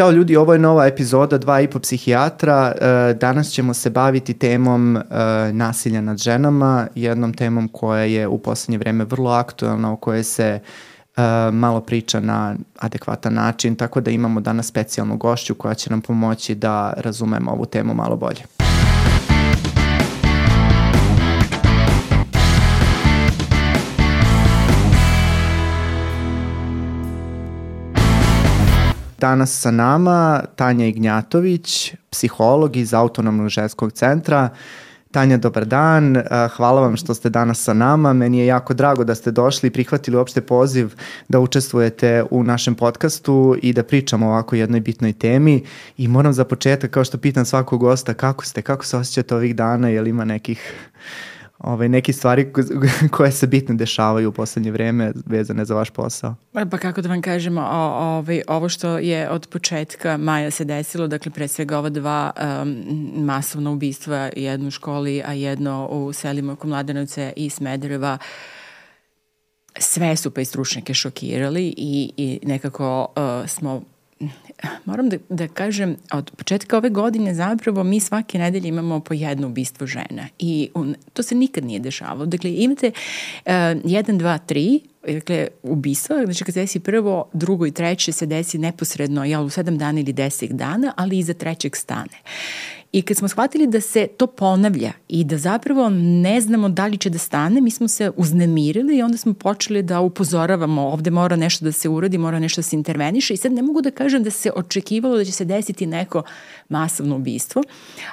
Ćao ljudi, ovo je nova epizoda Dva i po psihijatra. E, danas ćemo se baviti temom e, nasilja nad ženama, jednom temom koja je u poslednje vreme vrlo aktuelna, o kojoj se e, malo priča na adekvatan način, tako da imamo danas specijalnu gošću koja će nam pomoći da razumemo ovu temu malo bolje. Danas sa nama Tanja Ignjatović, psiholog iz Autonomnog ženskog centra. Tanja, dobar dan. Hvala vam što ste danas sa nama. Meni je jako drago da ste došli i prihvatili uopšte poziv da učestvujete u našem podcastu i da pričamo o ovako jednoj bitnoj temi. I moram za početak, kao što pitam svakog gosta, kako ste, kako se osjećate ovih dana, je li ima nekih ovaj, neke stvari koje se bitno dešavaju u poslednje vreme vezane za vaš posao? Pa kako da vam kažemo, o, ovaj, ovo što je od početka maja se desilo, dakle pre svega ova dva um, masovna ubistva, jedno u školi, a jedno u selima oko Mladenovce i Smedereva, sve su pa i stručnjake šokirali i, i nekako uh, smo moram da, da kažem, od početka ove godine zapravo mi svake nedelje imamo po jedno ubistvo žena i un, to se nikad nije dešavalo. Dakle, imate uh, 1, 2, 3 dakle, ubistva, znači kad se desi prvo, drugo i treće se desi neposredno, jel, u sedam dana ili deset dana, ali iza trećeg stane. I kad smo shvatili da se to ponavlja i da zapravo ne znamo da li će da stane, mi smo se uznemirili i onda smo počeli da upozoravamo ovde mora nešto da se uradi, mora nešto da se interveniše i sad ne mogu da kažem da se očekivalo da će se desiti neko masovno ubistvo,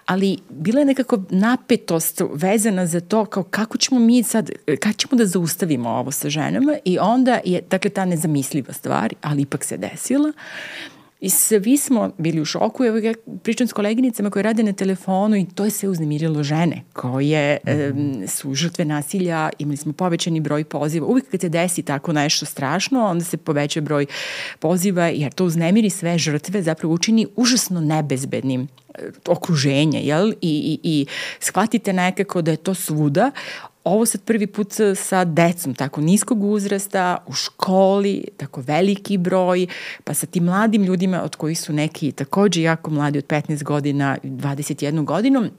ali bila je nekako napetost vezana za to kao kako ćemo mi sad, kako ćemo da zaustavimo ovo sa ženama i onda je, dakle, ta nezamisliva stvar, ali ipak se desila. I svi smo bili u šoku, evo ja pričam s koleginicama koje rade na telefonu i to je sve uznemirilo žene koje mm -hmm. e, su žrtve nasilja, imali smo povećani broj poziva. Uvijek kad se desi tako nešto strašno, onda se poveća broj poziva jer to uznemiri sve žrtve, zapravo učini užasno nebezbednim e, okruženje, jel? I, i, i shvatite nekako da je to svuda, ovo sad prvi put sa decom tako niskog uzrasta, u školi, tako veliki broj, pa sa tim mladim ljudima od kojih su neki takođe jako mladi od 15 godina, 21 godinom,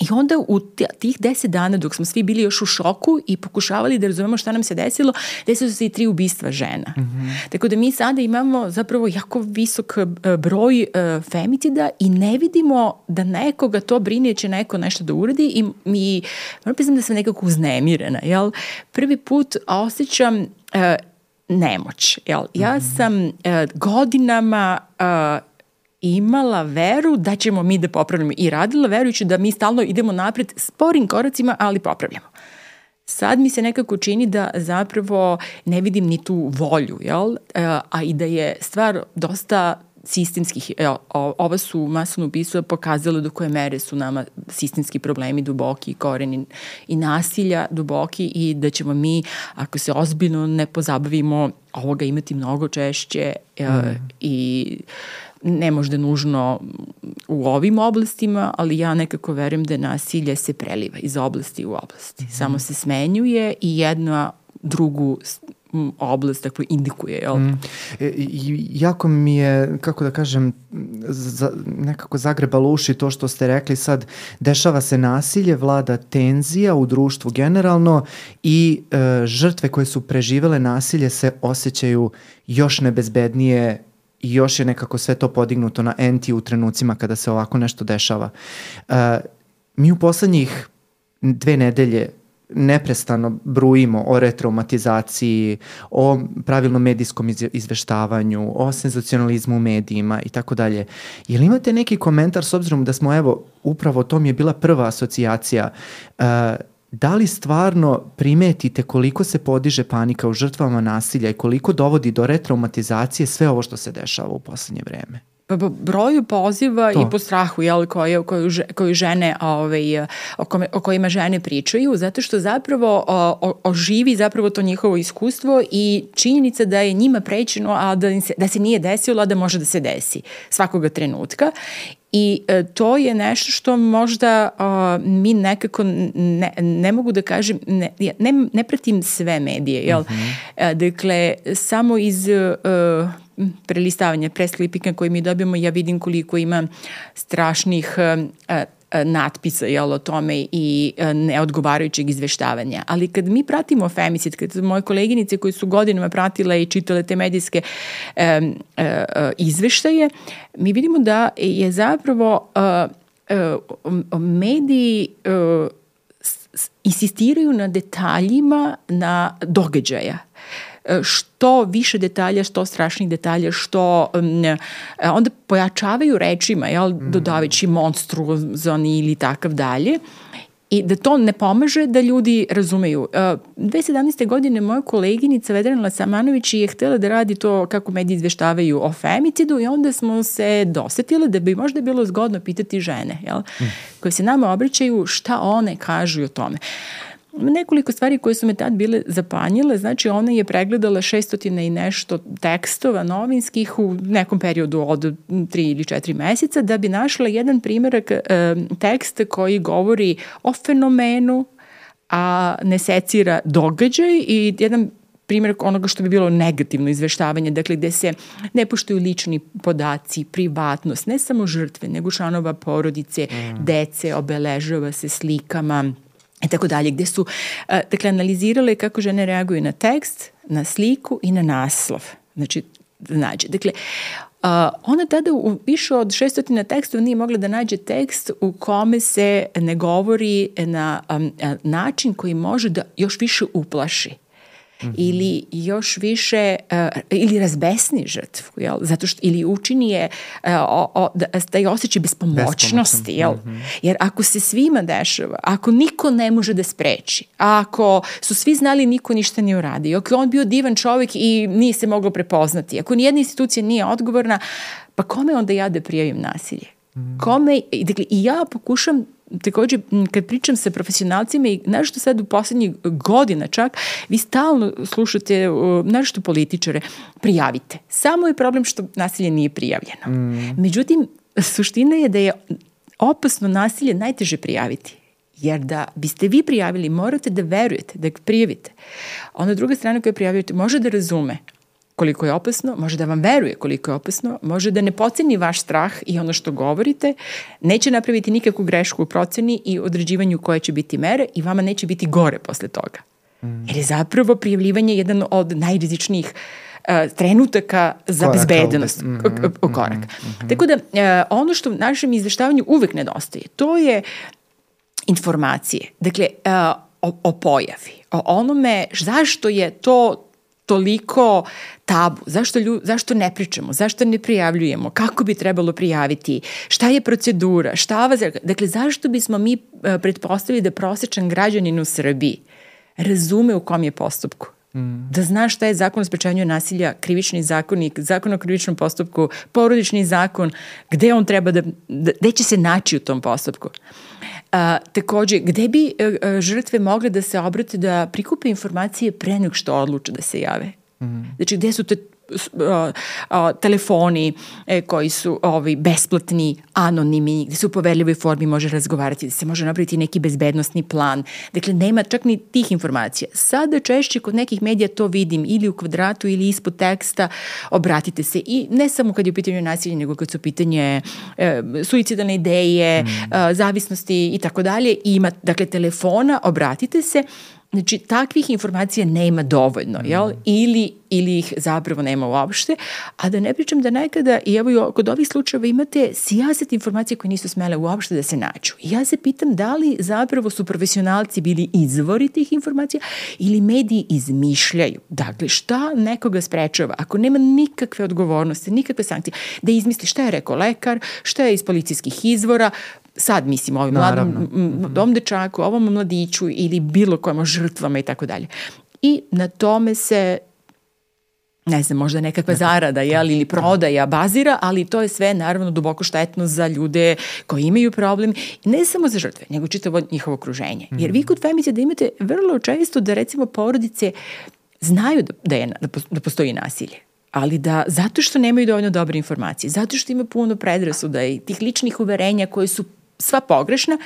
I onda u tih deset dana dok smo svi bili još u šoku i pokušavali da razumemo šta nam se desilo, desilo se i tri ubistva žena. Mm -hmm. Tako da mi sada imamo zapravo jako visok e, broj uh, femicida i ne vidimo da nekoga to brine će neko nešto da uradi i mi, moram priznam da sam nekako uznemirena, jel? Prvi put osjećam uh, nemoć, jel? Ja mhm. sam uh, godinama imala veru da ćemo mi da popravljamo i radila verujući da mi stalno idemo napred sporim koracima, ali popravljamo. Sad mi se nekako čini da zapravo ne vidim ni tu volju, jel? E, a i da je stvar dosta sistemskih, evo, ova su masovno ubistva pokazala do koje mere su nama sistemski problemi duboki, koreni i nasilja duboki i da ćemo mi, ako se ozbiljno ne pozabavimo, ovoga imati mnogo češće mm. i ne možda nužno u ovim oblastima, ali ja nekako verujem da nasilje se preliva iz oblasti u oblasti. Mm -hmm. Samo se smenjuje i jedna drugu oblast dakle indikuje jel? Mm. E, jako mi je kako da kažem za, nekako zagrebalo uši to što ste rekli sad dešava se nasilje vlada tenzija u društvu generalno i e, žrtve koje su preživele nasilje se osjećaju još nebezbednije i još je nekako sve to podignuto na enti u trenucima kada se ovako nešto dešava. Uh, mi u poslednjih dve nedelje neprestano brujimo o retraumatizaciji, o pravilnom medijskom izveštavanju, o senzacionalizmu u medijima i tako dalje. Je li imate neki komentar s obzirom da smo, evo, upravo to mi je bila prva asocijacija, uh, da li stvarno primetite koliko se podiže panika u žrtvama nasilja i koliko dovodi do retraumatizacije sve ovo što se dešava u poslednje vreme? Pa po broju poziva to. i po strahu jel, koju, koju, koju žene, ovaj, o, kome, o kojima žene pričaju, zato što zapravo o, oživi zapravo to njihovo iskustvo i činjenica da je njima prećeno, a da, se, da se nije desilo, a da može da se desi svakoga trenutka. I e, to je nešto što možda uh, mi nekako ne, ne mogu da kažem, ne, ne, ne pratim sve medije, jel? Uh -huh. e, dakle, samo iz uh, prelistavanja presklipika koje mi dobijemo, ja vidim koliko ima strašnih natpisa jel, o tome i neodgovarajućeg izveštavanja. Ali kad mi pratimo femicid, kad moje koleginice koji su godinama pratile i čitale te medijske e, e, izveštaje, mi vidimo da je zapravo e, e, mediji e, insistiraju na detaljima na događaja e, što više detalja, što strašnih detalja, što um, onda pojačavaju rečima, jel, mm. dodavajući monstruozoni ili takav dalje i da to ne pomaže da ljudi razumeju. Uh, 2017. godine moja koleginica Vedrana Samanović je htela da radi to kako mediji izveštavaju o femicidu i onda smo se dosetile da bi možda bilo zgodno pitati žene, jel, mm. koje se nama obraćaju šta one kažu o tome. Nekoliko stvari koje su me tad bile zapanjile, znači ona je pregledala 600 i nešto tekstova novinskih u nekom periodu od 3 ili 4 meseca da bi našla jedan primjerak e, teksta koji govori o fenomenu, a ne secira događaj i jedan primjer onoga što bi bilo negativno izveštavanje, dakle gde se ne poštuju lični podaci, privatnost, ne samo žrtve, nego članova porodice, mm. dece, obeležava se slikama, i tako dalje, gde su dakle, analizirale kako žene reaguju na tekst, na sliku i na naslov. Znači, da nađe. Dakle, ona tada u više od 600 tekstova nije mogla da nađe tekst u kome se ne govori na um, način koji može da još više uplaši -hmm. ili još više uh, ili razbesni žrtvu, jel? Zato što ili učini je uh, o, o, da, taj osjećaj bespomoćnosti, jel? Mm -hmm. Jer ako se svima dešava, ako niko ne može da spreči, ako su svi znali niko ništa nije uradio, ako on bio divan čovjek i nije se moglo prepoznati, ako nijedna institucija nije odgovorna, pa kome onda ja da prijavim nasilje? Mm. Kome, dakle, i ja pokušam takođe, kad pričam sa profesionalcima i nešto sad u poslednjih godina čak, vi stalno slušate, nešto političare, prijavite. Samo je problem što nasilje nije prijavljeno. Mm. Međutim, suština je da je opasno nasilje najteže prijaviti. Jer da biste vi prijavili, morate da verujete, da ga prijavite. Ona druga strana koja prijavljate može da razume, koliko je opasno, može da vam veruje koliko je opasno, može da ne poceni vaš strah i ono što govorite, neće napraviti nikakvu grešku u proceni i određivanju koje će biti mere i vama neće biti gore posle toga. Mm. Jer je zapravo prijavljivanje jedan od najrizičnijih uh, trenutaka za korak, bezbednost, mm -hmm, korak. Mm -hmm. Tako da, uh, ono što u našem izveštavanju uvek nedostaje, to je informacije. Dakle, uh, o, o pojavi, o onome zašto je to toliko tabu, zašto, lju, zašto ne pričamo, zašto ne prijavljujemo, kako bi trebalo prijaviti, šta je procedura, šta vas, dakle zašto bismo mi e, pretpostavili da prosečan građanin u Srbiji razume u kom je postupku, Mm. Da zna šta je zakon o sprečavanju nasilja, krivični zakonik, zakon o krivičnom postupku, porodični zakon, gde on treba da, da gde će se naći u tom postupku. A, takođe, gde bi a, e, e, žrtve mogle da se obrate da prikupe informacije pre nego što odluče da se jave? Mm. Znači, gde su te uh, telefoni e, koji su ovaj, besplatni, anonimi, gde se u poverljivoj formi može razgovarati, da se može napraviti neki bezbednostni plan. Dakle, nema čak ni tih informacija. Sada češće kod nekih medija to vidim ili u kvadratu ili ispod teksta, obratite se i ne samo kad je u pitanju nasilje, nego kad su pitanje e, suicidalne ideje, mm. e, zavisnosti i tako dalje. Ima, dakle, telefona, obratite se, Znači, takvih informacija nema dovoljno, jel? Mm. Ili, ili ih zapravo nema uopšte, a da ne pričam da nekada, i evo kod ovih slučajeva imate sijaset informacije koje nisu smele uopšte da se nađu. I ja se pitam da li zapravo su profesionalci bili izvori tih informacija ili mediji izmišljaju. Dakle, šta nekoga sprečava? Ako nema nikakve odgovornosti, nikakve sankcije, da izmisli šta je rekao lekar, šta je iz policijskih izvora, sad mislim ovim mladom mhm. dom dečaku, ovom mladiću ili bilo kojem žrtvama i tako dalje. I na tome se ne znam, možda nekakva zarada jel, ili prodaja bazira, ali to je sve naravno duboko štetno za ljude koji imaju problem, ne samo za žrtve, nego čitavo njihovo okruženje. Jer vi mhm. kod femicida imate vrlo često da recimo porodice znaju da, da, je, da postoji nasilje ali da zato što nemaju dovoljno dobre informacije, zato što ima puno predrasuda i tih ličnih uverenja koje su sva pogrešna,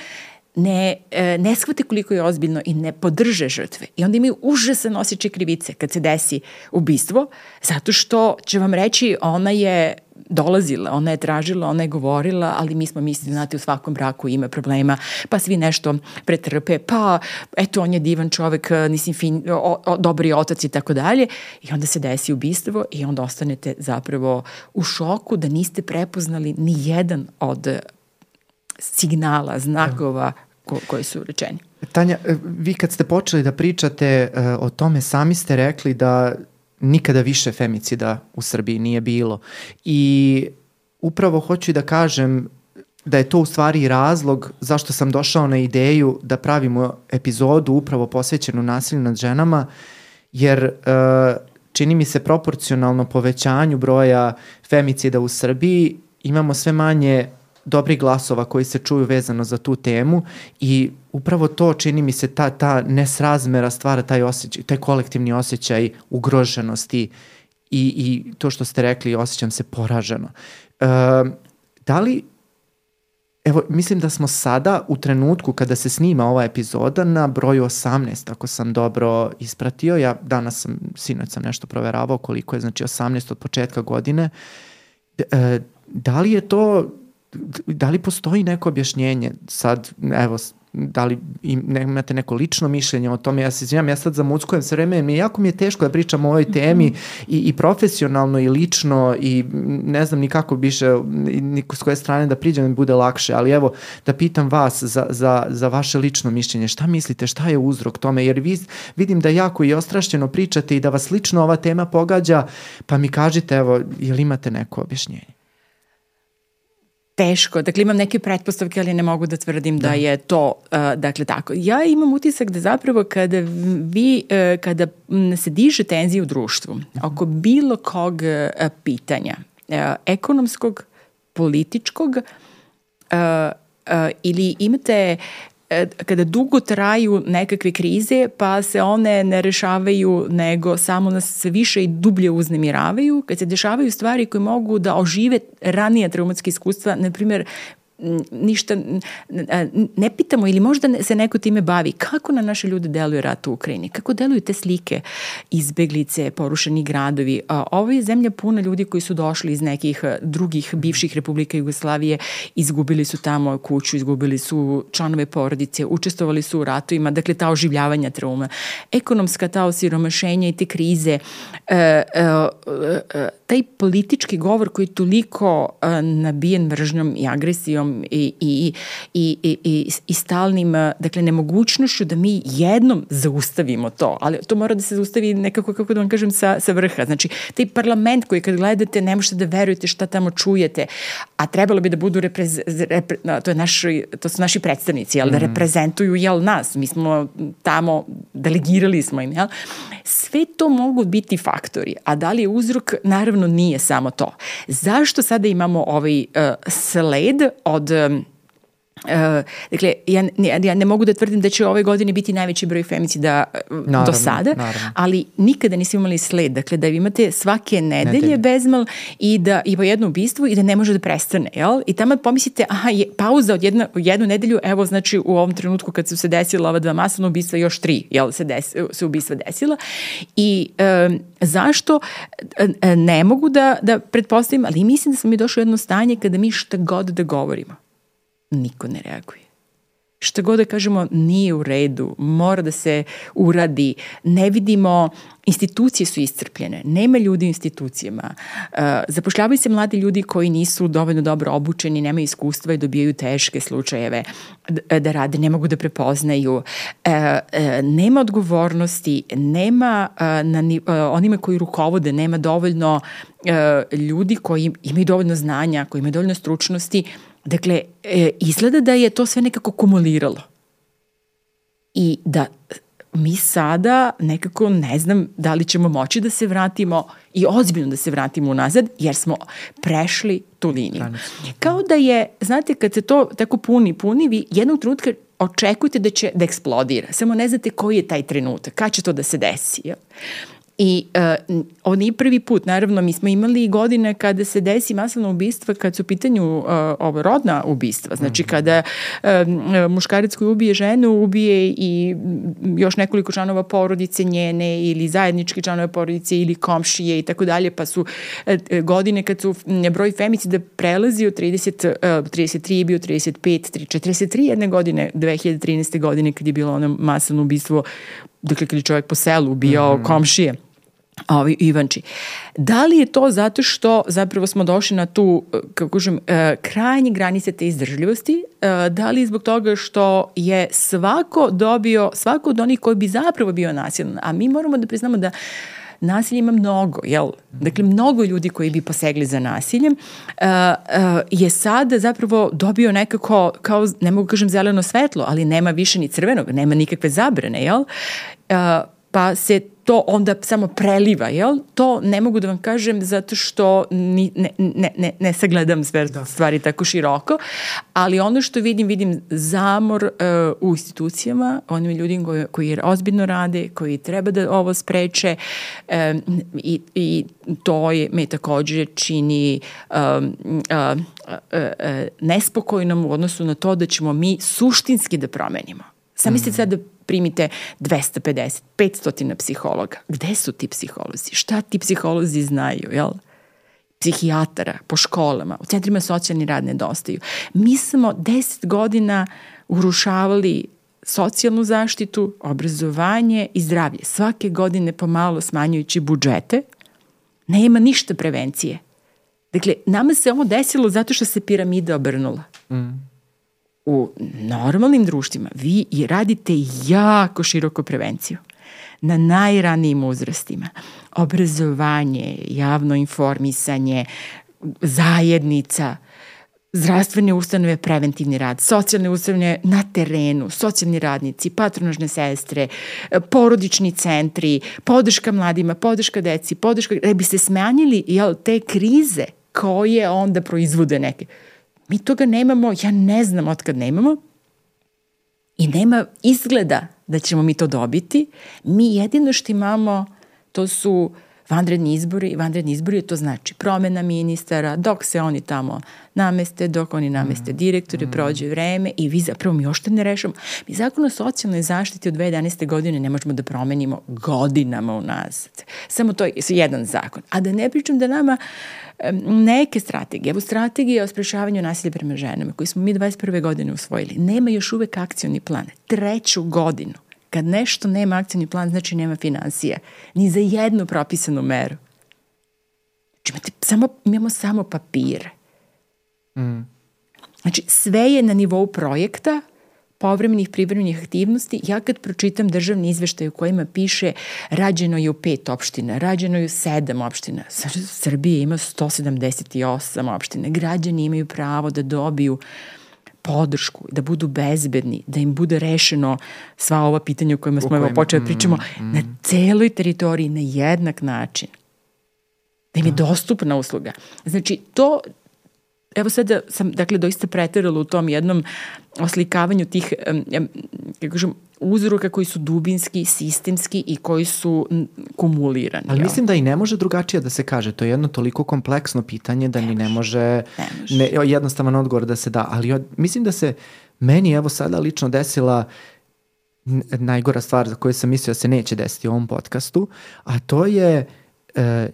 ne, e, ne shvate koliko je ozbiljno i ne podrže žrtve. I onda imaju užasan osjećaj krivice kad se desi ubistvo, zato što će vam reći ona je dolazila, ona je tražila, ona je govorila, ali mi smo mislili, znate, u svakom braku ima problema, pa svi nešto pretrpe, pa eto, on je divan čovek, nisi fin, o, o, dobri otac i tako dalje. I onda se desi ubistvo i onda ostanete zapravo u šoku da niste prepoznali ni jedan od signala, znakova ko, koji su rečeni. Tanja, e, vi kad ste počeli da pričate uh, o tome, sami ste rekli da nikada više femicida u Srbiji nije bilo. I upravo hoću da kažem da je to u stvari razlog zašto sam došao na ideju da pravimo epizodu upravo posvećenu nasilju nad ženama, jer uh, čini mi se proporcionalno povećanju broja femicida u Srbiji imamo sve manje dobrih glasova koji se čuju vezano za tu temu i upravo to čini mi se ta, ta nesrazmera stvara taj osjećaj, taj kolektivni osjećaj ugroženosti i, i to što ste rekli osjećam se poraženo. E, da li Evo, mislim da smo sada u trenutku kada se snima ova epizoda na broju 18, ako sam dobro ispratio. Ja danas sam, sinoć sam nešto proveravao koliko je, znači 18 od početka godine. E, da li je to da li postoji neko objašnjenje sad, evo, da li imate neko lično mišljenje o tome, ja se izvinjam, ja sad zamuckujem sve vreme, mi jako mi je teško da pričam o ovoj temi mm -hmm. i, i profesionalno i lično i ne znam ni kako biše, ni s koje strane da priđem da bude lakše, ali evo da pitam vas za, za, za vaše lično mišljenje, šta mislite, šta je uzrok tome, jer vi vidim da jako i ostrašćeno pričate i da vas lično ova tema pogađa, pa mi kažite, evo, je li imate neko objašnjenje? Teško. Dakle, imam neke pretpostavke, ali ne mogu da tvrdim da, da je to, uh, dakle, tako. Ja imam utisak da zapravo kada vi, uh, kada se diže tenzija u društvu oko bilo kog uh, pitanja, uh, ekonomskog, političkog, uh, uh, ili imate kada dugo traju nekakve krize, pa se one ne rešavaju, nego samo nas sve više i dublje uznemiravaju, kad se dešavaju stvari koje mogu da ožive ranije traumatske iskustva, na primjer, ništa ne pitamo ili možda se neko time bavi kako na naše ljude deluje rat u Ukrajini, kako deluju te slike izbeglice, porušeni gradovi. Ovo je zemlja puna ljudi koji su došli iz nekih drugih bivših republika Jugoslavije, izgubili su tamo kuću, izgubili su članove porodice, učestvovali su u ratovima, dakle ta oživljavanja trauma. Ekonomska ta osiromašenja i te krize, e, e, e, taj politički govor koji je toliko nabijen mržnjom i agresijom i, i, i, i, i, i stalnim, dakle, nemogućnošću da mi jednom zaustavimo to, ali to mora da se zaustavi nekako, kako da vam kažem, sa, sa vrha. Znači, taj parlament koji kad gledate ne možete da verujete šta tamo čujete, a trebalo bi da budu reprez, repre, to, je naši, to su naši predstavnici, jel, da mm. reprezentuju, jel, nas, mi smo tamo, delegirali smo im, jel, sve to mogu biti faktori, a da li je uzrok, naravno nije samo to. Zašto sada imamo ovaj uh, sled od Uh, dakle, ja, ja, ja ne mogu da tvrdim da će ove godine biti najveći broj femicida naravno, do sada, naravno. ali nikada nismo imali sled. Dakle, da vi imate svake nedelje, nedelje. bezmal i da i po jedno ubistvo i da ne može da prestane, jel? I tamo pomislite, aha, je, pauza od jedna, jednu nedelju, evo, znači, u ovom trenutku kad su se desila ova dva masovna ubistva, još tri, jel, se, des, se ubistva desila. I um, zašto? Ne mogu da, da pretpostavim, ali mislim da smo mi došli u jedno stanje kada mi šta god da govorimo niko ne reaguje. Šta god da kažemo nije u redu, mora da se uradi, ne vidimo, institucije su iscrpljene, nema ljudi u institucijama, uh, zapošljavaju se mladi ljudi koji nisu dovoljno dobro obučeni, nemaju iskustva i dobijaju teške slučajeve da, da rade, ne mogu da prepoznaju, uh, nema odgovornosti, nema na onima koji rukovode, nema dovoljno ljudi koji imaju dovoljno znanja, koji imaju dovoljno stručnosti, Dakle, e, izgleda da je to sve nekako kumuliralo. I da mi sada nekako ne znam da li ćemo moći da se vratimo i ozbiljno da se vratimo unazad, jer smo prešli tu liniju. Kao da je, znate, kad se to tako puni, puni, vi jednog trenutka očekujete da će da eksplodira. Samo ne znate koji je taj trenutak, kada će to da se desi. Ja? I uh, ovo nije prvi put, naravno, mi smo imali godine kada se desi masovno ubistva kad su u pitanju uh, ovo, rodna ubistva. Znači, mm -hmm. kada uh, muškarac koji ubije ženu, ubije i još nekoliko članova porodice njene ili zajednički članove porodice ili komšije i tako dalje, pa su uh, godine kad su broj femicida prelazi od 30, uh, 33 je bio 35, 43 jedne godine, 2013. godine kad je bilo ono masovno ubistvo dakle kad je čovjek po selu ubijao mm. komšije ovi Ivanči. Da li je to zato što zapravo smo došli na tu, kako kažem, e, krajnje granice te izdržljivosti, e, da li zbog toga što je svako dobio, svako od onih koji bi zapravo bio nasilan, a mi moramo da priznamo da nasilja ima mnogo, jel? Dakle, mnogo ljudi koji bi posegli za nasiljem je sada zapravo dobio nekako, kao, ne mogu kažem zeleno svetlo, ali nema više ni crvenog, nema nikakve zabrane, jel? Pa se to onda samo preliva, jel? To ne mogu da vam kažem zato što ni, ne, ne, ne, ne sagledam sve da. stvari tako široko, ali ono što vidim, vidim zamor uh, u institucijama, onim ljudima koji, koji ozbiljno rade, koji treba da ovo spreče um, i, i to je, me takođe čini um, uh, uh, uh, nespokojnom u odnosu na to da ćemo mi suštinski da promenimo. Sam mislite sad da primite 250, 500 psihologa. Gde su ti psiholozi? Šta ti psiholozi znaju, jel? Psihijatara po školama, u centrima socijalni rad nedostaju. Mi smo 10 godina urušavali socijalnu zaštitu, obrazovanje i zdravlje. Svake godine pomalo smanjujući budžete, nema ništa prevencije. Dakle, nama se ovo desilo zato što se piramida obrnula. Mm u normalnim društvima vi i radite jako široko prevenciju na najranijim uzrastima. Obrazovanje, javno informisanje, zajednica, zdravstvene ustanove, preventivni rad, socijalne ustanove na terenu, socijalni radnici, patronažne sestre, porodični centri, podrška mladima, podrška deci, podrška, da bi se smanjili jel, te krize koje onda proizvode neke Mi toga nemamo, ja ne znam otkad nemamo i nema izgleda da ćemo mi to dobiti. Mi jedino što imamo to su vanredni izbori vanredni izbori to znači promena ministara, dok se oni tamo nameste, dok oni nameste mm. direktore, mm. prođe vreme i vi zapravo mi ošte ne rešamo. Mi zakon o socijalnoj zaštiti od 2011. godine ne možemo da promenimo godinama unazad. Samo to je jedan zakon. A da ne pričam da nama neke strategije, evo strategije o sprešavanju nasilja prema ženama koji smo mi 21. godine usvojili, nema još uvek akcioni plan. Treću godinu. Kad nešto nema akcioni plan, znači nema financija. Ni za jednu propisanu meru. Znači, imate samo, imamo samo papire. Mm. Znači, sve je na nivou projekta, povremenih privremenih aktivnosti, ja kad pročitam državni izveštaj u kojima piše rađeno je u pet opština, rađeno je u sedam opština, Srbije ima 178 opština, građani imaju pravo da dobiju podršku, da budu bezbedni, da im bude rešeno sva ova pitanja o kojima smo evo počeli da pričamo mm, mm. na celoj teritoriji na jednak način. Da im je da. dostupna usluga. Znači, to evo sada sam, dakle, doista preterala u tom jednom oslikavanju tih, kako kažem, uzroka koji su dubinski, sistemski i koji su kumulirani. Ali mislim da i ne može drugačije da se kaže. To je jedno toliko kompleksno pitanje da ne ni ne može, ne može. Ne, jednostavan odgovor da se da. Ali od, mislim da se meni evo sada lično desila najgora stvar za koju sam mislio da se neće desiti u ovom podcastu, a to je e,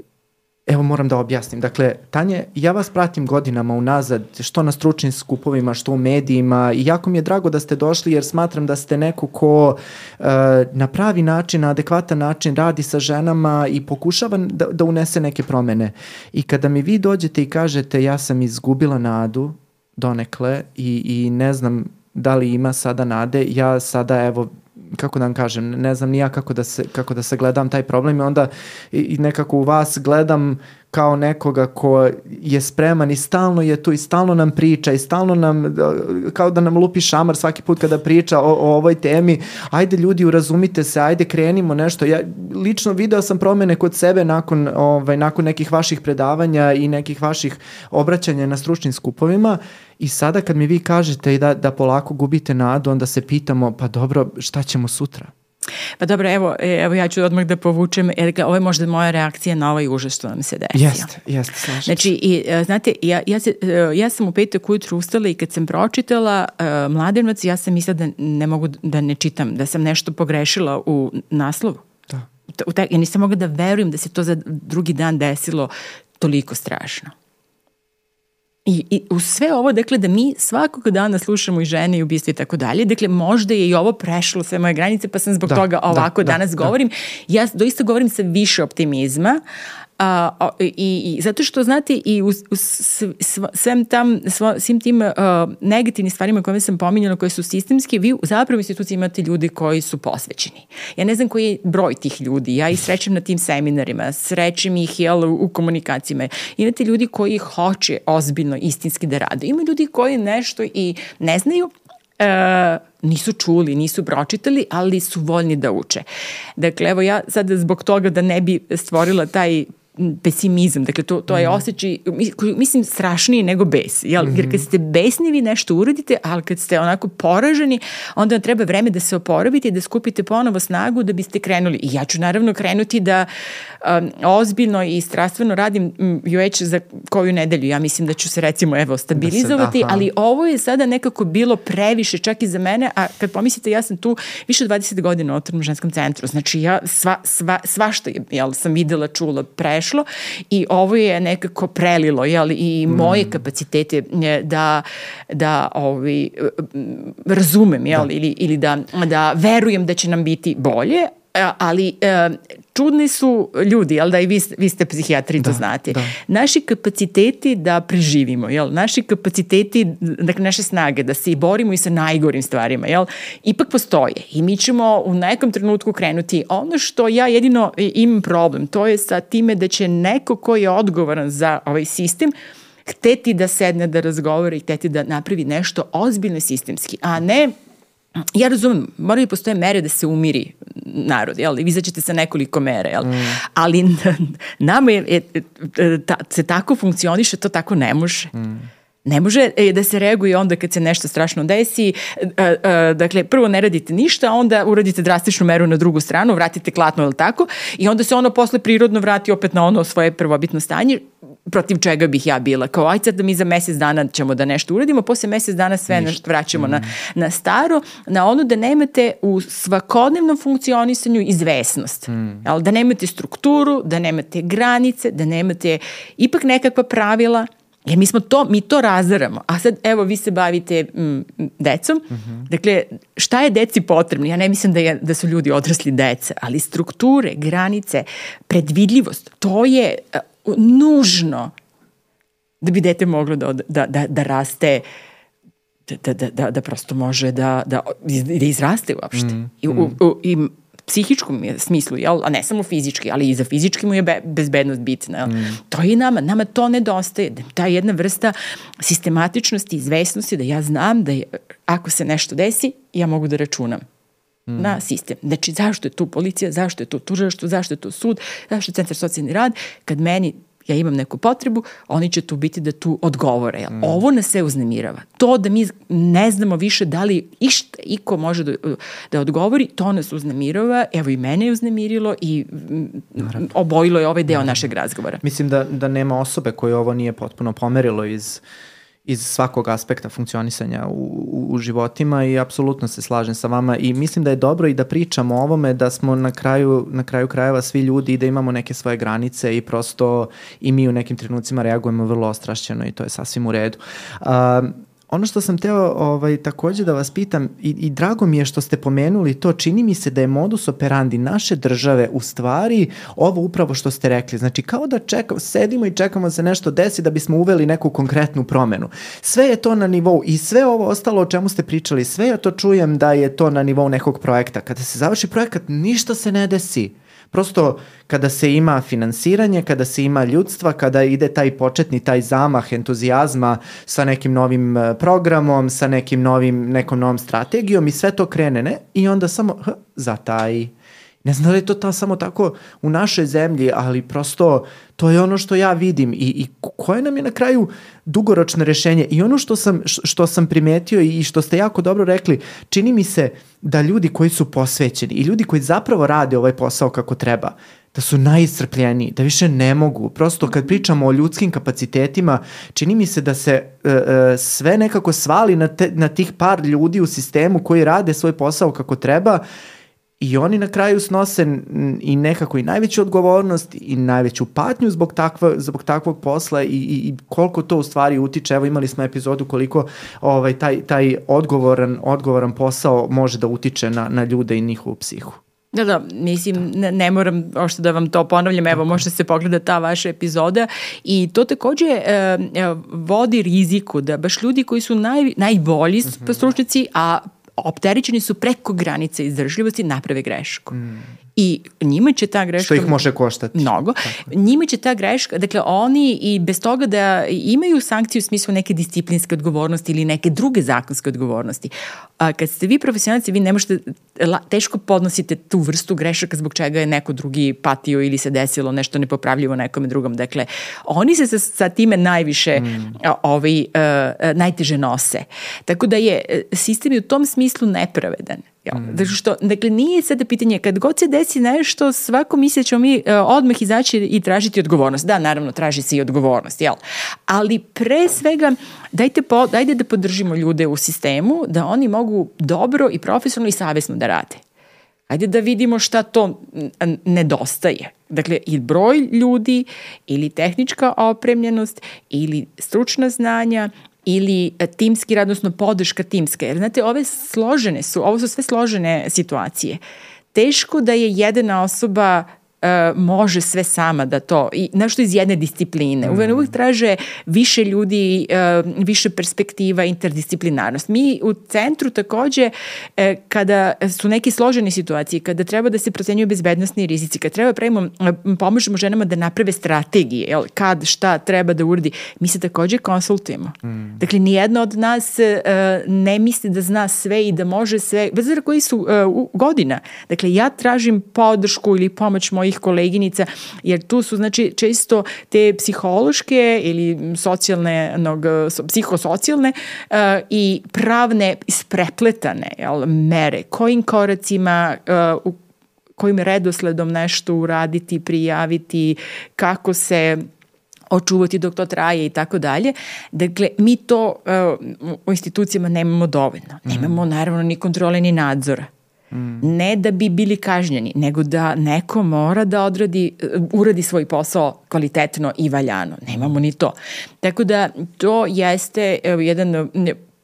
Evo moram da objasnim. Dakle, Tanje, ja vas pratim godinama unazad, što na stručnim skupovima, što u medijima i jako mi je drago da ste došli jer smatram da ste neko ko uh, na pravi način, na adekvatan način radi sa ženama i pokušava da, da unese neke promene. I kada mi vi dođete i kažete ja sam izgubila nadu donekle i, i ne znam da li ima sada nade, ja sada evo kako da vam kažem, ne znam ni ja kako da se, kako da se gledam taj problem i onda i, nekako u vas gledam kao nekoga ko je spreman i stalno je tu i stalno nam priča i stalno nam, kao da nam lupi šamar svaki put kada priča o, o ovoj temi, ajde ljudi urazumite se, ajde krenimo nešto. Ja lično video sam promene kod sebe nakon, ovaj, nakon nekih vaših predavanja i nekih vaših obraćanja na stručnim skupovima i sada kad mi vi kažete da, da polako gubite nadu, onda se pitamo, pa dobro, šta ćemo sutra? Pa dobro, evo, e, evo ja ću odmah da povučem, jer ovo je možda moja reakcija na ovaj užas što nam se desio. Jeste, jeste, slažem Znači, i, e, znate, ja, ja, se, ja sam u petak ujutru ustala i kad sam pročitala uh, Mladenovac, ja sam mislila da ne mogu da ne čitam, da sam nešto pogrešila u naslovu. Da. U te, ja nisam mogla da verujem da se to za drugi dan desilo toliko strašno. I, I u sve ovo, dakle, da mi svakog dana slušamo i žene i ubistva i tako dalje, dakle, možda je i ovo prešlo sve moje granice, pa sam zbog da, toga da, ovako da, danas da, govorim. Da. Ja doista govorim sa više optimizma, A, a, i, I zato što, znate, i u, u svem tam, svo, svim tim uh, negativnim stvarima koje sam pominjala, koje su sistemske, vi zapravo u instituciji imate ljudi koji su posvećeni. Ja ne znam koji je broj tih ljudi, ja ih srećem na tim seminarima, srećem ih jel, u komunikacijama. Imate ljudi koji hoće ozbiljno, istinski da rade. Ima ljudi koji nešto i ne znaju, e, nisu čuli, nisu pročitali, ali su voljni da uče. Dakle, evo ja sad zbog toga da ne bi stvorila taj pesimizam, dakle to, to je mhm. osjećaj, mislim, strašniji nego bes, jel? Mm -hmm. jer kad ste besni vi nešto uradite, ali kad ste onako poraženi, onda vam treba vreme da se oporavite i da skupite ponovo snagu da biste krenuli. I ja ću naravno krenuti da um, ozbiljno i strastveno radim već za koju nedelju. Ja mislim da ću se recimo evo stabilizovati, da se, ali ovo je sada nekako bilo previše čak i za mene, a kad pomislite ja sam tu više od 20 godina u otvornom ženskom centru, znači ja sva, sva, svašta je, jel, sam videla, čula, preš prešlo i ovo je nekako prelilo jel, i moje mm. kapacitete da, da ovi, razumem jel, da. ili, ili da, da verujem da će nam biti bolje, ali e, čudni su ljudi, jel da i vi, vi ste psihijatri, da, to znate. Da. Naši kapaciteti da preživimo, jel? Naši kapaciteti, dakle naše snage da se i borimo i sa najgorim stvarima, jel? Ipak postoje i mi ćemo u nekom trenutku krenuti. Ono što ja jedino imam problem, to je sa time da će neko ko je odgovoran za ovaj sistem hteti da sedne da razgovara i hteti da napravi nešto ozbiljno sistemski, a ne ja razumem, moraju da postoje mere da se umiri narod, jel? Vi zaćete sa nekoliko mere, jel? Mm. Ali nama je, je, ta, se tako funkcioniše, to tako ne može. Mm. Ne može e, da se reaguje onda kad se nešto strašno desi. E, e, dakle, prvo ne radite ništa, onda uradite drastičnu meru na drugu stranu, vratite klatno, ili tako, i onda se ono posle prirodno vrati opet na ono svoje prvobitno stanje, protiv čega bih ja bila. Kao, aj sad da mi za mesec dana ćemo da nešto uradimo, posle mesec dana sve Ništa. vraćamo mm. na, na staro, na ono da nemate u svakodnevnom funkcionisanju izvesnost. Mm. Jel, da nemate strukturu, da nemate granice, da nemate ipak nekakva pravila, Jer mi smo to, mi to razaramo. A sad, evo, vi se bavite m, decom. Mm -hmm. Dakle, šta je deci potrebno? Ja ne mislim da, je, da su ljudi odrasli deca, ali strukture, granice, predvidljivost, to je uh, nužno da bi dete moglo da, da, da, da raste da, da, da, da prosto može da, da, da izraste uopšte. Mm, I, u, u, i psihičkom smislu, jel? a ne samo fizički, ali i za fizički mu je be, bezbednost bitna. Jel? Mm. To je i nama, nama to nedostaje. Ta jedna vrsta sistematičnosti, izvesnosti da ja znam da je, ako se nešto desi, ja mogu da računam mm. na sistem. Znači, zašto je tu policija, zašto je tu tužilaštvo, zašto je tu sud, zašto je centar socijalni rad, kad meni ja imam neku potrebu, oni će tu biti da tu odgovore. Mm. Ovo nas sve uznemirava. To da mi ne znamo više da li išta iko može da, da odgovori, to nas uznemirava. Evo i mene je uznemirilo i Naravno. obojilo je ovaj deo Naravno. našeg razgovora. Mislim da, da nema osobe koje ovo nije potpuno pomerilo iz iz svakog aspekta funkcionisanja u, u, u životima i apsolutno se slažem sa vama i mislim da je dobro i da pričamo o ovome da smo na kraju, na kraju krajeva svi ljudi i da imamo neke svoje granice i prosto i mi u nekim trenucima reagujemo vrlo ostrašćeno i to je sasvim u redu. Uh, Ono što sam teo ovaj, takođe da vas pitam i, i drago mi je što ste pomenuli to, čini mi se da je modus operandi naše države u stvari ovo upravo što ste rekli. Znači kao da čekamo, sedimo i čekamo da se nešto desi da bismo uveli neku konkretnu promenu. Sve je to na nivou i sve ovo ostalo o čemu ste pričali, sve ja to čujem da je to na nivou nekog projekta. Kada se završi projekat, ništa se ne desi. Prosto kada se ima finansiranje, kada se ima ljudstva, kada ide taj početni, taj zamah entuzijazma sa nekim novim e, programom, sa nekim novim, nekom novom strategijom i sve to krene, ne? I onda samo h, zataj Ne znam da li je to ta, samo tako u našoj zemlji, ali prosto to je ono što ja vidim i, i koje nam je na kraju dugoročno rešenje. I ono što sam, što sam primetio i što ste jako dobro rekli, čini mi se da ljudi koji su posvećeni i ljudi koji zapravo rade ovaj posao kako treba, da su najiscrpljeniji, da više ne mogu. Prosto kad pričamo o ljudskim kapacitetima, čini mi se da se uh, uh, sve nekako svali na, te, na tih par ljudi u sistemu koji rade svoj posao kako treba i oni na kraju snose i nekako i najveću odgovornost i najveću patnju zbog, takva, zbog takvog posla i, i, i koliko to u stvari utiče. Evo imali smo epizodu koliko ovaj, taj, taj odgovoran, odgovoran posao može da utiče na, na ljude i njihovu psihu. Da, da, mislim, ne, ne moram ošto da vam to ponavljam, evo možete se pogleda ta vaša epizoda i to takođe e, vodi riziku da baš ljudi koji su naj, najbolji mm -hmm. stručnici, a opterećeni su preko granice izdržljivosti, naprave grešku. Mm. I njima će ta greška... Što ih može koštati. Mnogo. Tako. Njima će ta greška, dakle oni i bez toga da imaju sankciju u smislu neke disciplinske odgovornosti ili neke druge zakonske odgovornosti. A kad ste vi profesionalci, vi ne možete, teško podnosite tu vrstu grešaka zbog čega je neko drugi patio ili se desilo nešto nepopravljivo nekome drugom. Dakle, oni se sa, sa time najviše mm. ovaj, uh, najteže nose. Tako da je e, sistem u tom smislu nepravedan. Jel? Mm. Dakle, što, dakle, nije sada pitanje, kad god se desi nešto, svako misle ćemo mi uh, odmah izaći i tražiti odgovornost. Da, naravno, traži se i odgovornost, jel? Ali pre svega, dajte, po, dajte da podržimo ljude u sistemu, da oni mogu dobro i profesionalno i savjesno da rade. Ajde da vidimo šta to nedostaje. Dakle, i broj ljudi, ili tehnička opremljenost, ili stručna znanja, ili e, timski rad, odnosno podrška timska. Jer znate, ove složene su, ovo su sve složene situacije. Teško da je jedna osoba uh, može sve sama da to, i nešto iz jedne discipline. Mm. Uvijek, uvijek traže više ljudi, uh, više perspektiva, interdisciplinarnost. Mi u centru takođe, uh, kada su neke složene situacije, kada treba da se procenjuju bezbednostni rizici, kada treba pravimo, pomožemo ženama da naprave strategije, jel, kad, šta treba da uradi, mi se takođe konsultujemo. Mm. Dakle, nijedno od nas ne misli da zna sve i da može sve, bez koji su godina. Dakle, ja tražim podršku ili pomoć mojih mojih koleginica, jer tu su znači često te psihološke ili socijalne, nog, psihosocijalne uh, i pravne isprepletane jel, mere, kojim koracima uh, u kojim redosledom nešto uraditi, prijaviti, kako se očuvati dok to traje i tako dalje. Dakle, mi to uh, u institucijama nemamo dovoljno. Nemamo naravno ni kontrole ni nadzora. Mm. Ne da bi bili kažnjeni, nego da neko mora da odradi, uradi svoj posao kvalitetno i valjano. Nemamo ni to. Tako da to jeste jedan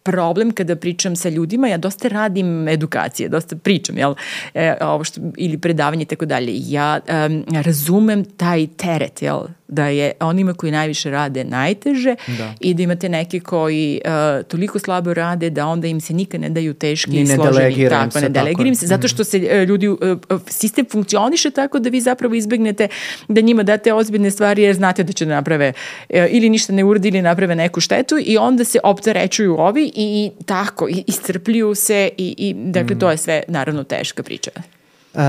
problem kada pričam sa ljudima, ja dosta radim edukacije, dosta pričam, jel, e, ovo što, ili predavanje i tako dalje. Ja um, razumem taj teret, jel, da je onima koji najviše rade najteže da. i da imate neke koji uh, toliko slabo rade da onda im se nikad ne daju teški i složeni. Tako, ne delegiram se, zato što se uh, ljudi, uh, sistem funkcioniše tako da vi zapravo izbegnete da njima date ozbiljne stvari jer znate da će da naprave uh, ili ništa ne uradi ili naprave neku štetu i onda se opterećuju ovi i, i tako, i, iscrpljuju se i, i dakle mm. to je sve naravno teška priča. Uh,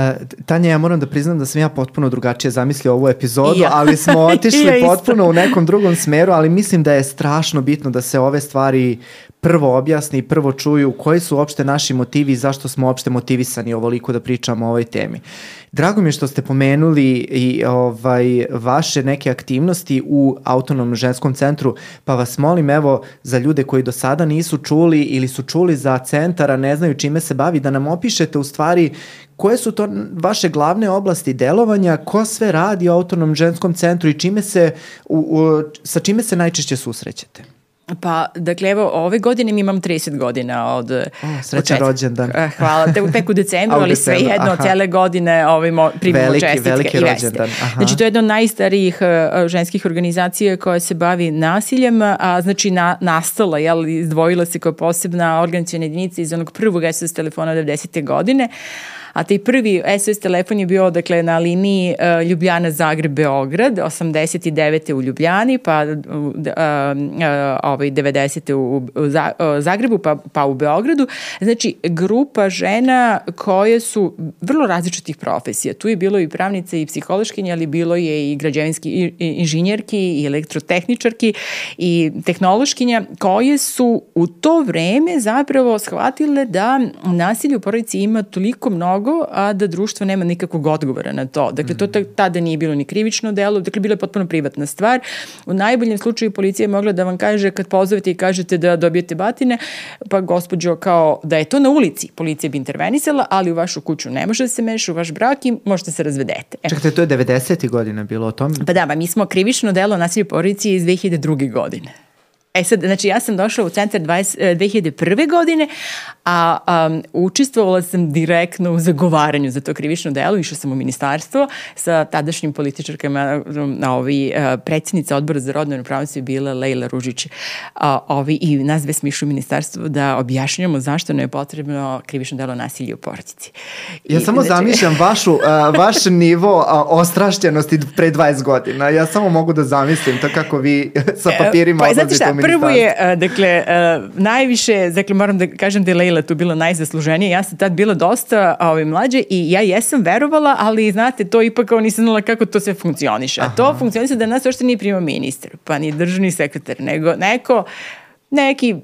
Tanja, ja moram da priznam da sam ja potpuno drugačije zamislio ovu epizodu, ja. ali smo otišli ja potpuno u nekom drugom smeru, ali mislim da je strašno bitno da se ove stvari prvo objasni i prvo čuju koji su uopšte naši motivi i zašto smo uopšte motivisani ovoliko da pričamo o ovoj temi. Drago mi je što ste pomenuli i ovaj vaše neke aktivnosti u autonomnom ženskom centru, pa vas molim evo za ljude koji do sada nisu čuli ili su čuli za centar, a ne znaju čime se bavi, da nam opišete u stvari koje su to vaše glavne oblasti delovanja, ko sve radi u autonomnom ženskom centru i čime se, u, u, sa čime se najčešće susrećete? Pa, dakle, evo, ove godine mi imam 30 godina od o, Srećan rođendan. Eh, hvala, te, tek u decembru, ali sve jedno, od cele godine ovaj, primimo veliki, čestitke veliki i veste. Aha. Znači, to je jedna od najstarijih uh, ženskih organizacija koja se bavi nasiljem, a znači na, nastala, jel, izdvojila se kao posebna organizacijna jedinica iz onog prvog SOS telefona 90. godine, a taj prvi SOS telefon je bio dakle na liniji uh, Ljubljana Zagreb Beograd 89. u Ljubljani pa uh, uh, ovaj, 90. u, u Zagrebu pa, pa u Beogradu. Znači, grupa žena koje su vrlo različitih profesija. Tu je bilo i pravnice i psihološkinje, ali bilo je i građevinski inženjerki i elektrotehničarki i tehnološkinja koje su u to vreme zapravo shvatile da nasilje u porodici ima toliko mnogo, a da društvo nema nikakvog odgovora na to. Dakle, to tada nije bilo ni krivično delo, dakle, bilo je potpuno privatna stvar. U najboljem slučaju policija je mogla da vam kaže kad pozovete i kažete da dobijete batine, pa gospođo kao da je to na ulici, policija bi intervenisala, ali u vašu kuću ne može da se meša, u vaš brak i možete se razvedete. E. Čekajte, to je 90. godina bilo o tom? Pa da, pa mi smo krivično delo nasilje porodici iz 2002. godine. E sad, znači ja sam došla u centar 20, 2001. E, godine, a um, učestvovala sam direktno u zagovaranju za to krivično delo, išla sam u ministarstvo sa tadašnjim političarkama, na ovi, uh, predsjednica odbora za rodnu ravnopravnost je bila Lejla Ružić, a, ovi, i nas dve smo išli u ministarstvo da objašnjamo zašto ne je potrebno krivično delo nasilje u porodici. Ja I, samo znači... zamišljam vašu, uh, vaš nivo uh, ostrašćenosti pre 20 godina. Ja samo mogu da zamislim to kako vi sa e, papirima pa, odlazite u ministarstvo. Prvo je, uh, dakle, uh, najviše, dakle, moram da kažem da je Lejla tu bila najzasluženija. Ja sam tad bila dosta ovaj, mlađe i ja jesam verovala, ali znate, to ipak kao nisam znala kako to sve funkcioniše. A to funkcioniše da nas ošte nije prima ministar, pa ni državni sekretar, nego neko neki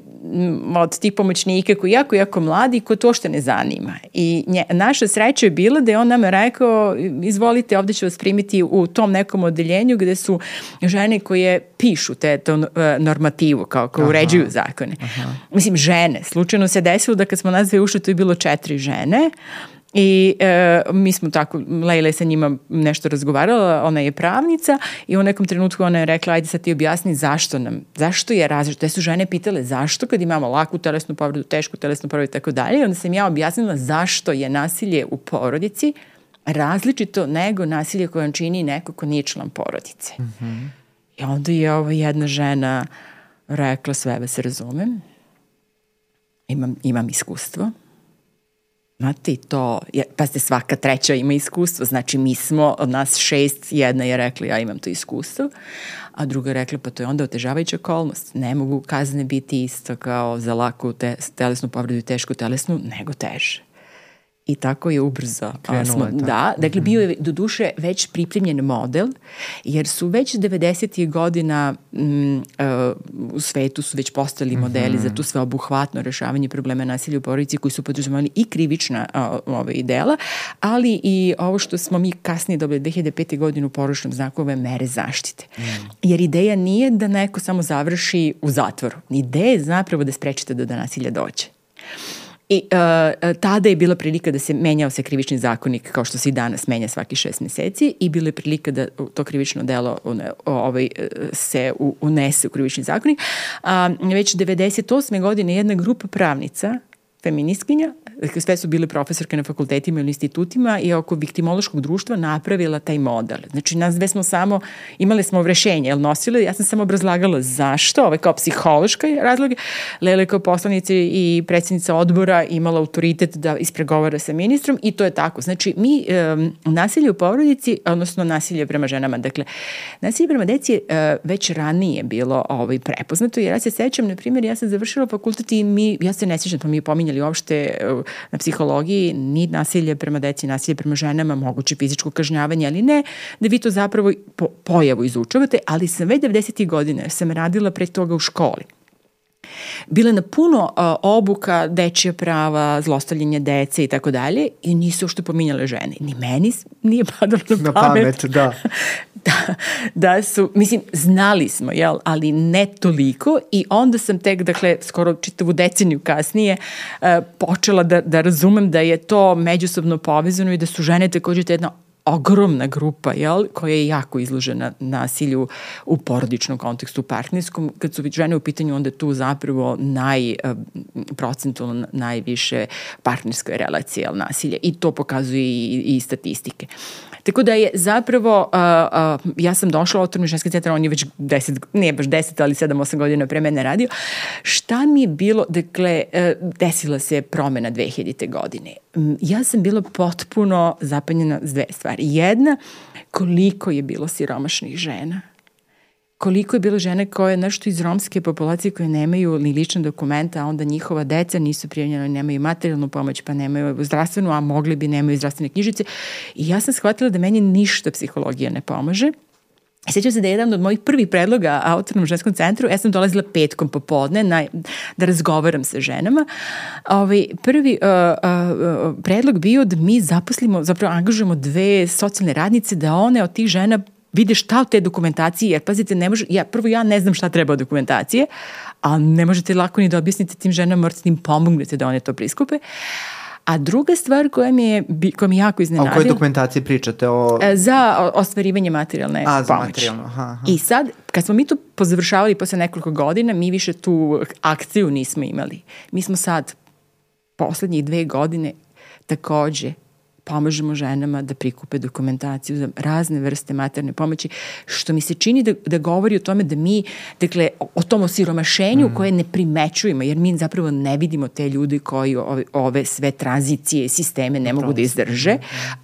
od tih pomoćnika koji jako, jako mladi ko to što ne zanima. I nje, naša sreća je bila da je on nama rekao izvolite, ovde ću vas primiti u tom nekom odeljenju gde su žene koje pišu te to, uh, normativu, kao koje uređuju zakone. Aha. Mislim, žene. Slučajno se desilo da kad smo nas dve ušli, to je bilo četiri žene, I e, mi smo tako, Lejla je sa njima nešto razgovarala, ona je pravnica i u nekom trenutku ona je rekla, ajde sad ti objasni zašto nam, zašto je različito. Te su žene pitale zašto kad imamo laku telesnu povredu, tešku telesnu povredu i tako dalje. I onda sam ja objasnila zašto je nasilje u porodici različito nego nasilje koje on čini neko ko nije član porodice. Mm -hmm. I onda je ova jedna žena rekla, sve vas razumem, imam, imam iskustvo, Znate, i to, pa ste svaka treća ima iskustvo, znači mi smo, od nas šest, jedna je rekla ja imam to iskustvo, a druga je rekla pa to je onda otežavajuća okolnost. Ne mogu kazne biti isto kao za laku te, telesnu povredu i tešku telesnu, nego teže i tako je ubrzo. Krenulo smo, je Da, dakle bio je do duše već pripremljen model, jer su već 90. godina m, uh, u svetu su već postali modeli mm -hmm. za tu sveobuhvatno rešavanje problema nasilja u porodici koji su podržavali i krivična uh, ove dela, ali i ovo što smo mi kasnije dobili 2005. godinu u poručnom znaku ove mere zaštite. Mm. Jer ideja nije da neko samo završi u zatvoru. Ideja je zapravo da sprečite da do nasilja dođe. I uh, tada je bila prilika da se menjao se krivični zakonik kao što se i danas menja svaki šest meseci i bila je prilika da to krivično delo ovaj, se unese u krivični zakonik. A, već 98. godine jedna grupa pravnica feministkinja, dakle sve su bile profesorke na fakultetima ili institutima i oko viktimološkog društva napravila taj model. Znači nas dve smo samo, imali smo rešenje, jel nosile, ja sam samo obrazlagala zašto, ovaj kao psihološka razloge, Lele kao poslanica i predsjednica odbora imala autoritet da ispregovara sa ministrom i to je tako. Znači mi um, nasilje u porodici, odnosno nasilje prema ženama, dakle nasilje prema deci je uh, već ranije bilo ovaj, prepoznato, jer ja se sećam, na primjer, ja sam završila fakultet i mi, ja se ne sećam, pa mi je pominjali uopšte uh, na psihologiji ni nasilje prema deci, nasilje prema ženama, moguće fizičko kažnjavanje, ali ne da vi to zapravo po, pojavu izučavate, ali sam već 90. godine, sam radila pre toga u školi bile na puno uh, obuka dečje prava, zlostavljanje dece i tako dalje i nisu uopšte pominjale žene. Ni meni nije padalo na, na pamet. pamet da. da, da su, mislim, znali smo, jel, ali ne toliko i onda sam tek, dakle, skoro čitavu deceniju kasnije uh, počela da, da razumem da je to međusobno povezano i da su žene takođe jedna ogromna grupa jel, koja je jako izložena nasilju u porodičnom kontekstu partnerskom. Kad su žene u pitanju, onda tu zapravo naj, eh, procentualno najviše partnerske relacije jel, nasilja i to pokazuje i, i statistike. Tako da je zapravo, uh, uh, ja sam došla u Otvorni ženski centar, on je već 10, nije baš 10, ali 7-8 godina pre mene radio. Šta mi je bilo, dakle, uh, desila se promena 2000. godine. Ja sam bila potpuno zapanjena s dve stvari. Jedna, koliko je bilo siromašnih žena koliko je bilo žene koje, nešto iz romske populacije koje nemaju ni lične dokumenta, a onda njihova deca nisu prijavljena, nemaju materijalnu pomoć, pa nemaju zdravstvenu, a mogli bi, nemaju zdravstvene knjižice. I ja sam shvatila da meni ništa psihologija ne pomaže. I sećam se da je jedan od mojih prvih predloga autornom ženskom centru, ja sam dolazila petkom popodne na, da razgovaram sa ženama. Ovaj, prvi uh, uh, predlog bio da mi zaposlimo, zapravo angažujemo dve socijalne radnice da one od tih žena vide šta u te dokumentacije, jer pazite, ne može, ja, prvo ja ne znam šta treba od dokumentacije, a ne možete lako ni da objasnite tim ženama, morate da im pomognete da one to priskupe. A druga stvar koja mi je, koja mi je jako iznenadila... A o kojoj dokumentaciji pričate? O... E, za ostvarivanje materijalne A, za pomoći. materijalno, aha, aha. I sad, kad smo mi to pozavršavali posle nekoliko godina, mi više tu akciju nismo imali. Mi smo sad, poslednjih dve godine, takođe pomažemo ženama da prikupe dokumentaciju za razne vrste materne pomoći, što mi se čini da, da govori o tome da mi, dakle, o tom osiromašenju mm. koje ne primećujemo, jer mi zapravo ne vidimo te ljude koji ove, ove sve tranzicije, sisteme ne mogu da izdrže,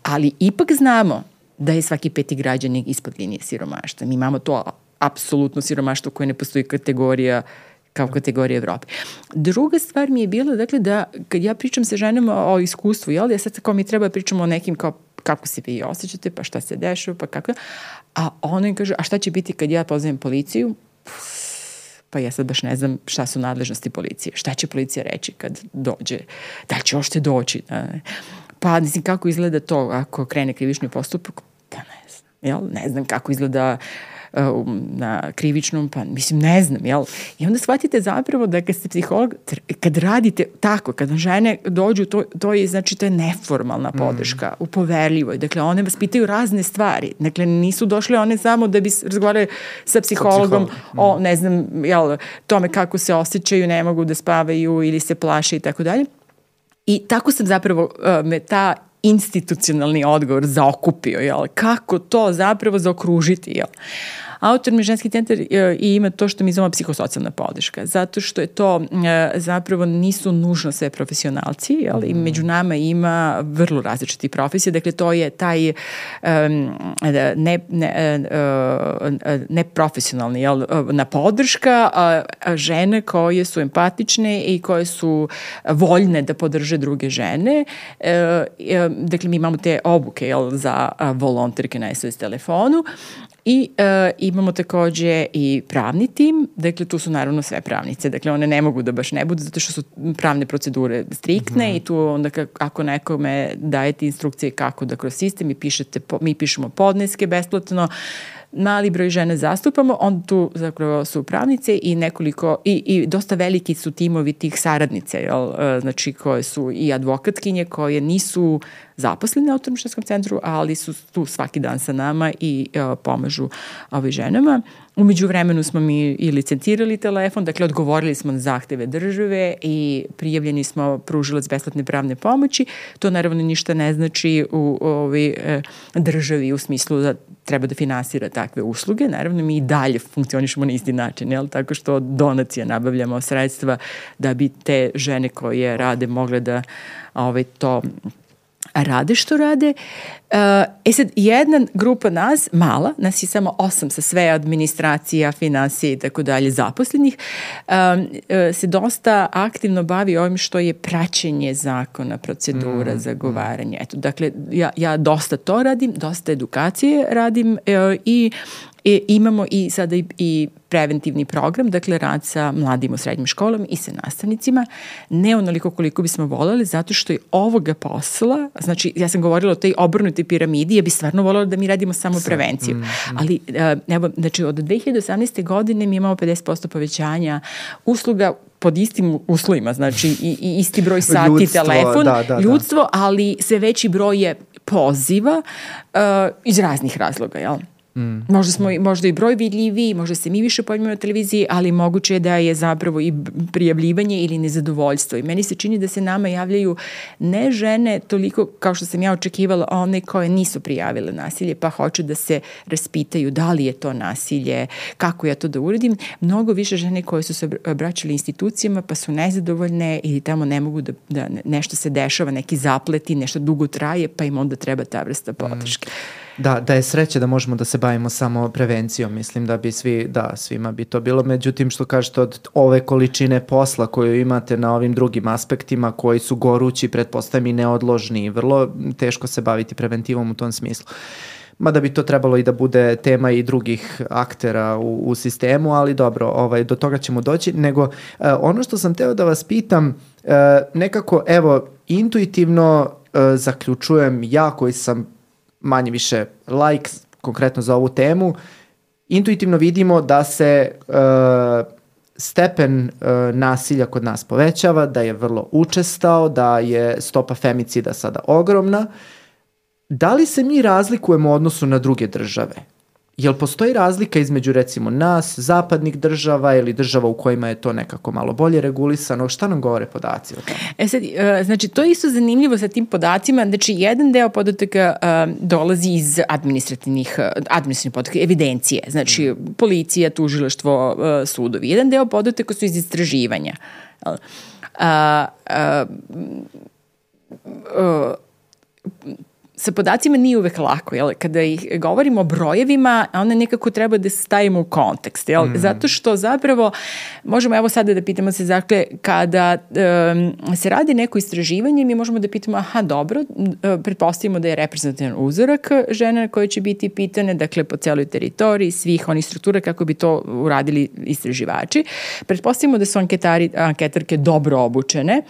ali ipak znamo da je svaki peti građanin ispod linije siromaštva. Mi imamo to apsolutno siromaštvo koje ne postoji kategorija kao kategorija Evrope. Druga stvar mi je bila, dakle, da kad ja pričam sa ženama o iskustvu, jel, ja sad kao mi treba da pričamo o nekim kao kako se vi osjećate, pa šta se dešava, pa kako, a ona im kaže, a šta će biti kad ja pozovem policiju? pa ja sad baš ne znam šta su nadležnosti policije. Šta će policija reći kad dođe? Da li će ošte doći? Pa, mislim, kako izgleda to ako krene krivični postupak? Pa ne znam. Jel? Ne znam kako izgleda uh, na krivičnom, pa mislim ne znam, jel? I onda shvatite zapravo da kad ste psiholog, kad radite tako, kad žene dođu, to, to je, znači, to je neformalna mm. podrška, mm. u poverljivoj. Dakle, one vas pitaju razne stvari. Dakle, nisu došle one samo da bi razgovarali sa psihologom mm. o, ne znam, jel, tome kako se osjećaju, ne mogu da spavaju ili se plaše i tako dalje. I tako sam zapravo, uh, me ta institucionalni odgovor zaokupio, jel? Kako to zapravo zaokružiti, jel? Autorni ženski centar e, i ima to što mi zovemo psihosocijalna podrška, zato što je to e, zapravo nisu nužno sve profesionalci, jel? i među nama ima vrlo različiti profesije, dakle to je taj um, ne, ne, uh, neprofesionalni jel? na podrška žene koje su empatične i koje su voljne da podrže druge žene. E, dakle, mi imamo te obuke jel, za volonterke na SOS telefonu I uh, imamo takođe i pravni tim, dakle tu su naravno sve pravnice, dakle one ne mogu da baš ne budu zato što su pravne procedure striktne mm -hmm. i tu onda ako nekome dajete instrukcije kako da kroz sistem i pišete, mi pišemo podneske besplatno, mali broj žene zastupamo, onda tu zapravo su pravnice i nekoliko, i, i dosta veliki su timovi tih saradnice, jel? E, znači koje su i advokatkinje koje nisu zaposlene u autonomštanskom centru, ali su tu svaki dan sa nama i uh, pomažu ovoj ženama. Umeđu vremenu smo mi i licencirali telefon, dakle odgovorili smo na zahteve države i prijavljeni smo pružilac besplatne pravne pomoći. To naravno ništa ne znači u ovoj e, državi u smislu da treba da finansira takve usluge. Naravno mi i dalje funkcionišemo na isti način, jel? tako što donacija nabavljamo sredstva da bi te žene koje rade mogle da ovaj, to rade što rade. E sad, jedna grupa nas, mala, nas je samo osam sa sve administracija, financije i tako dalje zaposlenih, e, se dosta aktivno bavi ovim što je praćenje zakona, procedura, mm, zagovaranje. Eto, dakle, ja, ja dosta to radim, dosta edukacije radim e, i E, imamo i sada i, i preventivni program, dakle rad sa mladim u srednjim školama i sa nastavnicima, ne onoliko koliko bismo voleli, zato što je ovoga posla, znači ja sam govorila o tej obrnutoj piramidi, ja bih stvarno volela da mi radimo samo prevenciju, mm, mm. ali e, evo, znači od 2018. godine mi imamo 50% povećanja usluga pod istim uslovima, znači i, i isti broj sati, ljudstvo, telefon, da, da, da. ljudstvo, da. ali sve veći broj je poziva uh, iz raznih razloga, jel? Mm. Možda, smo, možda i broj vidljiviji, možda se mi više pojavimo na televiziji, ali moguće je da je zapravo i prijavljivanje ili nezadovoljstvo. I meni se čini da se nama javljaju ne žene toliko kao što sam ja očekivala, one koje nisu prijavile nasilje, pa hoće da se raspitaju da li je to nasilje, kako ja to da uradim. Mnogo više žene koje su se obraćali institucijama pa su nezadovoljne ili tamo ne mogu da, da nešto se dešava, neki zapleti, nešto dugo traje, pa im onda treba ta vrsta podrške. Mm. Da, da je sreće da možemo da se bavimo samo prevencijom, mislim da bi svi, da, svima bi to bilo, međutim što kažete od ove količine posla koju imate na ovim drugim aspektima koji su gorući, pretpostavljam i neodložni i vrlo teško se baviti preventivom u tom smislu. Mada bi to trebalo i da bude tema i drugih aktera u, u sistemu, ali dobro, ovaj, do toga ćemo doći. Nego, uh, ono što sam teo da vas pitam, uh, nekako, evo, intuitivno uh, zaključujem ja koji sam manje više like konkretno za ovu temu, intuitivno vidimo da se uh, stepen uh, nasilja kod nas povećava, da je vrlo učestao, da je stopa femicida sada ogromna. Da li se mi razlikujemo u odnosu na druge države? Jel postoji razlika između recimo nas, zapadnih država ili država u kojima je to nekako malo bolje regulisano? Šta nam govore podaci o tome? E sad, e, znači to je isto zanimljivo sa tim podacima, znači jedan deo podataka um, dolazi iz administrativnih, e, administrativnih podataka, evidencije, znači policija, tužilaštvo, uh, sudovi. Jedan deo podataka su iz istraživanja. Uh, uh, uh, sa podacima nije uvek lako, jel? Kada ih govorimo o brojevima, onda nekako treba da se stavimo u kontekst, jel? Mm. Zato što zapravo, možemo evo sada da pitamo se, dakle, kada um, se radi neko istraživanje, mi možemo da pitamo, aha, dobro, uh, pretpostavimo da je reprezentativan uzorak žena koje će biti pitane, dakle, po celoj teritoriji, svih onih struktura kako bi to uradili istraživači. Pretpostavimo da su anketari, anketarke dobro obučene,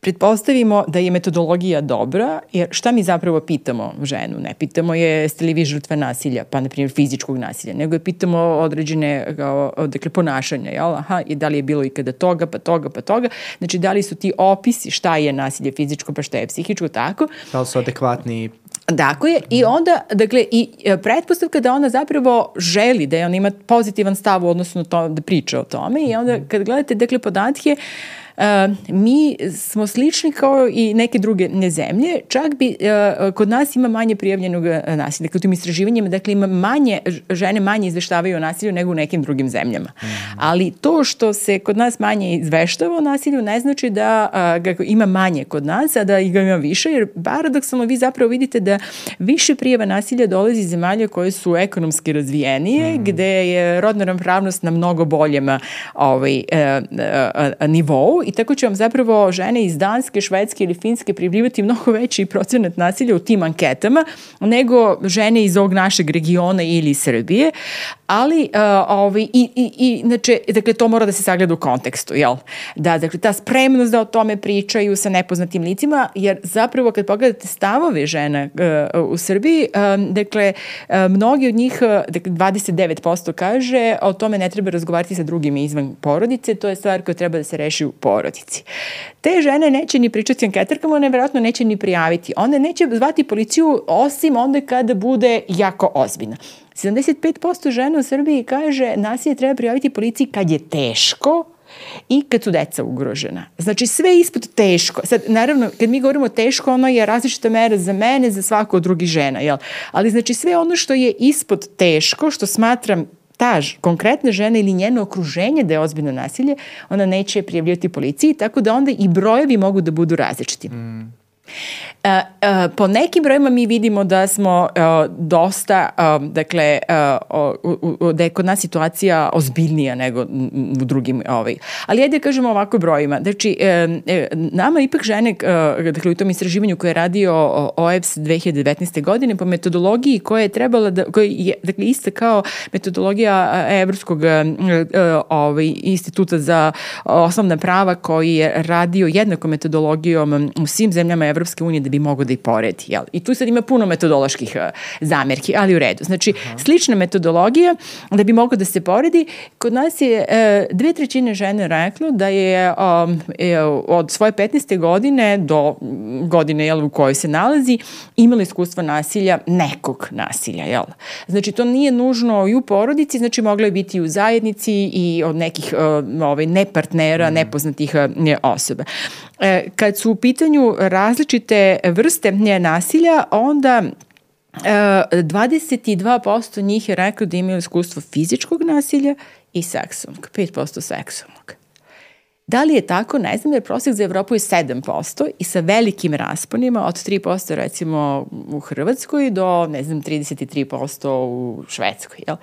pretpostavimo da je metodologija dobra, jer šta mi zapravo pitamo ženu? Ne pitamo je jeste li vi žrtva nasilja, pa na primjer fizičkog nasilja, nego je pitamo određene kao, dakle, ponašanja, jel? Aha, i da li je bilo ikada toga, pa toga, pa toga. Znači, da li su ti opisi šta je nasilje fizičko, pa šta je psihičko, tako. Da li su adekvatni Tako je, i onda, dakle, i e, pretpostavka da ona zapravo želi, da je ona ima pozitivan stav u odnosu na to, da priča o tome i onda kad gledate, dakle, podatke, uh, mi smo slični kao i neke druge zemlje, čak bi kod nas ima manje prijavljenog nasilja. Dakle, u tim istraživanjima, dakle, ima manje, žene manje izveštavaju o nasilju nego u nekim drugim zemljama. Mm. Ali to što se kod nas manje izveštava o nasilju ne znači da ga ima manje kod nas, a da ga ima više, jer paradoksalno vi zapravo vidite da više prijava nasilja dolazi iz zemalja koje su ekonomski razvijenije, mm. gde je rodna ravnopravnost na mnogo boljem ovaj, nivou i tako će vam zapravo žene iz Danske, Švedske ili Finske pribrivati mnogo veći procenat nasilja u tim anketama nego žene iz ovog našeg regiona ili Srbije, ali uh, ovaj, i, i, i znači, dakle, to mora da se sagleda u kontekstu, jel? Da, dakle, ta spremnost da o tome pričaju sa nepoznatim licima, jer zapravo kad pogledate stavove žena uh, u Srbiji, um, dakle, uh, mnogi od njih, dakle, 29% kaže, o tome ne treba razgovarati sa drugim izvan porodice, to je stvar koja treba da se reši u porodici. Te žene neće ni pričati anketarkama, one vjerojatno neće ni prijaviti. One neće zvati policiju osim onda kada bude jako ozbiljna. 75% žena u Srbiji kaže nasilje treba prijaviti policiji kad je teško, i kad su deca ugrožena. Znači sve ispod teško. Sad, naravno, kad mi govorimo teško, ono je različita mera za mene, za svako od drugih žena, jel? Ali znači sve ono što je ispod teško, što smatram ta konkretna žena ili njeno okruženje da je ozbiljno nasilje, ona neće prijavljati policiji, tako da onda i brojevi mogu da budu različiti. Mm. Uh, uh, po nekim brojima mi vidimo da smo uh, dosta, dakle, da je kod nas situacija ozbiljnija nego u drugim, ovaj. ali ajde da kažemo ovako brojima. Znači, nama ipak žene, dakle, u tom istraživanju koje je radio OEPS 2019. godine po metodologiji koja je trebala da, koja je, dakle, ista kao metodologija Evropskog ovaj, instituta za osnovna prava koji je radio jednako metodologijom u svim zemljama Evropske unije da bi mogo da i poredi. Jel? I tu sad ima puno metodoloških uh, zamerki, ali u redu. Znači, Aha. slična metodologija da bi mogo da se poredi. Kod nas je uh, dve trećine žene reklo da je um, je, od svoje 15. godine do godine jel, u kojoj se nalazi imala iskustva nasilja, nekog nasilja. Jel? Znači, to nije nužno i u porodici, znači moglo je biti i u zajednici i od nekih ovaj, nepartnera, mm. nepoznatih osoba. E, kad su u pitanju različite vrste nasilja, onda 22% e, njih je rekao da imaju iskustvo fizičkog nasilja i seksualnog, 5% seksualnog. Da li je tako? Ne znam, jer prosjek za Evropu je 7% i sa velikim rasponima od 3% recimo u Hrvatskoj do, ne znam, 33% u Švedskoj. Jel?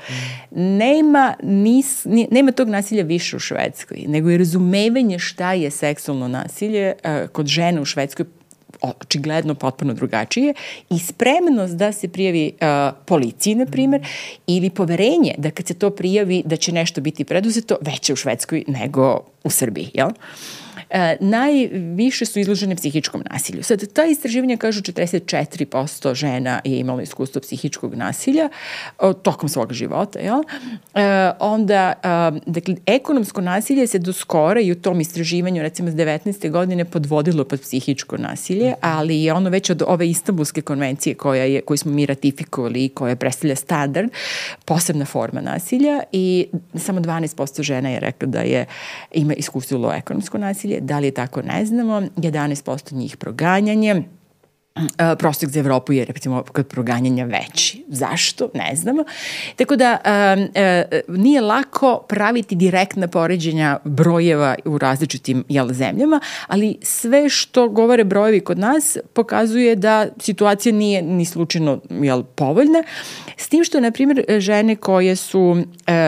Nema, nis, nema tog nasilja više u Švedskoj, nego je razumevanje šta je seksualno nasilje uh, kod žena u Švedskoj očigledno potpuno drugačije i spremnost da se prijavi uh, policiji, na primer, ili poverenje da kad se to prijavi da će nešto biti preduzeto veće u Švedskoj nego u Srbiji, jel? Uh, najviše su izložene psihičkom nasilju. Sad, ta istraživanja kažu 44% žena je imalo iskustvo psihičkog nasilja tokom svog života. Jel? E, onda, a, dakle, ekonomsko nasilje se do skora i u tom istraživanju, recimo, s 19. godine podvodilo pod psihičko nasilje, ali je ono već od ove Istanbulske konvencije koja je, koju smo mi ratifikovali i koja predstavlja standard, posebna forma nasilja i samo 12% žena je rekla da je ima iskusilo ekonomsko nasilje nasilje, da li je tako ne znamo, 11% njih proganjanje, Uh, prostek za Evropu je recimo kod proganjanja veći. Zašto? Ne znamo. Tako da uh, uh, nije lako praviti direktna poređenja brojeva u različitim jel, zemljama, ali sve što govore brojevi kod nas pokazuje da situacija nije ni slučajno jel, povoljna. S tim što, na primjer, žene koje su uh,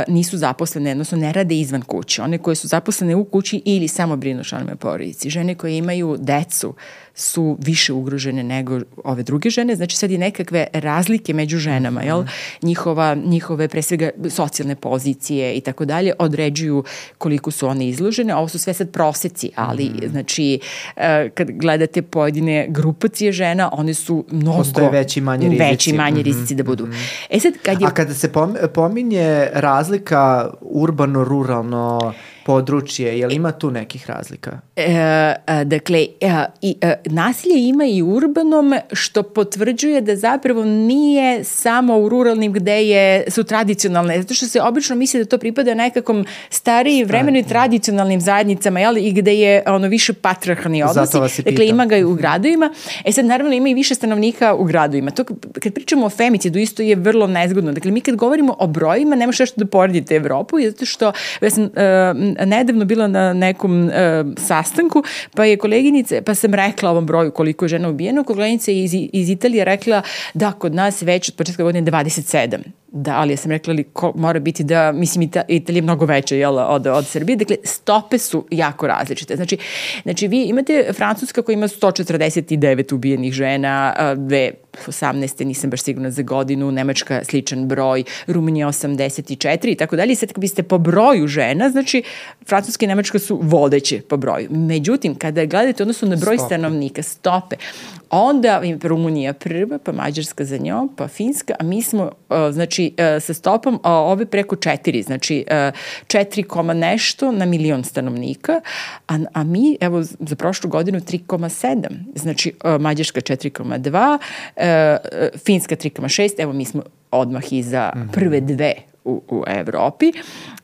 nisu zaposlene, odnosno ne rade izvan kuće, one koje su zaposlene u kući ili samo brinu članove porodici, žene koje imaju decu, su više ugrožene nego ove druge žene. Znači sad je nekakve razlike među ženama, jel? Njihova, njihove pre svega socijalne pozicije i tako dalje određuju koliko su one izložene. Ovo su sve sad proseci, ali mm. znači e, kad gledate pojedine grupacije žena, one su mnogo... Postoje veći manje rizici. Veći manje rizici mm -hmm. da budu. Mm -hmm. E sad kad je... A kada se pominje razlika urbano-ruralno područje, je li ima tu nekih razlika? E, a, dakle, a, i, a, nasilje ima i urbanom, što potvrđuje da zapravo nije samo u ruralnim gde je, su tradicionalne, zato što se obično misli da to pripada nekakvom stariji vremenu i tradicionalnim zajednicama, jel, i gde je ono više patriarhalni odnosi. Dakle, ima ga i u gradovima. E sad, naravno, ima i više stanovnika u gradovima. To, kad pričamo o femicidu, isto je vrlo nezgodno. Dakle, mi kad govorimo o brojima, ne možete što da poredite Evropu, zato što, ja sam nedavno bila na nekom uh, sastanku, pa je koleginice, pa sam rekla ovom broju koliko je žena ubijeno, koleginica iz, iz Italije rekla da kod nas već od početka godine 27 Da, ali ja sam rekla li ko, mora biti da, mislim, Ita, Italija je mnogo veća jel, od, od Srbije, dakle, stope su jako različite. Znači, znači vi imate Francuska koja ima 149 ubijenih žena, dve 18. nisam baš sigurna za godinu, Nemačka sličan broj, Rumunija 84 i tako dalje. Sad kad biste po broju žena, znači Francuska i Nemačka su vodeće po broju. Međutim, kada gledate odnosno na broj stope. stanovnika, stope, onda Rumunija prva, pa Mađarska za njom, pa Finska, a mi smo, znači, sa stopom ove preko četiri, znači 4, nešto na milion stanovnika, a, a mi, evo, za prošlu godinu 3,7, znači Mađarska 4,2, Finska 3,6, evo mi smo odmah iza mhm. prve dve u, u Evropi.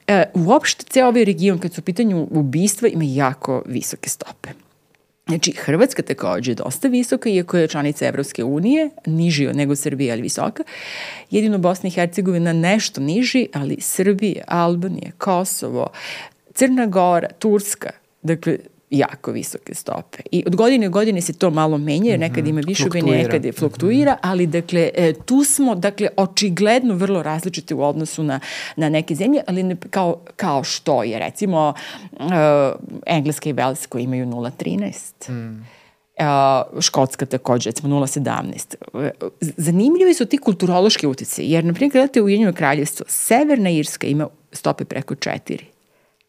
E, uopšte, ceo ovaj region, kad su u pitanju ubistva, ima jako visoke stope. Znači, Hrvatska takođe je dosta visoka, iako je članica Evropske unije, niži nego Srbija, ali visoka. Jedino Bosna i Hercegovina nešto niži, ali Srbija, Albanija, Kosovo, Crna Gora, Turska, dakle, jako visoke stope. I od godine u godine se to malo menja, jer nekad ima više ubi, nekad je fluktuira, mhm. ali dakle, e, tu smo, dakle, očigledno vrlo različite u odnosu na, na neke zemlje, ali ne, kao, kao što je, recimo, uh, Engleska i Velska koji imaju 0,13. Mm. Uh, Škotska takođe, recimo 0,17. Zanimljivi su ti kulturološki utice, jer, na primjer, gledate u Ujedinjeno kraljevstvo, Severna Irska ima stope preko 4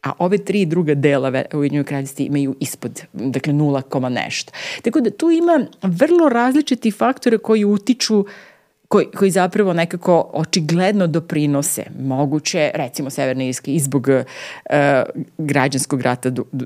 a ove tri druga dela u Ujedinjoj kraljevstvi imaju ispod, dakle 0, nešto. Tako da tu ima vrlo različiti faktore koji utiču koji, koji zapravo nekako očigledno doprinose moguće, recimo Severne Irske, i zbog uh, građanskog rata do, do,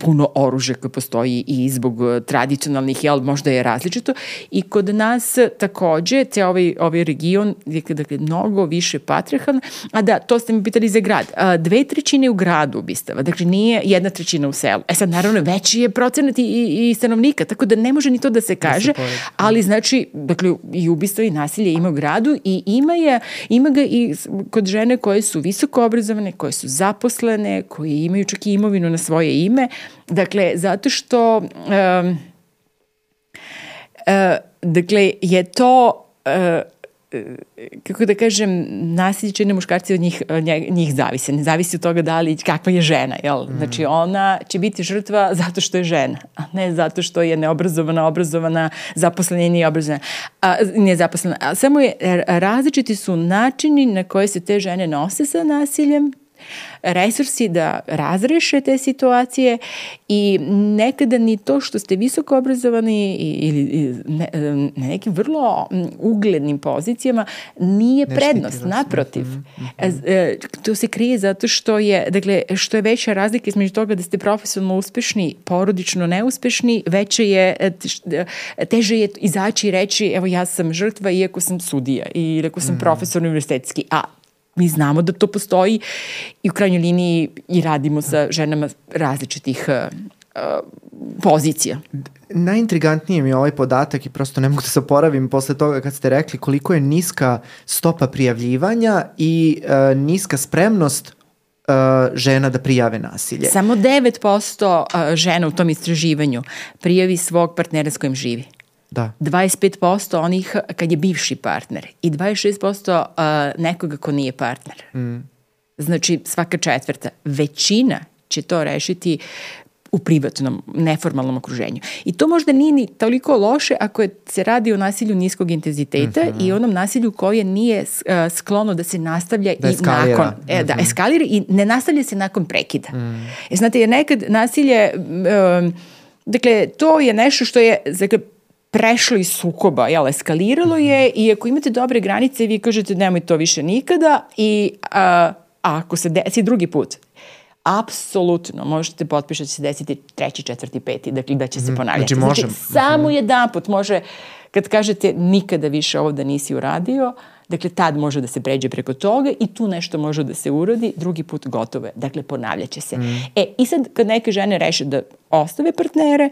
puno oružja koje postoji i zbog tradicionalnih, jel, možda je različito. I kod nas takođe, te ovaj, ovaj region je dakle, mnogo više patrihan, a da, to ste mi pitali za grad. A, dve trećine u gradu ubistava, dakle nije jedna trećina u selu. E sad, naravno, veći je procenat i, i stanovnika, tako da ne može ni to da se kaže, da se ali znači, dakle, i ubistva i nasilje nasilje ima u gradu i ima, je, ima ga i kod žene koje su visoko obrazovane, koje su zaposlene, koje imaju čak i imovinu na svoje ime. Dakle, zato što um, uh, dakle, je to uh, kako da kažem, nasilje čine muškarci od njih, njih zavise. Ne zavisi od toga da li, kakva je žena, jel? Mm. Znači, ona će biti žrtva zato što je žena, a ne zato što je neobrazovana, obrazovana, zaposlena i nije obrazovana, a, nije zaposlena. A samo je, različiti su načini na koje se te žene nose sa nasiljem, resursi da razreše te situacije i nekada ni to što ste visoko obrazovani ili ne, na nekim vrlo uglednim pozicijama nije ne prednost, naprotiv. Mm -hmm. To se krije zato što je, dakle, što je veća razlika između toga da ste profesionalno uspešni, porodično neuspešni, veće je, e, e, teže je izaći i reći, evo ja sam žrtva iako sam sudija i ako sam mm. profesor univerzitetski, a mi znamo da to postoji i u krajnjoj liniji i radimo sa ženama različitih uh, pozicija. Najintrigantnije mi je ovaj podatak i prosto ne mogu da se oporavim posle toga kad ste rekli koliko je niska stopa prijavljivanja i uh, niska spremnost uh, žena da prijave nasilje. Samo 9% uh, žena u tom istraživanju prijavi svog partnera s kojim živi. Da. 25% onih kad je bivši partner i 26% uh, nekoga ko nije partner. Mm. Znači svaka četvrta. Većina će to rešiti u privatnom, neformalnom okruženju. I to možda nije ni toliko loše ako je, se radi o nasilju niskog intenziteta mm -hmm. i onom nasilju koje nije uh, sklono da se nastavlja da i eskalira. nakon. E, mm -hmm. Da, mhm. eskalira i ne nastavlja se nakon prekida. Mm. E, znate, jer nekad nasilje, um, dakle, to je nešto što je, dakle, prešlo iz sukoba, jel, eskaliralo je mhm. i ako imate dobre granice vi kažete nemoj to više nikada i a, a ako se desi drugi put, apsolutno možete potpišati da će se desiti treći, četvrti, peti, dakle da će se mhm. ponavljati. Znači, možem. znači samo mhm. jedan put može, kad kažete nikada više ovo da nisi uradio, dakle tad može da se pređe preko toga i tu nešto može da se urodi, drugi put gotovo je. Dakle, ponavljaće se. Mm. E, i sad kad neke žene reše da ostave partnere,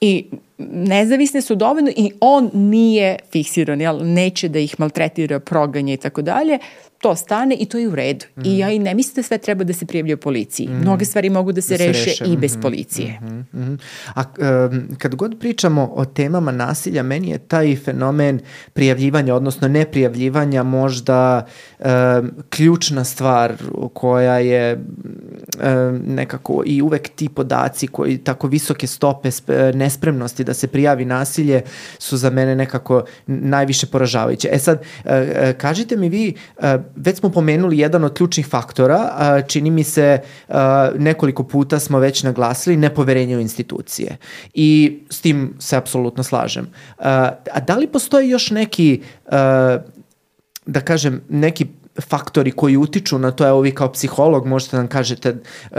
i nezavisne su dovoljno i on nije fiksiran, jel? neće da ih maltretira, proganje i tako dalje, to stane i to je u redu. Mm. I ja i ne mislim da sve treba da se prijavljaju policiji. Mm. Mnoge stvari mogu da se, da se reše, reše i bez mm. policije. Mm -hmm. A um, kad god pričamo o temama nasilja, meni je taj fenomen prijavljivanja, odnosno neprijavljivanja možda um, ključna stvar koja je um, nekako i uvek ti podaci koji tako visoke stope nespremnosti da se prijavi nasilje su za mene nekako najviše poražavajuće. E sad, uh, kažite mi vi, uh, već smo pomenuli jedan od ključnih faktora, čini mi se nekoliko puta smo već naglasili nepoverenje u institucije. I s tim se apsolutno slažem. A da li postoji još neki, da kažem, neki faktori koji utiču na to, evo vi kao psiholog možete nam kažete,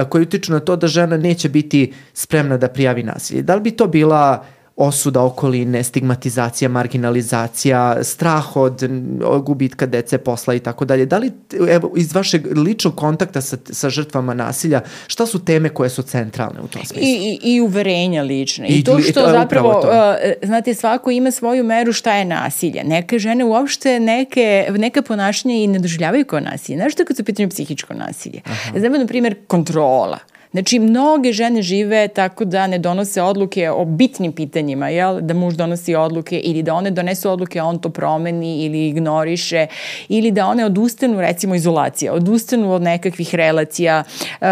koji utiču na to da žena neće biti spremna da prijavi nasilje. Da li bi to bila uh, osuda okoline, stigmatizacija, marginalizacija, strah od, gubitka dece, posla i tako dalje. Da li, evo, iz vašeg ličnog kontakta sa, sa žrtvama nasilja, šta su teme koje su centralne u tom smislu? I, i, i uverenja lične. I, I to što to, zapravo, to. Uh, znate, svako ima svoju meru šta je nasilje. Neke žene uopšte neke, neka ponašanja i ne doživljavaju kao nasilje. Znaš što kad su pitanju psihičko nasilje? Aha. Znamo, na primjer, kontrola. Znači, mnoge žene žive tako da ne donose odluke o bitnim pitanjima, jel? Da muž donosi odluke ili da one donesu odluke, a on to promeni ili ignoriše ili da one odustanu, recimo, izolacija, odustanu od nekakvih relacija, uh,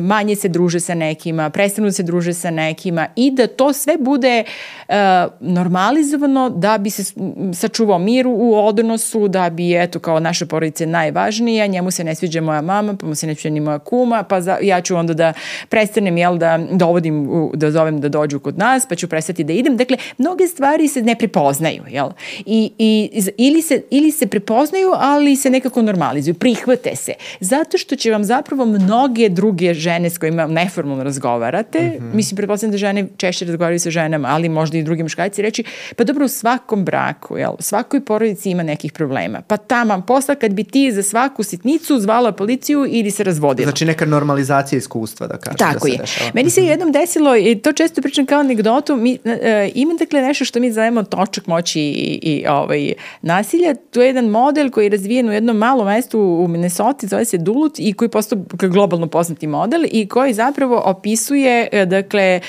manje se druže sa nekima, prestanu se druže sa nekima i da to sve bude uh, normalizovano da bi se sačuvao mir u odnosu, da bi, eto, kao naša porodica najvažnija, njemu se ne sviđa moja mama, pa mu se ne sviđa ni moja kuma, pa za, ja ću onda da prestanem jel, da dovodim, da zovem da dođu kod nas, pa ću prestati da idem. Dakle, mnoge stvari se ne prepoznaju, jel? I, i, ili, se, ili se prepoznaju, ali se nekako normalizuju, prihvate se. Zato što će vam zapravo mnoge druge žene s kojima neformalno razgovarate, mm -hmm. mislim, pretpostavljam da žene češće razgovaraju sa ženama, ali možda i drugi muškarci reći, pa dobro, u svakom braku, jel, u svakoj porodici ima nekih problema. Pa tamo, posla kad bi ti za svaku sitnicu zvala policiju ili se razvodila. Znači neka normalizacija iskustva da kaže Tako da se je. dešava. Meni se jednom desilo, i to često pričam kao anegdotu, mi, e, ima dakle nešto što mi zovemo točak moći i, i ovaj, nasilja. To je jedan model koji je razvijen u jednom malom mestu u Minnesota, zove se Duluth i koji je postao globalno poznati model i koji zapravo opisuje, e, dakle,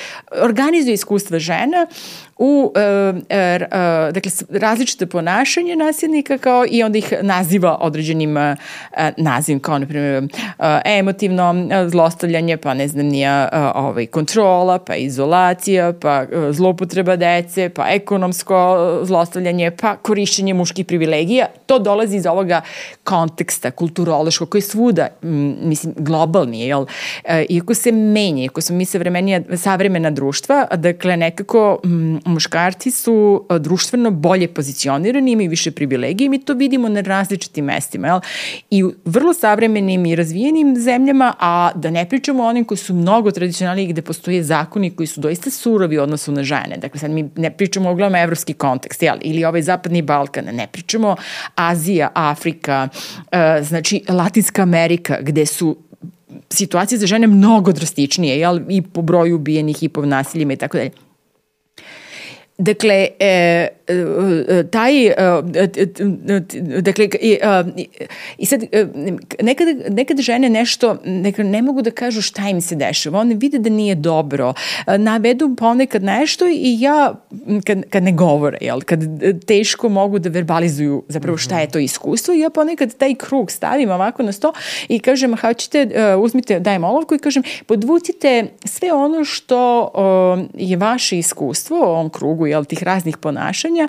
organizuje iskustva žena u e, e, dakle, različite ponašanje nasilnika kao i onda ih naziva određenim e, nazivim kao na primjer emotivno zlostavljanje pa ne znam nija ovaj, kontrola pa izolacija pa zloupotreba dece pa ekonomsko zlostavljanje pa korišćenje muških privilegija. To dolazi iz ovoga konteksta kulturološkog koji je svuda mislim globalni je jel iako se menja iako smo mi savremenija savremena društva dakle nekako muškarci su društveno bolje pozicionirani, imaju više privilegije i mi to vidimo na različitim mestima. Jel? I u vrlo savremenim i razvijenim zemljama, a da ne pričamo o onim koji su mnogo tradicionalni gde postoje zakoni koji su doista surovi u odnosu na žene. Dakle, sad mi ne pričamo uglavnom evropski kontekst, jel? ili ovaj zapadni Balkan, ne pričamo Azija, Afrika, uh, znači Latinska Amerika, gde su situacije za žene mnogo drastičnije, jel? i po broju ubijenih i po nasiljima i tako dalje. Dakle, e, e, taj, e, dakle, i, i sad, nekada, nekada žene nešto, nekada ne mogu da kažu šta im se dešava, one vide da nije dobro, navedu ponekad nešto i ja, kad, kad ne govore, jel, kad teško mogu da verbalizuju zapravo šta je to iskustvo, ja ponekad taj krug stavim ovako na sto i kažem, hoćete, uzmite, dajem olovku i kažem, podvucite sve ono što je vaše iskustvo u ovom krugu, jel, tih raznih ponašanja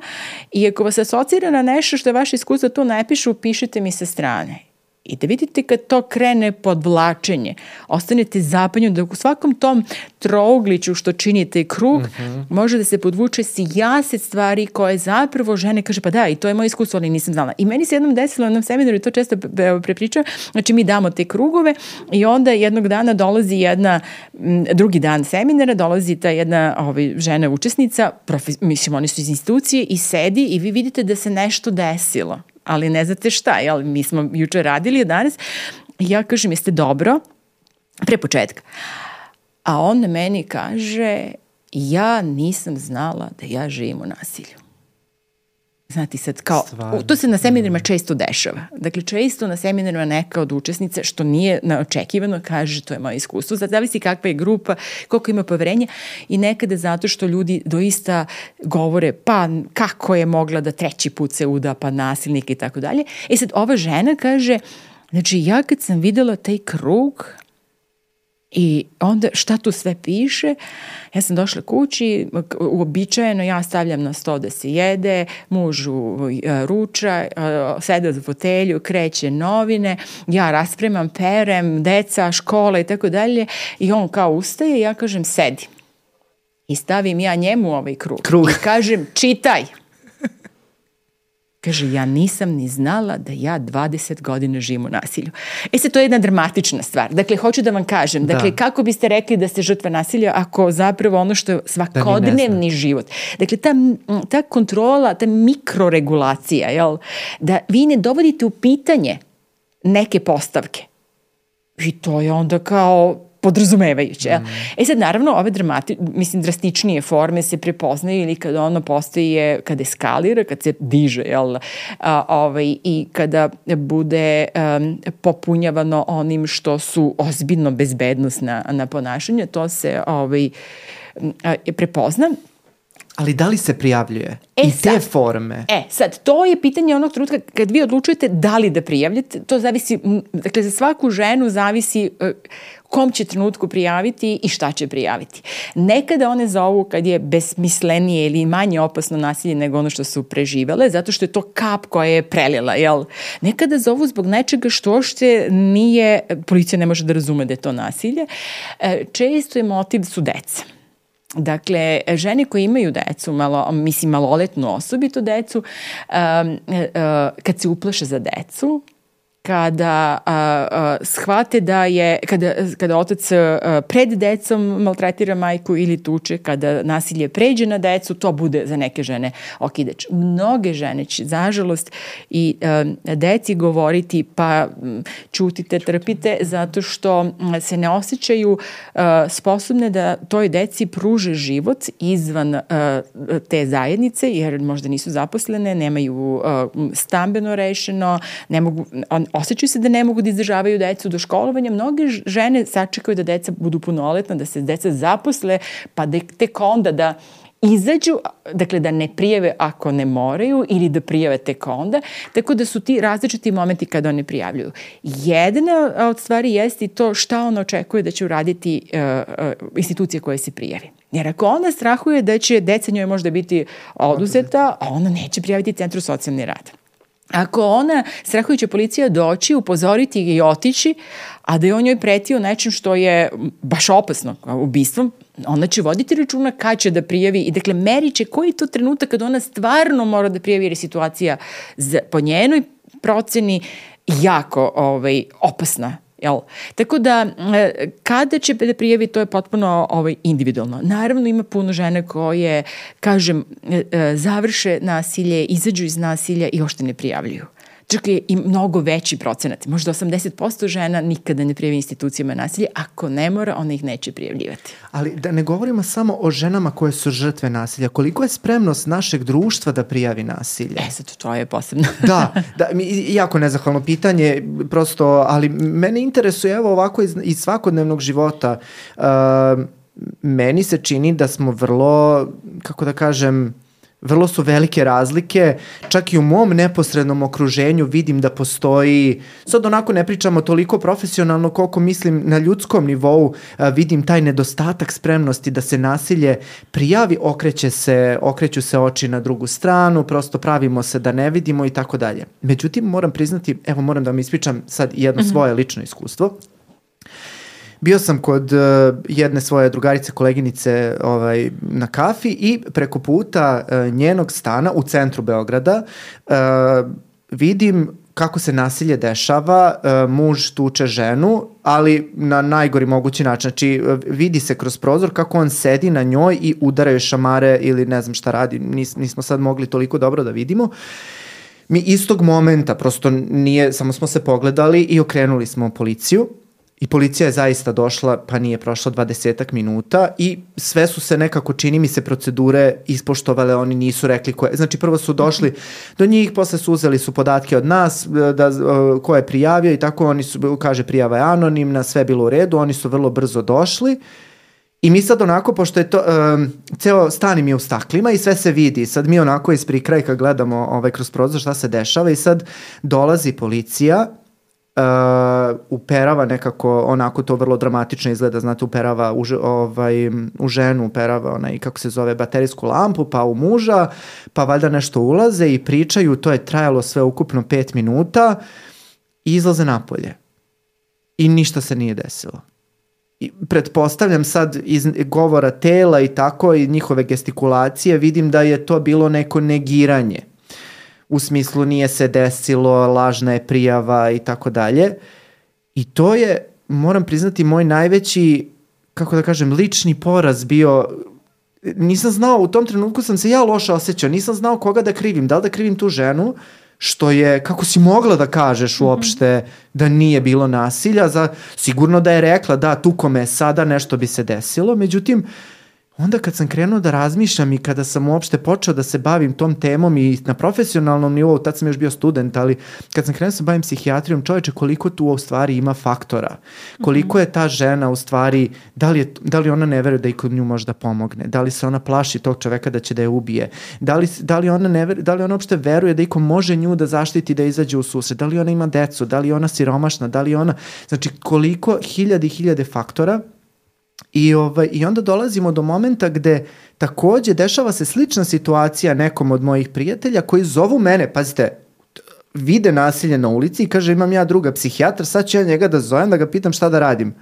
i ako vas asocira na nešto što je vaše iskustvo, to napišu, pišite mi sa strane. I da vidite kad to krene podvlačenje, ostanete zapanjeni da u svakom tom trougliću što činite krug, mm -hmm. može da se podvuče jase stvari koje zapravo žene kaže pa da i to je moje iskustvo, ali nisam znala. I meni se jednom desilo na seminaru i to često prepričam, znači mi damo te krugove i onda jednog dana dolazi jedna, drugi dan seminara, dolazi ta jedna ovaj, žena učesnica, profi, mislim oni su iz institucije i sedi i vi vidite da se nešto desilo ali ne znate šta, jel, mi smo juče radili danas i ja kažem, jeste dobro, pre početka. A on meni kaže, ja nisam znala da ja živim u nasilju. Znati sad, kao, Stvarno. to se na seminarima često dešava. Dakle, često na seminarima neka od učesnice, što nije naočekivano, kaže to je moje iskustvo. Sad zavisi kakva je grupa, koliko ima poverenja i nekada zato što ljudi doista govore pa kako je mogla da treći put se uda, pa nasilnik i tako dalje. E sad, ova žena kaže, znači ja kad sam videla taj krug, I onda šta tu sve piše? Ja sam došla kući, uobičajeno ja stavljam na sto da se jede, mužu e, ruča, e, sede za fotelju, kreće novine, ja raspremam, perem, deca, škola i tako dalje i on kao ustaje i ja kažem sedi. I stavim ja njemu ovaj krug. krug. I kažem čitaj. Kaže, ja nisam ni znala da ja 20 godina živim u nasilju. E sad, to je jedna dramatična stvar. Dakle, hoću da vam kažem, dakle, da. kako biste rekli da ste žrtva nasilja ako zapravo ono što je svakodnevni da život. Dakle, ta, ta kontrola, ta mikroregulacija, jel, da vi ne dovodite u pitanje neke postavke. I to je onda kao podrazumevajuće. Mm. E sad, naravno, ove dramati, mislim, drastičnije forme se prepoznaju ili kada ono postoji, kada eskalira, kad se diže, jel, a, ovaj, i kada bude um, popunjavano onim što su ozbiljno bezbednostna na ponašanje, to se ovaj, a, prepozna. Ali da li se prijavljuje? E, I te sad, forme? E, sad, to je pitanje onog trenutka kad vi odlučujete da li da prijavljate, to zavisi, dakle, za svaku ženu zavisi uh, kom će trenutku prijaviti i šta će prijaviti. Nekada one zovu kad je besmislenije ili manje opasno nasilje nego ono što su preživele, zato što je to kap koja je prelila, jel? Nekada zovu zbog nečega što ošte nije, policija ne može da razume da je to nasilje. E, često je motiv su deca. Dakle, žene koje imaju decu, malo, mislim maloletnu osobito decu, um, uh, kad se uplaše za decu, kada a, a, shvate da je, kada, kada otac a, pred decom maltretira majku ili tuče, kada nasilje pređe na decu, to bude za neke žene okidač. Mnoge žene će, zažalost, i a, deci govoriti pa čutite, trpite, zato što se ne osjećaju a, sposobne da toj deci pruže život izvan a, te zajednice, jer možda nisu zaposlene, nemaju a, stambeno rešeno, ne mogu, on, osjećaju se da ne mogu da izdržavaju decu do školovanja. Mnoge žene sačekaju da deca budu punoletna, da se deca zaposle, pa da tek onda da izađu, dakle da ne prijave ako ne moraju ili da prijave tek onda, tako da su ti različiti momenti kada one prijavljuju. Jedna od stvari jeste i to šta on očekuje da će uraditi uh, uh, institucije koje se prijavi. Jer ako ona strahuje da će deca njoj možda biti oduzeta, a ona neće prijaviti Centru socijalni rad. Ako ona, strahujuća policija, doći, upozoriti ga i otići, a da je on njoj pretio nečim što je baš opasno, ubistvom, ona će voditi računa kad će da prijavi i dakle merit će koji je to trenutak kad ona stvarno mora da prijavi jer je situacija po njenoj proceni jako ovaj, opasna Jel? Tako da, e, kada će da prijavi, to je potpuno ovaj, individualno. Naravno, ima puno žene koje, kažem, e, e, završe nasilje, izađu iz nasilja i ošte ne prijavljuju čak je i mnogo veći procenat. Možda 80% žena nikada ne prijavi institucijama nasilje. Ako ne mora, ona ih neće prijavljivati. Ali da ne govorimo samo o ženama koje su žrtve nasilja. Koliko je spremnost našeg društva da prijavi nasilje? E, sad to je posebno. da, da, mi, jako nezahvalno pitanje, prosto, ali mene interesuje evo ovako iz, iz svakodnevnog života. Uh, meni se čini da smo vrlo, kako da kažem, Vrlo su velike razlike, čak i u mom neposrednom okruženju vidim da postoji, sad onako ne pričamo toliko profesionalno koliko mislim na ljudskom nivou, vidim taj nedostatak spremnosti da se nasilje prijavi, okreće se, okreću se oči na drugu stranu, prosto pravimo se da ne vidimo i tako dalje. Međutim, moram priznati, evo moram da vam ispričam sad jedno mm -hmm. svoje lično iskustvo. Bio sam kod uh, jedne svoje drugarice, koleginice ovaj, na kafi i preko puta uh, njenog stana u centru Beograda uh, vidim kako se nasilje dešava, uh, muž tuče ženu, ali na najgori mogući način. Znači, vidi se kroz prozor kako on sedi na njoj i udaraju šamare ili ne znam šta radi, Nis, nismo sad mogli toliko dobro da vidimo. Mi istog momenta, prosto nije, samo smo se pogledali i okrenuli smo policiju I policija je zaista došla, pa nije prošlo 20 minuta i sve su se nekako, čini mi se, procedure ispoštovale, oni nisu rekli koje. Znači, prvo su došli do njih, posle su uzeli su podatke od nas, da, ko je prijavio i tako, oni su, kaže, prijava je anonimna, sve je bilo u redu, oni su vrlo brzo došli. I mi sad onako, pošto je to, um, ceo stan mi je u staklima i sve se vidi, sad mi onako iz prikrajka gledamo ovaj, kroz prozor šta se dešava i sad dolazi policija uh, uperava nekako, onako to vrlo dramatično izgleda, znate, uperava u, ovaj, u ženu, uperava onaj, kako se zove, baterijsku lampu, pa u muža, pa valjda nešto ulaze i pričaju, to je trajalo sve ukupno pet minuta i izlaze napolje. I ništa se nije desilo. I pretpostavljam sad iz govora tela i tako i njihove gestikulacije vidim da je to bilo neko negiranje u smislu nije se desilo, lažna je prijava i tako dalje. I to je, moram priznati, moj najveći, kako da kažem, lični poraz bio nisam znao, u tom trenutku sam se ja loše osjećao, nisam znao koga da krivim, da li da krivim tu ženu, što je, kako si mogla da kažeš mhm. uopšte mm -hmm. da nije bilo nasilja, za, sigurno da je rekla da tuko me sada nešto bi se desilo, međutim, uh, onda kad sam krenuo da razmišljam i kada sam uopšte počeo da se bavim tom temom i na profesionalnom nivou, tad sam još bio student, ali kad sam krenuo da se bavim psihijatrijom, čoveče, koliko tu u stvari ima faktora, koliko je ta žena u stvari, da li, je, da li ona ne veruje da i kod nju može da pomogne, da li se ona plaši tog čoveka da će da je ubije, da li, da li ona ne veruje, da li ona uopšte veruje da iko može nju da zaštiti da izađe u susret, da li ona ima decu, da li ona siromašna, da li ona, znači koliko hiljade i hiljade faktora I, ovaj, I onda dolazimo do momenta gde takođe dešava se slična situacija nekom od mojih prijatelja koji zovu mene, pazite, vide nasilje na ulici i kaže imam ja druga psihijatra, sad ću ja njega da zovem da ga pitam šta da radim.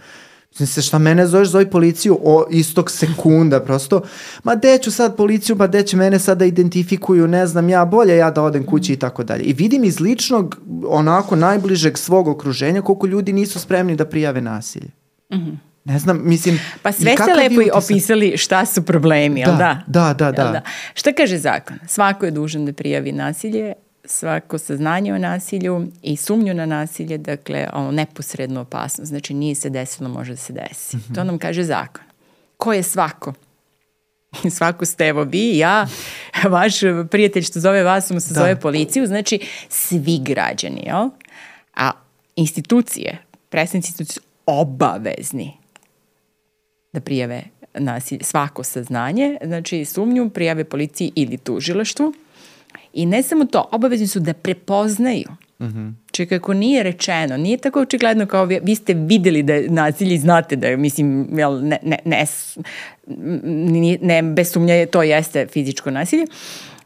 Mislim se, šta mene zoveš, zove policiju o istog sekunda, prosto. Ma gde ću sad policiju, pa gde će mene sada da identifikuju, ne znam ja, bolje ja da odem kući i tako dalje. I vidim iz ličnog, onako, najbližeg svog okruženja koliko ljudi nisu spremni da prijave nasilje. Mhm. Mm Ne znam, mislim... Pa sve ste lepo i opisali šta su problemi, jel da? Da, da, da. da. Šta kaže zakon? Svako je dužan da prijavi nasilje, svako saznanje o nasilju i sumnju na nasilje, dakle, ono, neposredno opasno, znači nije se desilo, može da se desi. Mm -hmm. To nam kaže zakon. Ko je svako? svako ste, evo vi, ja, vaš prijatelj što zove vas, mu se da. zove policiju, znači svi građani, jel? A institucije, predstavnici institucije obavezni da prijave nasilje, svako saznanje, znači sumnju prijave policiji ili tužilaštvu, I ne samo to, obavezni su da prepoznaju. Mm -hmm. Čekaj, ako nije rečeno, nije tako očigledno kao vi, vi ste videli da je nasilje i znate da je, mislim, jel, ne, ne, ne, ne, ne bez sumnja to jeste fizičko nasilje.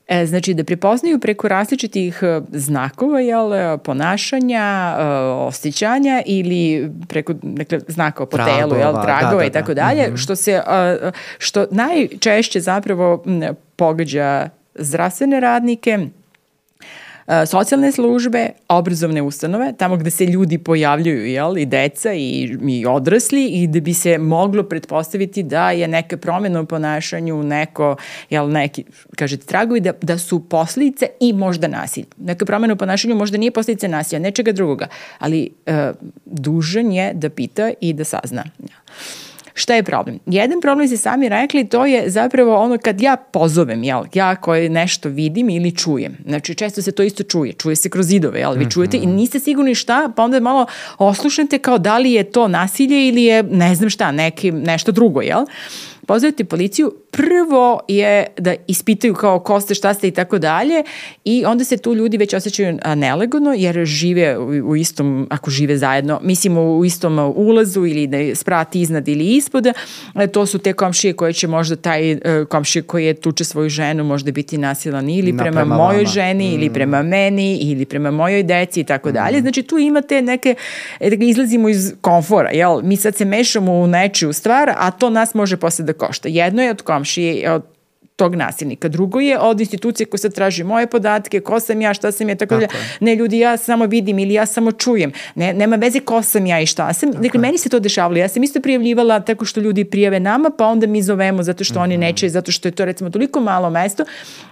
E, znači da prepoznaju preko različitih e, znakova, jel, ponašanja, e, osjećanja ili preko dakle, znaka po tragova, telu, jel, tragova da, da, da. i tako dalje, mm -hmm. što se, što najčešće zapravo pogađa zdravstvene radnike, e, socijalne službe, obrazovne ustanove, tamo gde se ljudi pojavljuju, jel, i deca i, i odrasli i da bi se moglo pretpostaviti da je neka promjena u ponašanju, neko, jel, neki, kažete, tragovi, da, da su posljedice i možda nasilje. Neka promjena u ponašanju možda nije posljedice nasilja, nečega drugoga, ali e, dužan je da pita i da sazna. Ja. Šta je problem? Jedan problem se sami rekli, to je zapravo ono kad ja pozovem, jel, ja koje nešto vidim ili čujem. Znači, često se to isto čuje, čuje se kroz zidove, jel, vi čujete i mhm. niste sigurni šta, pa onda malo oslušnete kao da li je to nasilje ili je ne znam šta, neki, nešto drugo, jel? Pozovete policiju, prvo je da ispitaju kao ko ste, šta ste i tako dalje i onda se tu ljudi već osjećaju nelegodno jer žive u istom, ako žive zajedno, mislim u istom ulazu ili da sprati iznad ili ispod, e, to su te komšije koje će možda taj e, komšije koji je tuče svoju ženu možda biti nasilan ili Na, prema, prema mojoj vama. ženi mm. ili prema meni ili prema mojoj deci i tako mm. dalje. Znači tu imate neke, da izlazimo iz komfora, jel? Mi sad se mešamo u nečiju stvar, a to nas može posle da košta. Jedno je od komšije, od tog nasilnika. Drugo je od institucije koja sad traži moje podatke, ko sam ja, šta sam ja, tako, tako da. Ne, ljudi, ja samo vidim ili ja samo čujem. Ne, nema veze ko sam ja i šta sam. Tako dakle, meni se to dešavalo. Ja sam isto prijavljivala tako što ljudi prijave nama, pa onda mi zovemo zato što mm -hmm. oni mhm. neće, zato što je to recimo toliko malo mesto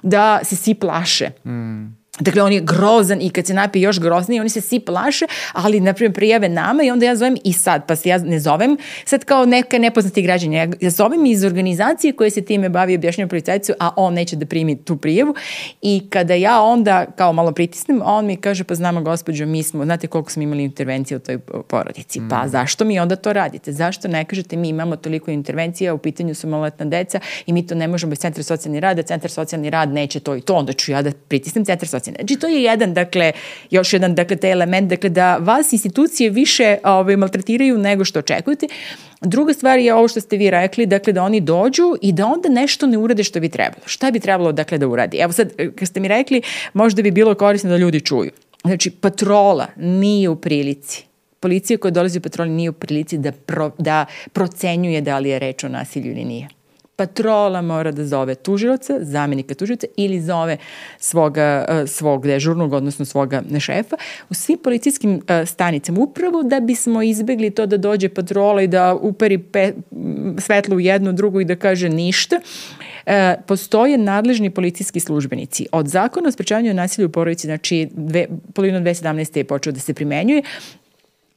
da se svi plaše. Mm Dakle, on je grozan i kad se napije još grozniji, oni se svi plaše, ali, na primjer, prijave nama i onda ja zovem i sad, pa se ja ne zovem sad kao neka nepoznati građani. Ja, ja zovem iz organizacije koje se time bavi objašnjeno policajcu, a on neće da primi tu prijavu i kada ja onda kao malo pritisnem, on mi kaže, pa znamo gospođo, mi smo, znate koliko smo imali intervencije u toj porodici, pa mm. pa zašto mi onda to radite? Zašto ne kažete mi imamo toliko intervencija, u pitanju su maloletna deca i mi to ne možemo bez centra socijalni rad, a centar socijalni rad neće to i to, onda ću ja da pritisnem centar socijalni procene. Znači to je jedan, dakle, još jedan, dakle, taj element, dakle, da vas institucije više ovaj, maltretiraju nego što očekujete. Druga stvar je ovo što ste vi rekli, dakle, da oni dođu i da onda nešto ne urade što bi trebalo. Šta bi trebalo, dakle, da uradi? Evo sad, kad ste mi rekli, možda bi bilo korisno da ljudi čuju. Znači, patrola nije u prilici policija koja dolazi u patroli nije u prilici da, pro, da procenjuje da li je reč o nasilju ili nije patrola mora da zove tužioca, zamenika tužioca ili zove svoga, e, svog dežurnog, odnosno svoga šefa u svim policijskim e, stanicama upravo da bismo izbegli to da dođe patrola i da uperi pe, svetlo u jednu, drugu i da kaže ništa. E, postoje nadležni policijski službenici. Od zakona o sprečavanju nasilja u porodici, znači dve, polovino 2017. je počeo da se primenjuje,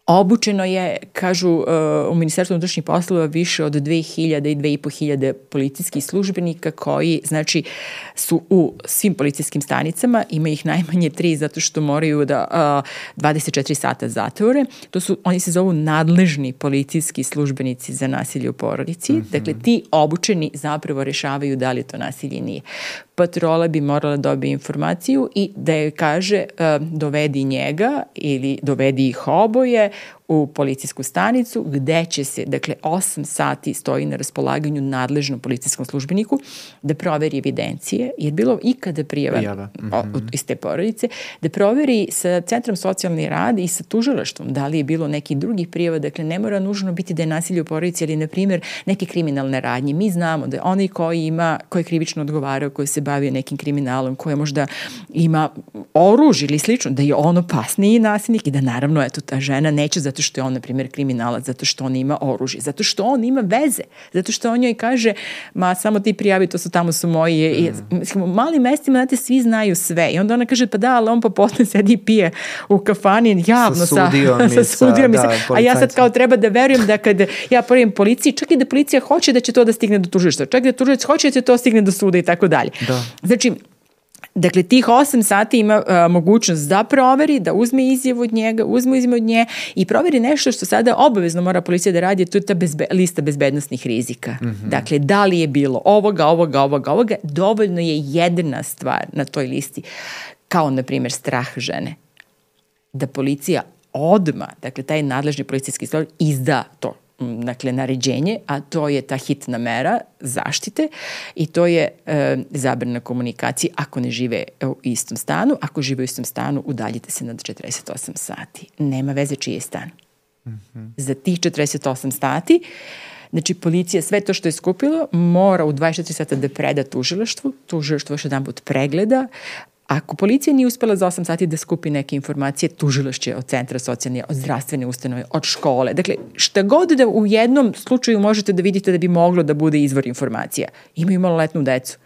Obučeno je, kažu uh, u Ministarstvu unutrašnjih poslova, više od 2000 i 2500 policijskih službenika koji, znači, su u svim policijskim stanicama, ima ih najmanje tri zato što moraju da uh, 24 sata zatvore. To su, oni se zovu nadležni policijski službenici za nasilje u porodici. Mm -hmm. Dakle, ti obučeni zapravo rešavaju da li to nasilje nije patrola bi morala dobije informaciju i da je kaže uh, dovedi njega ili dovedi ih oboje u policijsku stanicu gde će se, dakle, 8 sati stoji na raspolaganju nadležnom policijskom službeniku da proveri evidencije, jer bilo ikada prijava, prijava. Mm -hmm. iz te porodice, da proveri sa Centrom socijalni rad i sa tužilaštvom da li je bilo nekih drugih prijava, dakle, ne mora nužno biti da je nasilje u porodici, ali, na primjer, neke kriminalne radnje. Mi znamo da onaj koji ima, koji je krivično odgovarao, koji se bavio nekim kriminalom, koji možda ima oružje ili slično, da je on opasniji nasilnik i da naravno, eto, ta žena neće zato što je on, na primjer, kriminalac, zato što on ima oružje, zato što on ima veze, zato što on njoj kaže, ma samo ti prijavi, to su tamo su moji. Mm. I, mislim, u malim mestima, znate, svi znaju sve. I onda ona kaže, pa da, ali on popotne sedi i pije u kafani javno sa, sudijom, sa, sa sudijom da, a ja sad kao treba da verujem da kad ja poravim policiji, čak i da policija hoće da će to da stigne do tužišta, čak i da tužilac hoće da će to stigne do suda i tako dalje. Da. Znači, Dakle, tih 8 sati ima uh, mogućnost da proveri, da uzme izjavu od njega, uzme izjavu od nje i proveri nešto što sada obavezno mora policija da radi, to je ta bezbe, lista bezbednostnih rizika. Mm -hmm. Dakle, da li je bilo ovoga, ovoga, ovoga, ovoga, dovoljno je jedna stvar na toj listi, kao, na primjer, strah žene. Da policija odma, dakle, taj nadležni policijski slov izda to dakle, naređenje, a to je ta hitna mera zaštite i to je e, zabrana komunikacije ako ne žive u istom stanu. Ako žive u istom stanu, udaljite se nad 48 sati. Nema veze čiji je stan. Mm -hmm. Za tih 48 sati Znači, policija sve to što je skupilo mora u 24 sata da preda tužilaštvu, tužilaštvo još jedan put pregleda, Ako policija nije uspela za 8 sati da skupi neke informacije, tužilašće od centra socijalne, od zdravstvene ustanove, od škole. Dakle, šta god da u jednom slučaju možete da vidite da bi moglo da bude izvor informacija. Imaju maloletnu decu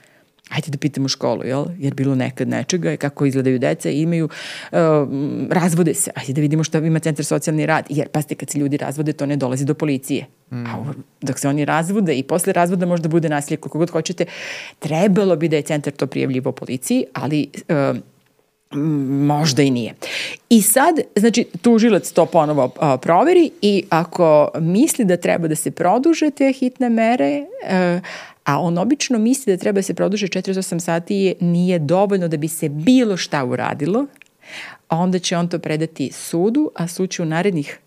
ajde da pitamo školu, jel? jer bilo nekad nečega, kako izgledaju deca, imaju, uh, razvode se, ajde da vidimo šta ima centar socijalni rad, jer pazite, kad se ljudi razvode, to ne dolazi do policije. Mm. A dok se oni razvode i posle razvoda možda bude nasilje koliko god hoćete, trebalo bi da je centar to prijavljivo policiji, ali uh, možda i nije. I sad, znači, tužilac to ponovo uh, proveri i ako misli da treba da se produže te hitne mere, uh, a on obično misli da treba da se produže 48 sati nije dovoljno da bi se bilo šta uradilo, a onda će on to predati sudu, a sud će u narednih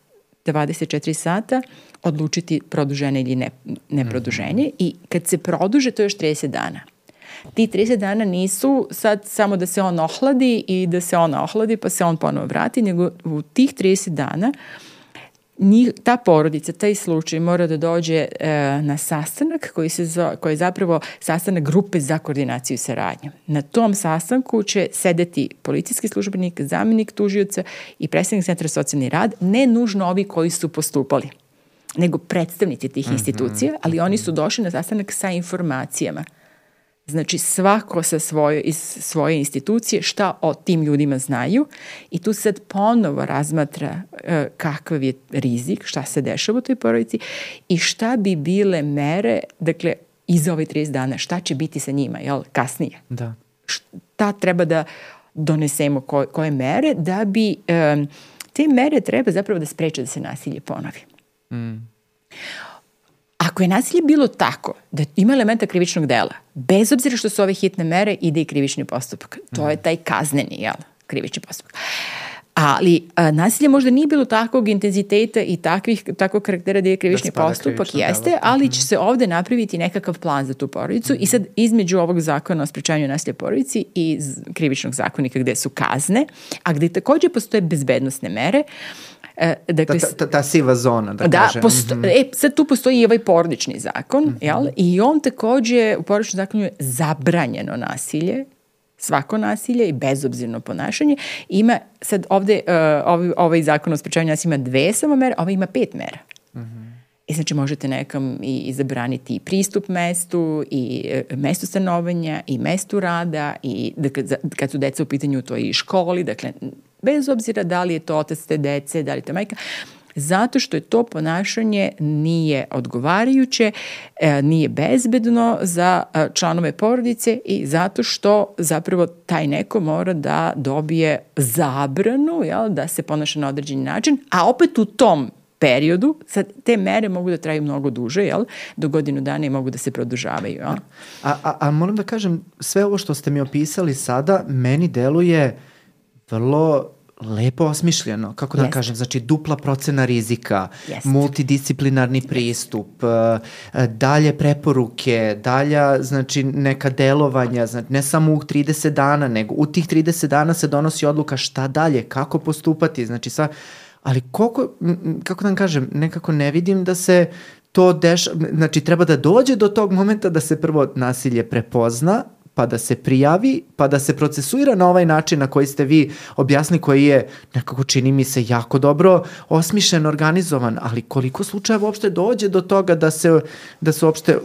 24 sata odlučiti produženje ili ne, ne produženje mm -hmm. i kad se produže to je još 30 dana. Ti 30 dana nisu sad samo da se on ohladi i da se on ohladi pa se on ponovo vrati, nego u tih 30 dana njih, ta porodica, taj slučaj mora da dođe e, na sastanak koji, se zo, koji je zapravo sastanak grupe za koordinaciju i saradnju. Na tom sastanku će sedeti policijski službenik, zamenik tužioca i predstavnik centra socijalni rad, ne nužno ovi koji su postupali nego predstavnici tih mhm, institucija, ali oni su došli na sastanak sa informacijama. Znači svako sa svoje, iz svoje institucije šta o tim ljudima znaju i tu sad ponovo razmatra e, kakav je rizik, šta se dešava u toj porodici i šta bi bile mere, dakle, iza ove 30 dana, šta će biti sa njima, jel, kasnije. Da. Šta treba da donesemo, ko, koje mere, da bi e, te mere treba zapravo da spreče da se nasilje ponovi. Mm. Ako je nasilje bilo tako, da ima elementa krivičnog dela, bez obzira što su ove hitne mere, ide i krivični postupak. To je taj kazneni, jel, krivični postupak. Ali a, nasilje možda nije bilo takvog intenziteta i takvih, takvog karaktera da je krivični da postupak, jeste, delo. ali će mhm. se ovde napraviti nekakav plan za tu porodicu mm -hmm. i sad između ovog zakona o sprečavanju nasilja porodici i krivičnog zakonika gde su kazne, a gde takođe postoje bezbednostne mere, E, dakle, ta, ta, ta siva zona, da, da kažem. Posto, mm -hmm. E, sad tu postoji i ovaj porodični zakon, mm -hmm. jel? I on takođe, u porodičnom zakonu je zabranjeno nasilje, svako nasilje i bezobzirno ponašanje. Ima, sad ovde, ovaj, ovaj zakon o sprečavanju nasilja ima dve samo mere, ovaj ima pet mera. Mm -hmm. I znači možete nekam i, i zabraniti i pristup mestu, i e, mestu stanovanja, i mestu rada, i dakle, kad su deca u pitanju to i školi, dakle bez obzira da li je to otac te dece, da li je to majka, zato što je to ponašanje nije odgovarajuće, e, nije bezbedno za e, članove porodice i zato što zapravo taj neko mora da dobije zabranu jel, da se ponaša na određeni način, a opet u tom periodu, sad te mere mogu da traju mnogo duže, jel? Do godinu dana i mogu da se produžavaju. Jel? A, a, a moram da kažem, sve ovo što ste mi opisali sada, meni deluje vrlo lepo osmišljeno, kako da Jeste. kažem, znači dupla procena rizika, Jeste. multidisciplinarni pristup, e, dalje preporuke, dalja znači neka delovanja, znači ne samo u 30 dana, nego u tih 30 dana se donosi odluka šta dalje, kako postupati, znači sa ali koliko, kako da vam kažem, nekako ne vidim da se to dešava, znači treba da dođe do tog momenta da se prvo nasilje prepozna, pa da se prijavi, pa da se procesuira na ovaj način na koji ste vi objasnili, koji je nekako čini mi se jako dobro osmišljen, organizovan, ali koliko slučajeva uopšte dođe do toga da se, da se uopšte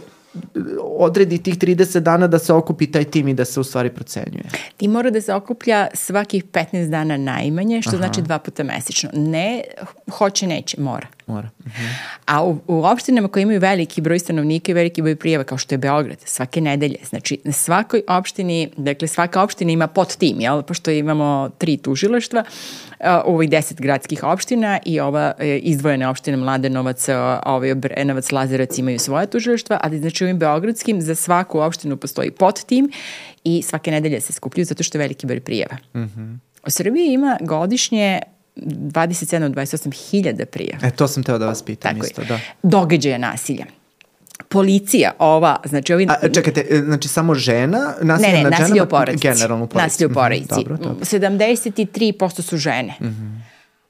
odredi tih 30 dana da se okupi taj tim i da se u stvari procenjuje. Ti mora da se okuplja svakih 15 dana najmanje, što Aha. znači dva puta mesečno. Ne hoće, neće, mora. Mora. Mhm. A u, u opštinama koje imaju veliki broj stanovnika i veliki broj prijeva, kao što je Beograd, svake nedelje, znači na svakoj opštini, dakle svaka opština ima pod tim, jel? pošto imamo tri tužilaštva, u ovih deset gradskih opština i ova e, izdvojene opštine Mladenovac, ovaj Brenovac, Lazarac imaju svoje tužilaštva, ali znači ovim beogradskim za svaku opštinu postoji pod tim i svake nedelje se skupljaju zato što je veliki broj prijeva. Mm -hmm. U Srbiji ima godišnje 27-28 hiljada prijeva. E, to sam teo da vas pitam Tako isto, je. da. Događaja nasilja policija ova, znači ovi... A, čekajte, e, znači samo žena, nasilje ne, ne, nad nasilje ženama, u porodici. generalno u porodici. Nasilje u porodici. Mhm, Dobro, dobro. 73% su žene. Mm -hmm.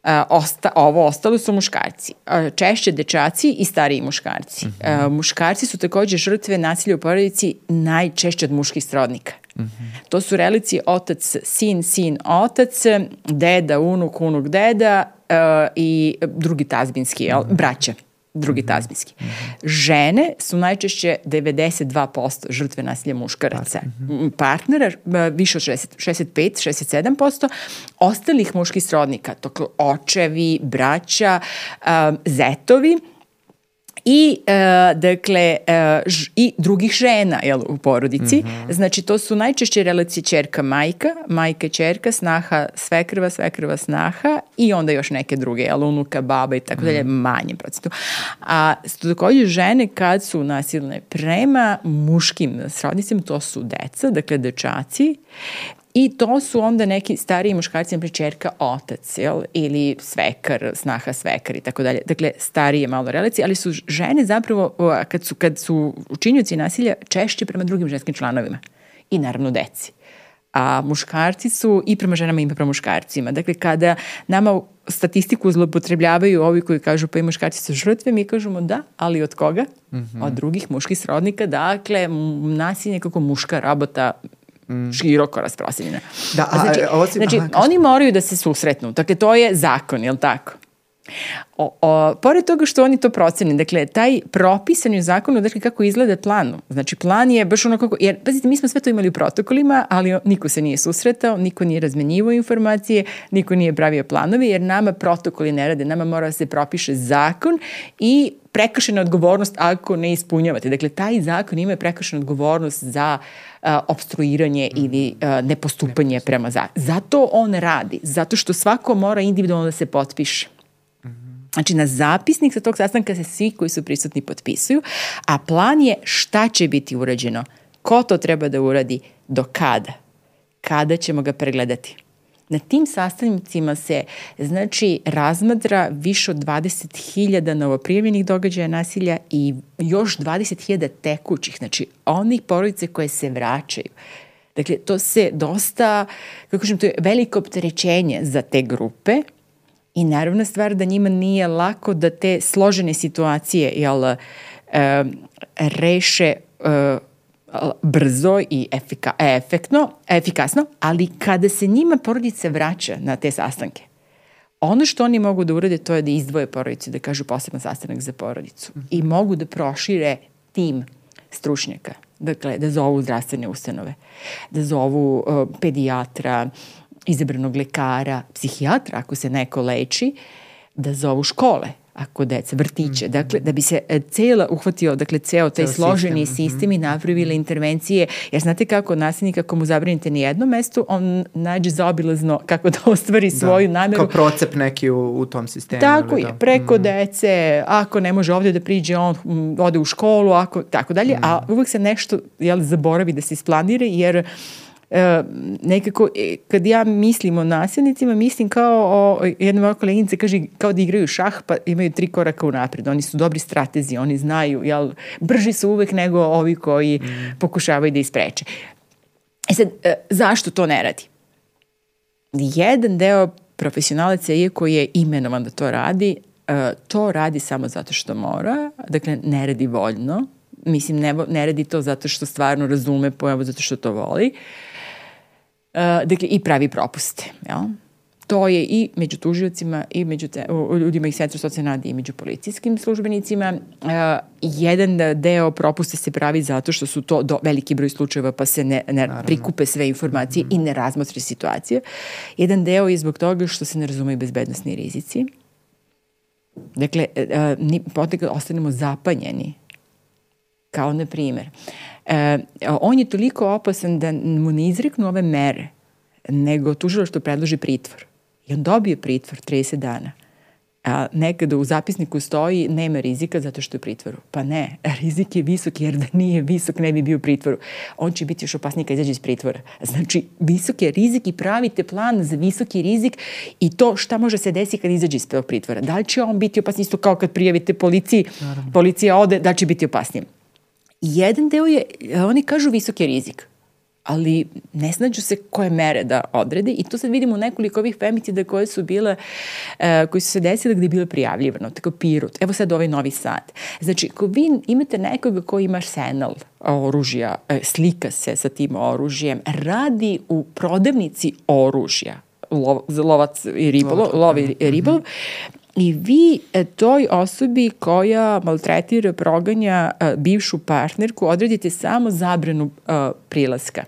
Uh, osta, ovo ostalo su muškarci. Uh, češće dečaci i stariji muškarci. Mm -hmm. uh, muškarci su takođe žrtve nasilja u porodici najčešće od muških srodnika. Mm -hmm. To su relici otac, sin, sin, otac, deda, unuk, unuk, deda uh, i drugi tazbinski, jel, mm -hmm. braća drugi tazbinski. Mm -hmm. Žene su najčešće 92% žrtve nasilja muškaraca. Mm -hmm. Partnera više od 60, 65, 67%. Ostalih muških srodnika, toko očevi, braća, um, zetovi, i e, dakle e, ž, i drugih žena jel, u porodici. Mm -hmm. Znači to su najčešće relacije ćerka majka, majka ćerka, snaha svekrva, svekrva snaha i onda još neke druge, jel, unuka, baba i tako dalje, manjem procentu. A takođe žene kad su nasilne prema muškim srodnicima, to su deca, dakle dečaci I to su onda neki stariji muškarci, na čerka, otac, jel? ili svekar, snaha svekar i tako dalje. Dakle, starije malo relacije, ali su žene zapravo, kad su, kad su učinjuci nasilja, češće prema drugim ženskim članovima. I naravno deci. A muškarci su i prema ženama i prema muškarcima. Dakle, kada nama statistiku zlopotrebljavaju ovi koji kažu pa i muškarci su žrtve, mi kažemo da, ali od koga? Mm -hmm. Od drugih muških srodnika. Dakle, nasilje kako muška rabota mm. široko rasprostranjena. Da, a, znači, ovo si, znači aha, oni moraju da se susretnu. Dakle, to je zakon, je li tako? O, o, pored toga što oni to procene, dakle, taj propisan u zakonu, dakle, kako izgleda plan. Znači, plan je baš ono kako, jer, pazite, mi smo sve to imali u protokolima, ali niko se nije susretao, niko nije razmenjivao informacije, niko nije pravio planovi, jer nama protokoli ne rade, nama mora da se propiše zakon i prekršena odgovornost ako ne ispunjavate. Dakle, taj zakon ima prekršenu odgovornost za uh, obstruiranje mm. ili nepostupanje prema zakonu. Zato on radi, zato što svako mora individualno da se potpiše. Znači, na zapisnik sa tog sastanka se svi koji su prisutni potpisuju, a plan je šta će biti urađeno, ko to treba da uradi, do kada, kada ćemo ga pregledati. Na tim sastavnicima se, znači, razmadra više od 20.000 novoprijavljenih događaja nasilja i još 20.000 tekućih, znači, onih porodice koje se vraćaju. Dakle, to se dosta, kako kažem, to je veliko opterećenje za te grupe, I naravna stvar da njima nije lako da te složene situacije jel, e, reše e, brzo i efika, efektno, efikasno, ali kada se njima porodica vraća na te sastanke, ono što oni mogu da urade to je da izdvoje porodicu, da kažu poseban sastanak za porodicu -hmm. i mogu da prošire tim stručnjaka, dakle da zovu zdravstvene ustanove, da zovu uh, pedijatra, izabranog lekara, psihijatra ako se neko leči, da zovu škole ako deca, vrtiće, mm. dakle, da bi se e, cela uhvatio, dakle, ceo taj ceo složeni sistem, sistem i napravile intervencije, jer znate kako nasilnik, ako mu zabranite ni jedno mesto, on nađe zaobilazno kako da ostvari da, svoju nameru. Kao procep neki u, u tom sistemu. Tako je, da. preko mm. dece, ako ne može ovde da priđe, on ode u školu, ako, tako dalje, mm. a uvek se nešto, jel, zaboravi da se isplanira, jer e, nekako, e, kad ja mislim o nasilnicima, mislim kao o, jedna moja koleginica kaže, kao da igraju šah, pa imaju tri koraka u napred. Oni su dobri stratezi, oni znaju, jel, brži su uvek nego ovi koji mm. pokušavaju da ispreče. E sad, e, zašto to ne radi? Jedan deo profesionalaca, iako je imenovan da to radi, e, to radi samo zato što mora, dakle ne radi voljno, mislim ne, ne radi to zato što stvarno razume pojavu, zato što to voli, uh, dakle i pravi propuste, jel? To je i među tužiocima i među te, u, ljudima iz centra socijalne radi i među policijskim službenicima. Uh, jedan deo propuste se pravi zato što su to do, veliki broj slučajeva pa se ne, ne prikupe sve informacije mm -hmm. i ne razmotre situacije. Jedan deo je zbog toga što se ne razumeju bezbednostni rizici. Dakle, uh, potekle ostanemo zapanjeni kao na primjer. E, on je toliko opasan da mu ne izreknu ove mere, nego tužilo što predloži pritvor. I on dobije pritvor 30 dana. A nekada u zapisniku stoji nema rizika zato što je u pritvoru. Pa ne, rizik je visok jer da nije visok ne bi bio u pritvoru. On će biti još opasniji kad izađe iz pritvora. Znači, visok je rizik i pravite plan za visoki rizik i to šta može se desiti kad izađe iz pritvora. Da li će on biti opasniji isto kao kad prijavite policiji, Naravno. policija ode, da li će biti opasniji? Jedan deo je, oni kažu visoki rizik, ali ne snađu se koje mere da odrede i to sad vidimo u nekoliko ovih femicida koje su bile, uh, koji su se desile gde je bilo prijavljivano, tako Pirut, evo sad ovaj Novi Sad. Znači, ako vi imate nekoga ko ima arsenal oružja, e, slika se sa tim oružjem, radi u prodavnici oružja, lov, lovac i ribolov, lov i ribolov, I vi e, toj osobi koja maltretira, proganja e, bivšu partnerku odredite samo zabranu e, prilaska.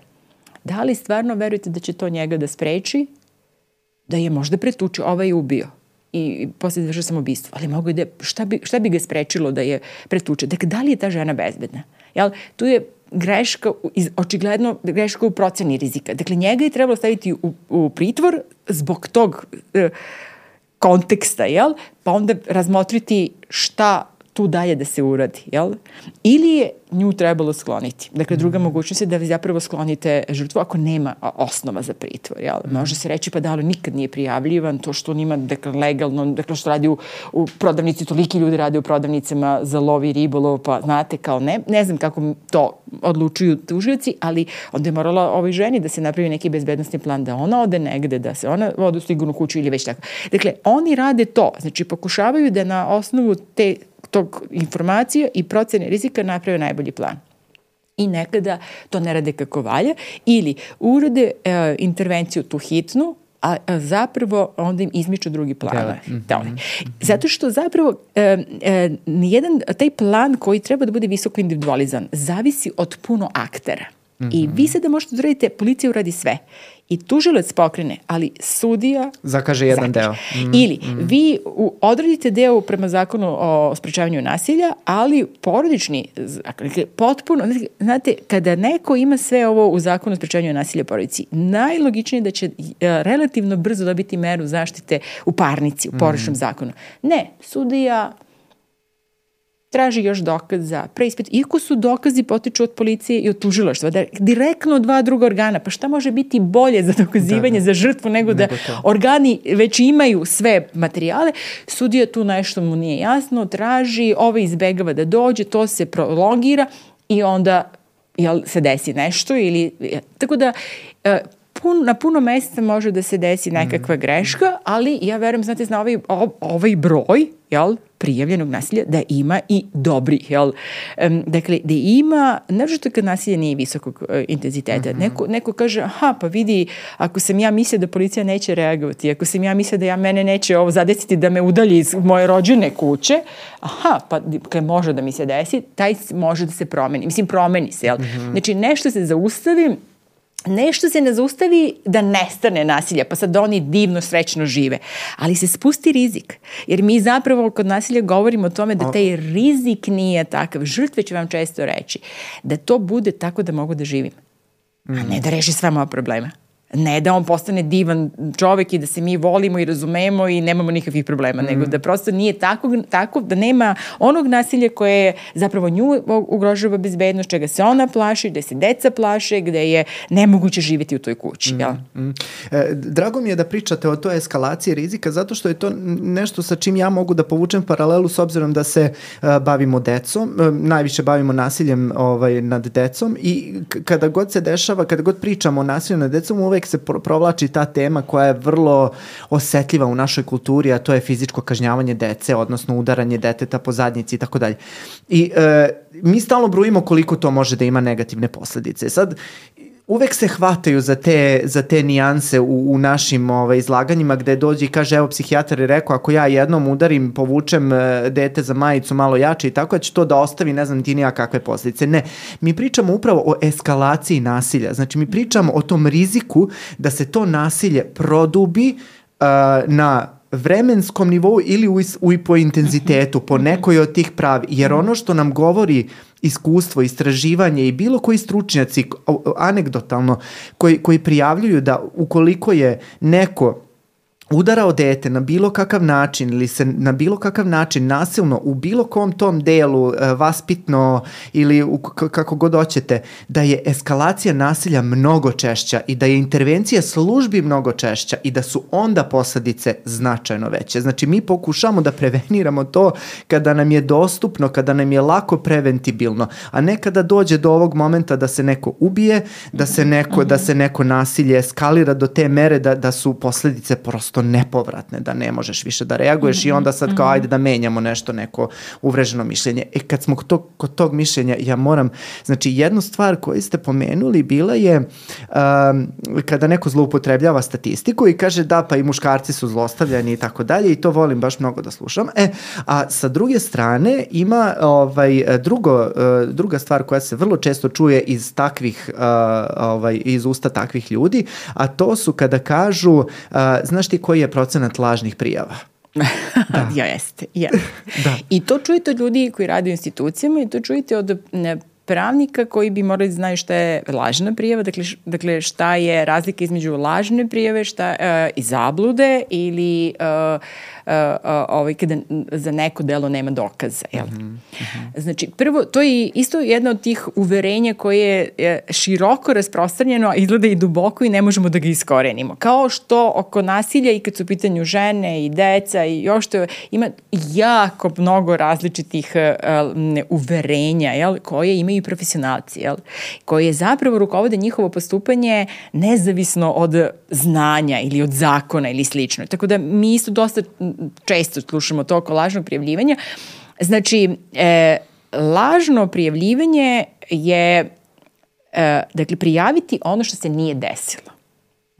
Da li stvarno verujete da će to njega da spreči? Da je možda pretuče, ovaj ubio i posle završao sam ubistvo, ali mogu da, šta bi, šta bi ga sprečilo da je pretuče? Dakle, da li je ta žena bezbedna? Jel, tu je greška, očigledno greška u proceni rizika. Dakle, njega je trebalo staviti u, u pritvor zbog tog uh, konteksta, jel? Pa onda razmotriti šta tu dalje da se uradi, jel? Ili je nju trebalo skloniti. Dakle, druga mm. mogućnost je da vi zapravo sklonite žrtvu ako nema osnova za pritvor, jel? Mm. Može se reći pa da li nikad nije prijavljivan, to što on ima dakle, legalno, dakle što radi u, u prodavnici, toliki ljudi radi u prodavnicama za lovi ribolov, pa znate kao ne, ne znam kako to odlučuju tužioci, ali onda je morala ovoj ženi da se napravi neki bezbednostni plan da ona ode negde, da se ona ode u sigurnu kuću ili već tako. Dakle, oni rade to, znači pokušavaju da na osnovu te tog informacija i procene rizika naprave najbolji plan i nekada to ne rade kako valja ili urade e, intervenciju tu hitnu, a, a zapravo onda im izmiču drugi plan. Mm -hmm. Zato što zapravo e, e, nijedan, taj plan koji treba da bude visoko individualizan zavisi od puno aktera. Mm -hmm. I vi sada možete da uradite, policija uradi sve i tužilac pokrene, ali sudija zakaže jedan zakaže. deo. Mm, Ili mm. vi u, odradite deo prema zakonu o sprečavanju nasilja, ali porodični, potpuno, znate, kada neko ima sve ovo u zakonu o sprečavanju nasilja u porodici, najlogičnije je da će uh, relativno brzo dobiti meru zaštite u parnici, u porodičnom mm. zakonu. Ne, sudija traži još dokaza, preispit, iako su dokazi potiču od policije i od tužilaštva, da direktno od dva druga organa, pa šta može biti bolje za dokazivanje, da, da. za žrtvu, nego, da nego da to. organi već imaju sve materijale, sudija tu nešto mu nije jasno, traži, ovaj izbegava da dođe, to se prolongira i onda jel, se desi nešto ili, tako da, e, pun, na puno mesta može da se desi nekakva mm. greška, ali ja verujem, znate, zna ovaj, ovaj broj, jel, prijavljenog nasilja, da ima i dobri, jel? Um, dakle, da ima, naravno kad nasilje nije visokog uh, intenziteta, mm -hmm. neko, neko kaže, aha, pa vidi, ako sam ja mislio da policija neće reagovati, ako sam ja mislio da ja mene neće ovo zadesiti da me udalji iz moje rođene kuće, aha, pa kad može da mi se desi, taj može da se promeni. Mislim, promeni se, jel? Mm -hmm. Znači, nešto se zaustavi, nešto se ne zaustavi da nestane nasilja, pa sad oni divno srećno žive. Ali se spusti rizik. Jer mi zapravo kod nasilja govorimo o tome da taj rizik nije takav. Žrtve će vam često reći da to bude tako da mogu da živim. A ne da reši sve moja problema. Ne da on postane divan čovek i da se mi volimo i razumemo i nemamo nikakvih problema, mm. nego da prosto nije tako, tako da nema onog nasilja koje je zapravo nju ugrožava bezbednost, čega se ona plaši, gde se deca plaše, gde je nemoguće živeti u toj kući. Mm. Ja? Mm. E, drago mi je da pričate o toj eskalaciji rizika zato što je to nešto sa čim ja mogu da povučem paralelu s obzirom da se uh, bavimo decom, uh, najviše bavimo nasiljem ovaj, nad decom i kada god se dešava, kada god pričamo o nasilju nad decom, uvek se provlači ta tema koja je vrlo osetljiva u našoj kulturi, a to je fizičko kažnjavanje dece, odnosno udaranje deteta po zadnjici i tako dalje. I e, mi stalno brujimo koliko to može da ima negativne posledice. Sad, uvek se hvataju za te, za te nijanse u, u našim ovaj, izlaganjima gde dođe i kaže evo psihijatar je rekao ako ja jednom udarim, povučem e, dete za majicu malo jače i tako da će to da ostavi ne znam ti nija kakve posljedice. Ne, mi pričamo upravo o eskalaciji nasilja. Znači mi pričamo o tom riziku da se to nasilje produbi uh, na vremenskom nivou ili u, u, po intenzitetu, po nekoj od tih pravi. Jer ono što nam govori iskustvo, istraživanje i bilo koji stručnjaci anegdotalno koji, koji prijavljuju da ukoliko je neko udarao dete na bilo kakav način ili se na bilo kakav način nasilno u bilo kom tom delu uh, vaspitno ili u, kako god hoćete da je eskalacija nasilja mnogo češća i da je intervencija službi mnogo češća i da su onda posledice značajno veće. Znači mi pokušamo da preveniramo to kada nam je dostupno, kada nam je lako preventibilno, a ne kada dođe do ovog momenta da se neko ubije, da se neko, da se neko nasilje eskalira do te mere da, da su posledice prosto prosto nepovratne, da ne možeš više da reaguješ mm -hmm. i onda sad kao ajde da menjamo nešto, neko uvreženo mišljenje. E kad smo to, kod tog mišljenja, ja moram, znači jednu stvar koju ste pomenuli bila je um, kada neko zloupotrebljava statistiku i kaže da pa i muškarci su zlostavljani i tako dalje i to volim baš mnogo da slušam. E, a sa druge strane ima ovaj, drugo, uh, druga stvar koja se vrlo često čuje iz takvih, uh, ovaj, iz usta takvih ljudi, a to su kada kažu, uh, znaš ti ko koji je procenat lažnih prijava? da. ja, jeste. Ja. da. I to čujete od ljudi koji rade u institucijama i to čujete od ne, pravnika koji bi morali da znaju šta je lažna prijava, dakle, dakle šta je razlika između lažne prijave šta, uh, i zablude ili uh, uh, ovaj, kada za neko delo nema dokaza. Jel? Mm -hmm. Znači, prvo, to je isto jedna od tih uverenja koje je široko rasprostranjeno, a izgleda i duboko i ne možemo da ga iskorenimo. Kao što oko nasilja i kad su u pitanju žene i deca i još to ima jako mnogo različitih uh, uverenja jel, koje imaju i profesionalci, jel, koje zapravo rukovode njihovo postupanje nezavisno od znanja ili od zakona ili slično. Tako da mi isto dosta često slušamo to oko lažnog prijavljivanja. Znači, e, lažno prijavljivanje je e, dakle, prijaviti ono što se nije desilo.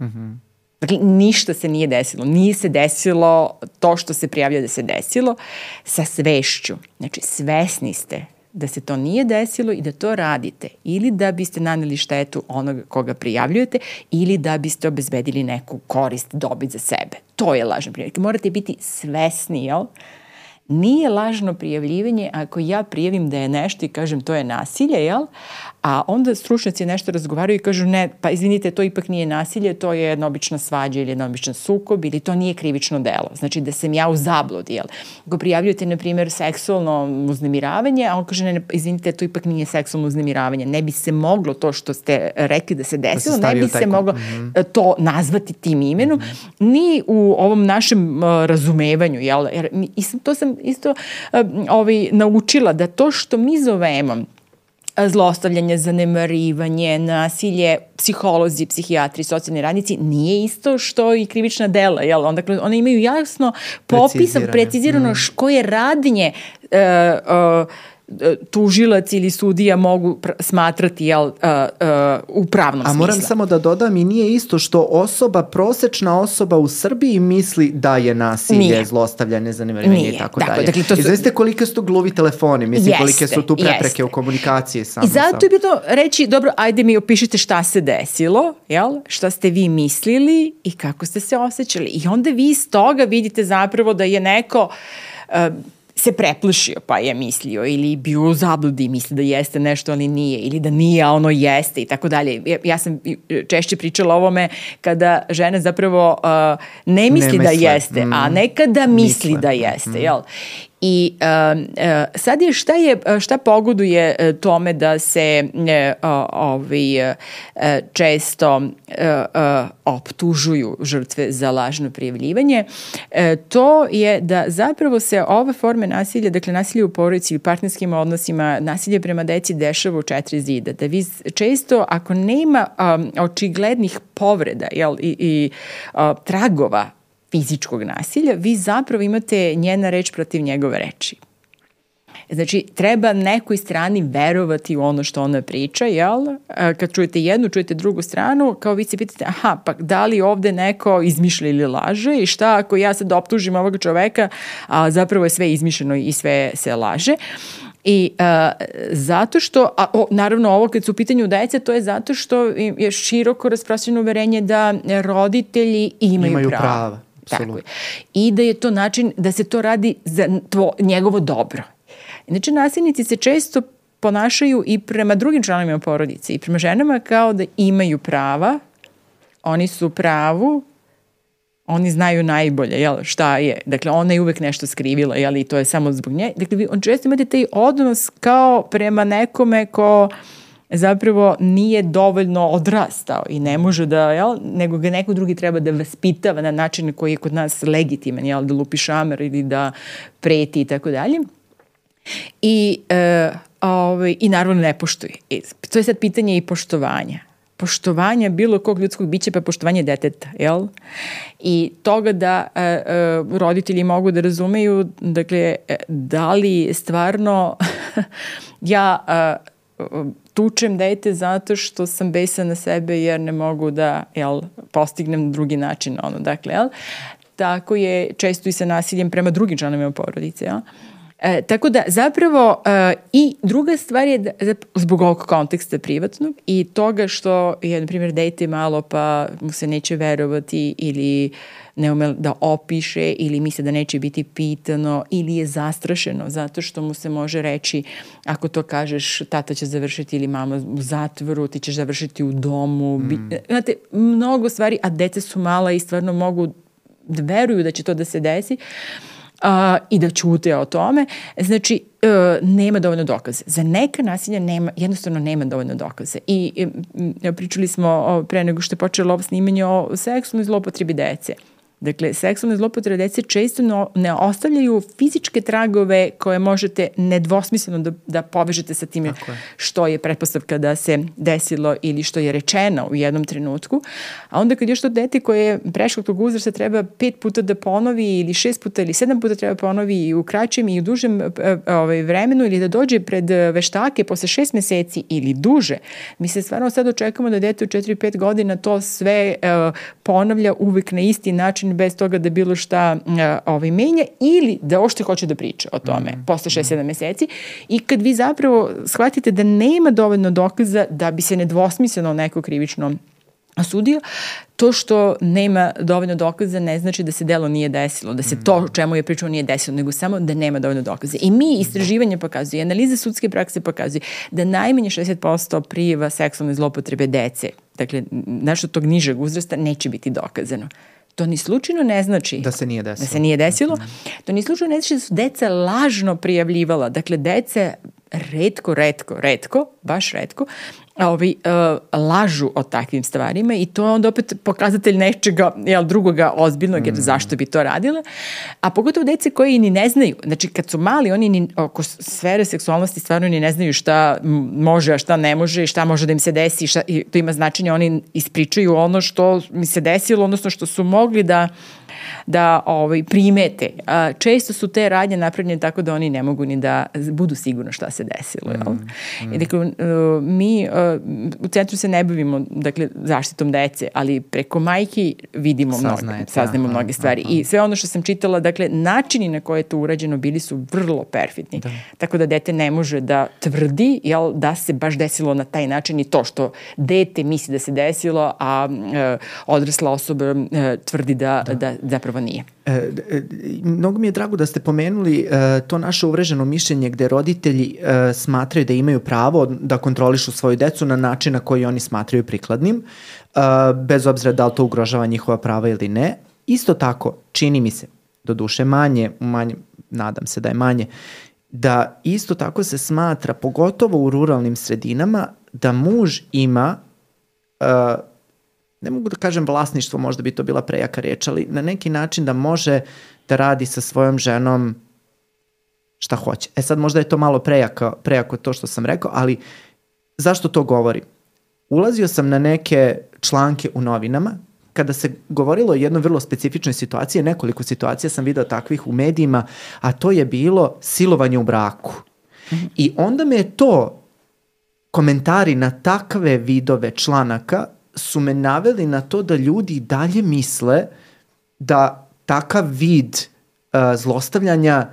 Mhm. Mm Dakle, ništa se nije desilo. Nije se desilo to što se prijavlja da se desilo sa svešću. Znači, svesni ste da se to nije desilo i da to radite ili da biste naneli štetu onoga koga prijavljujete ili da biste obezbedili neku korist, dobit za sebe. To je lažno prijavljivanje. Morate biti svesni, jel? Nije lažno prijavljivanje ako ja prijavim da je nešto i kažem to je nasilje, jel? A onda stručnjaci nešto razgovaraju i kažu ne, pa izvinite, to ipak nije nasilje, to je jedna obična svađa ili jedna običan sukob ili to nije krivično delo. Znači da sam ja u zabludi, jel? Ako prijavljujete, na primjer, seksualno uznemiravanje, a on kaže ne, izvinite, to ipak nije seksualno uznemiravanje. Ne bi se moglo to što ste rekli da se desilo, da se ne bi se moglo mm -hmm. to nazvati tim imenom, mm -hmm. ni u ovom našem uh, razumevanju, jel? Jer, to sam isto uh, ovaj, naučila da to što mi zovemo zlostavljanje, zanemarivanje, nasilje, psiholozi, psihijatri, socijalni radnici nije isto što i krivična dela, jel? Onda, one imaju jasno popisan, precizirano mm. koje radnje uh, uh, tužilac ili sudija mogu smatrati jel, uh, uh, u pravnom smislu. A moram samo da dodam i nije isto što osoba, prosečna osoba u Srbiji misli da je nasilje, nije. zlostavljanje, zanemarivanje i tako dakle, dalje. Dakle, to su... I znaste kolike su tu gluvi telefoni, mislim jeste, kolike su tu prepreke jeste. u komunikaciji. Samo, I zato je bilo reći, dobro, ajde mi opišite šta se desilo, jel? šta ste vi mislili i kako ste se osjećali. I onda vi iz toga vidite zapravo da je neko uh, se preplašio pa je mislio ili bio u zabludi misli da jeste nešto ali nije ili da nije a ono jeste i tako dalje. Ja, sam češće pričala o ovome kada žene zapravo uh, ne misli ne da jeste, mm. a nekada misli misle. da jeste, mm. jel? I uh, uh, sad je šta je šta pogoduje uh, tome da se uh, često optužuju žrtve za lažno prijavljivanje? To je da zapravo se ove forme nasilja dakle nasilje u porodici i partnerskim odnosima nasilje prema deci dešava u četiri zida da vi često ako nema očiglednih povreda jel, i, i tragova fizičkog nasilja, vi zapravo imate njena reč protiv njegove reči. Znači, treba nekoj strani verovati u ono što ona priča, jel? Kad čujete jednu, čujete drugu stranu, kao vi se pitate, aha, pa da li ovde neko izmišlja ili laže i šta ako ja sad optužim ovog čoveka, a zapravo je sve izmišljeno i sve se laže. I uh, zato što, a, o, naravno ovo kad su u pitanju dece, to je zato što je široko rasprostranjeno uverenje da roditelji imaju, imaju prava. prava Tako je. I da je to način da se to radi za tvo, njegovo dobro. Inače, nasilnici se često ponašaju i prema drugim članovima porodice i prema ženama kao da imaju prava, oni su pravu, oni znaju najbolje, jel, šta je. Dakle, ona je uvek nešto skrivila, jel, i to je samo zbog nje. Dakle, vi, on često imate taj odnos kao prema nekome ko uh, zapravo nije dovoljno odrastao i ne može da, jel, nego ga neko drugi treba da vaspitava na način koji je kod nas legitiman, jel, da lupi šamer ili da preti i tako dalje. I, e, ovaj, I naravno ne poštuje. I, to je sad pitanje i poštovanja poštovanja bilo kog ljudskog bića, pa poštovanje deteta, jel? I toga da e, e, roditelji mogu da razumeju, dakle, e, da li stvarno ja e, tučem dete zato što sam besa na sebe jer ne mogu da jel, postignem na drugi način. Ono, dakle, jel? Tako je često i sa nasiljem prema drugim članovima porodice. Jel? E, tako da zapravo e, i druga stvar je da, zbog ovog konteksta privatnog i toga što je, na primjer, dete malo pa mu se neće verovati ili ne ume da opiše ili misle da neće biti pitano ili je zastrašeno zato što mu se može reći ako to kažeš tata će završiti ili mama u zatvoru, ti ćeš završiti u domu. Mm. Znate, mnogo stvari, a dece su mala i stvarno mogu da veruju da će to da se desi. A, i da ćute o tome. Znači, e, nema dovoljno dokaze. Za neka nasilja nema, jednostavno nema dovoljno dokaze. I e, pričali smo o, pre nego što je počelo ovo snimanje o seksualnoj zlopotrebi dece. Dakle, seksualne zlopotrebe dece često no, ne ostavljaju fizičke tragove koje možete nedvosmisleno da, da povežete sa time što je pretpostavka da se desilo ili što je rečeno u jednom trenutku. A onda kad još to dete koje je prešlo tog uzrasta treba pet puta da ponovi ili šest puta ili sedam puta treba ponovi i u kraćem i u dužem e, e, ovaj, vremenu ili da dođe pred veštake posle šest meseci ili duže, mi se stvarno sad očekamo da dete u 4-5 godina to sve uh, ponavlja uvek na isti način bez toga da bilo šta uh, ovaj, menja ili da ošte hoće da priča o tome mm. posle 6-7 meseci i kad vi zapravo shvatite da nema dovoljno dokaza da bi se nedvosmisleno neko krivično osudio, to što nema dovoljno dokaza ne znači da se delo nije desilo, da se to o čemu je pričao nije desilo, nego samo da nema dovoljno dokaza. I mi istraživanje pokazuje, analize sudske prakse pokazuje da najmanje 60% prijeva seksualne zlopotrebe dece, dakle nešto tog nižeg uzrasta, neće biti dokazano. To ni slučajno ne znači da se nije desilo. Da se nije desilo. Mm -hmm. To ni slučajno ne znači da su deca lažno prijavljivala. Dakle, dece redko, redko, redko, baš redko, ovi, uh, lažu o takvim stvarima i to je onda opet pokazatelj nečega jel, drugoga ozbiljnog, jer mm. zašto bi to radile. A pogotovo dece koji ni ne znaju, znači kad su mali, oni ni, oko sfere seksualnosti stvarno ni ne znaju šta može, a šta ne može, šta može da im se desi, šta, i to ima značenje, oni ispričaju ono što mi se desilo, odnosno što su mogli da da ovaj, primete. A, često su te radnje napravljene tako da oni ne mogu ni da budu sigurno šta se desilo. Jel? Mm, mm. I dakle, uh, mi uh, u centru se ne bavimo dakle, zaštitom dece, ali preko majki vidimo mnogo, saznamo aha, mnoge stvari. Aha. I sve ono što sam čitala, dakle, načini na koje je to urađeno bili su vrlo perfidni. Da. Tako da dete ne može da tvrdi jel, da se baš desilo na taj način i to što dete misli da se desilo, a uh, odrasla osoba uh, tvrdi da, da. da zapravo nije. E, e, mnogo mi je drago da ste pomenuli e, to naše uvreženo mišljenje gde roditelji e, smatraju da imaju pravo da kontrolišu svoju decu na način na koji oni smatraju prikladnim, e, bez obzira da li to ugrožava njihova prava ili ne. Isto tako, čini mi se, do duše manje, manje, nadam se da je manje, da isto tako se smatra, pogotovo u ruralnim sredinama, da muž ima uh, ne mogu da kažem vlasništvo, možda bi to bila prejaka reč, ali na neki način da može da radi sa svojom ženom šta hoće. E sad možda je to malo prejako, prejako to što sam rekao, ali zašto to govorim? Ulazio sam na neke članke u novinama kada se govorilo o jednoj vrlo specifičnoj situaciji, nekoliko situacija sam video takvih u medijima, a to je bilo silovanje u braku. Mm -hmm. I onda me je to komentari na takve vidove članaka su me naveli na to da ljudi dalje misle da takav vid uh, zlostavljanja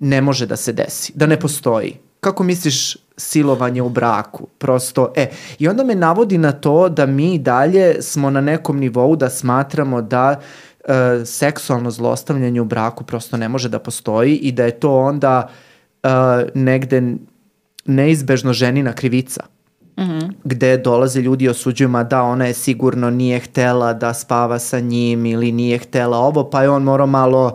ne može da se desi, da ne postoji. Kako misliš silovanje u braku? Prosto, e, i onda me navodi na to da mi dalje smo na nekom nivou da smatramo da uh, seksualno zlostavljanje u braku prosto ne može da postoji i da je to onda uh, negde neizbežno ženina krivica. -hmm. gde dolaze ljudi i osuđuju, da, ona je sigurno nije htela da spava sa njim ili nije htela ovo, pa je on morao malo uh,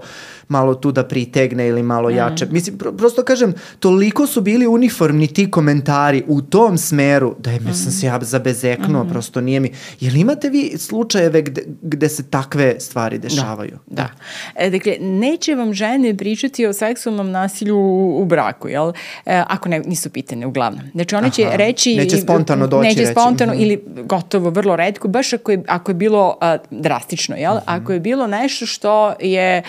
malo tu da pritegne ili malo mm. jače. Mislim, pro, prosto kažem, toliko su bili uniformni ti komentari u tom smeru da je, mm. sam se ja zabezeknuo, mm. prosto nije mi. Jel imate vi slučajeve gde, gde se takve stvari da, dešavaju? Da, da. E, dakle, neće vam žene pričati o seksualnom nasilju u, u braku, jel? E, ako ne, nisu pitane, uglavnom. Znači, one će Aha. reći... Neće spontano doći Neće reći. spontano mm. ili gotovo vrlo redko, baš ako je, ako je bilo a, drastično, jel? Mm. Ako je bilo nešto što je E,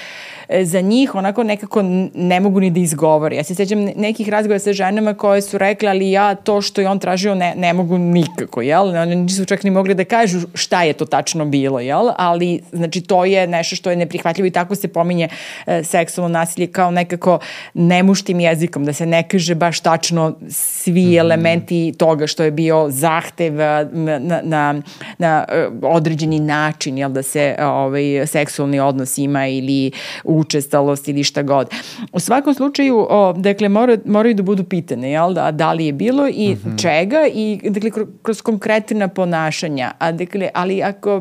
za njih onako nekako ne mogu ni da izgovori. Ja se sećam nekih razgovora sa ženama koje su rekle, ali ja to što je on tražio ne, ne mogu nikako, jel? Oni nisu čak ni mogli da kažu šta je to tačno bilo, jel? Ali, znači, to je nešto što je neprihvatljivo i tako se pominje e, seksualno nasilje kao nekako nemuštim jezikom, da se ne kaže baš tačno svi mm. elementi toga što je bio zahtev e, na, na, na, na e, određeni način, jel, da se ovaj, seksualni odnos ima ili učestalost ili šta god. U svakom slučaju, o, dakle, mora, moraju da budu pitane, jel, da, da li je bilo i mm -hmm. čega i, dakle, kroz konkretna ponašanja. A, dakle, ali ako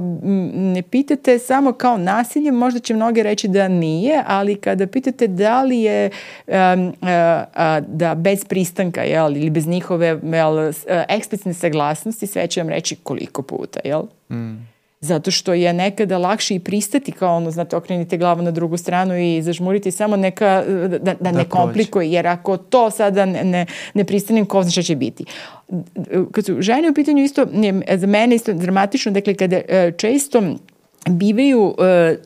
ne pitate samo kao nasilje, možda će mnoge reći da nije, ali kada pitate da li je um, uh, uh, da bez pristanka, jel, ili bez njihove jel, eksplicitne saglasnosti, sve će vam reći koliko puta, jel? Mm zato što je nekada lakše i pristati kao ono, znate, okrenite glavu na drugu stranu i zažmuriti samo neka, da, da, da ne komplikuje, jer ako to sada ne, ne, ne pristanem, ko zna šta će biti. Kad su žene u pitanju isto, za mene isto dramatično, dakle, kada e, često bivaju uh,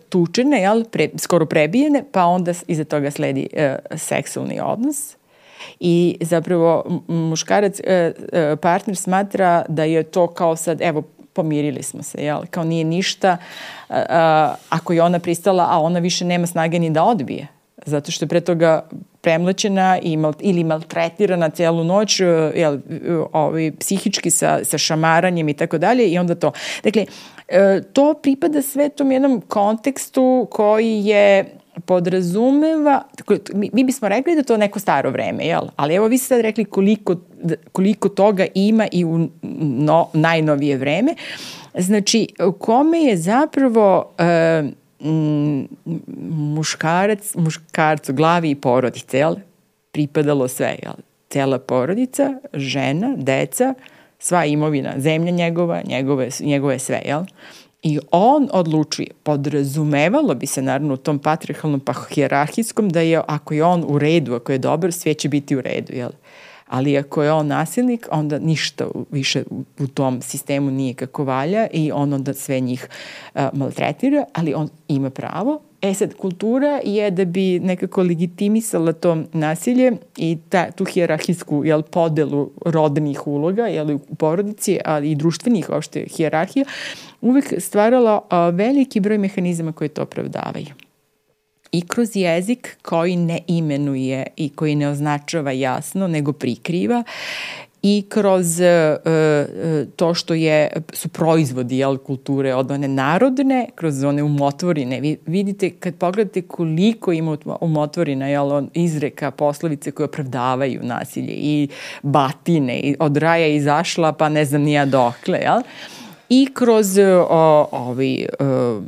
tučene, jel, pre, skoro prebijene, pa onda iza toga sledi uh, seksualni odnos i zapravo muškarac, uh, partner smatra da je to kao sad, evo, pomirili smo se, jel? Kao nije ništa, uh, ako je ona pristala, a ona više nema snage ni da odbije. Zato što je pre toga premlaćena i mal, ili maltretirana celu noć, jel, ovaj, psihički sa, sa šamaranjem i tako dalje i onda to. Dakle, to pripada sve tom jednom kontekstu koji je podrazumeva, mi, mi bismo rekli da to neko staro vreme, jel? Ali evo vi ste sad rekli koliko, koliko toga ima i u no, najnovije vreme. Znači, kome je zapravo e, muškarac, muškarcu, glavi i porodice, jel? Pripadalo sve, jel? Cela porodica, žena, deca, sva imovina, zemlja njegova, njegove, njegove sve, jel? I on odlučuje, podrazumevalo bi se naravno u tom patriarchalnom pa hjerarhijskom da je ako je on u redu, ako je dobar, sve će biti u redu, jel? Ali ako je on nasilnik, onda ništa više u tom sistemu nije kako valja i on onda sve njih uh, maltretira, ali on ima pravo E sad, kultura je da bi nekako legitimisala to nasilje i ta, tu hijerarhijsku jel, podelu rodnih uloga jel, u porodici, ali i društvenih uopšte hijerarhija, uvek stvarala a, veliki broj mehanizama koje to opravdavaju. I kroz jezik koji ne imenuje i koji ne označava jasno, nego prikriva i kroz uh, to što je, su proizvodi jel, kulture od one narodne, kroz one umotvorine. Vi vidite, kad pogledate koliko ima umotvorina, jel, on, izreka, poslovice koje opravdavaju nasilje i batine, i od raja izašla pa ne znam nija dokle, jel? i kroz o, ovi o,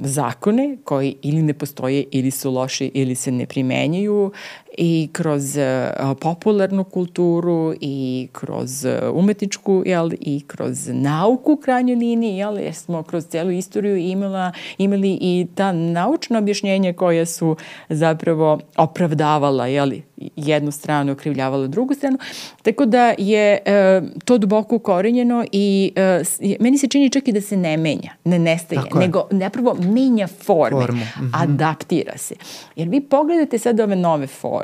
zakone koji ili ne postoje ili su loši ili se ne primenjuju i kroz uh, popularnu kulturu i kroz uh, umetničku jel, i kroz nauku u krajnjoj liniji jel, jer smo kroz celu istoriju imala, imali i ta naučna objašnjenja koja su zapravo opravdavala jel, jednu stranu okrivljavala drugu stranu. Tako da je e, to duboko ukorenjeno i e, meni se čini čak i da se ne menja, ne nestaje, Tako nego neprvo menja forme, Formu. Mm -hmm. adaptira se. Jer vi pogledate sad ove nove forme,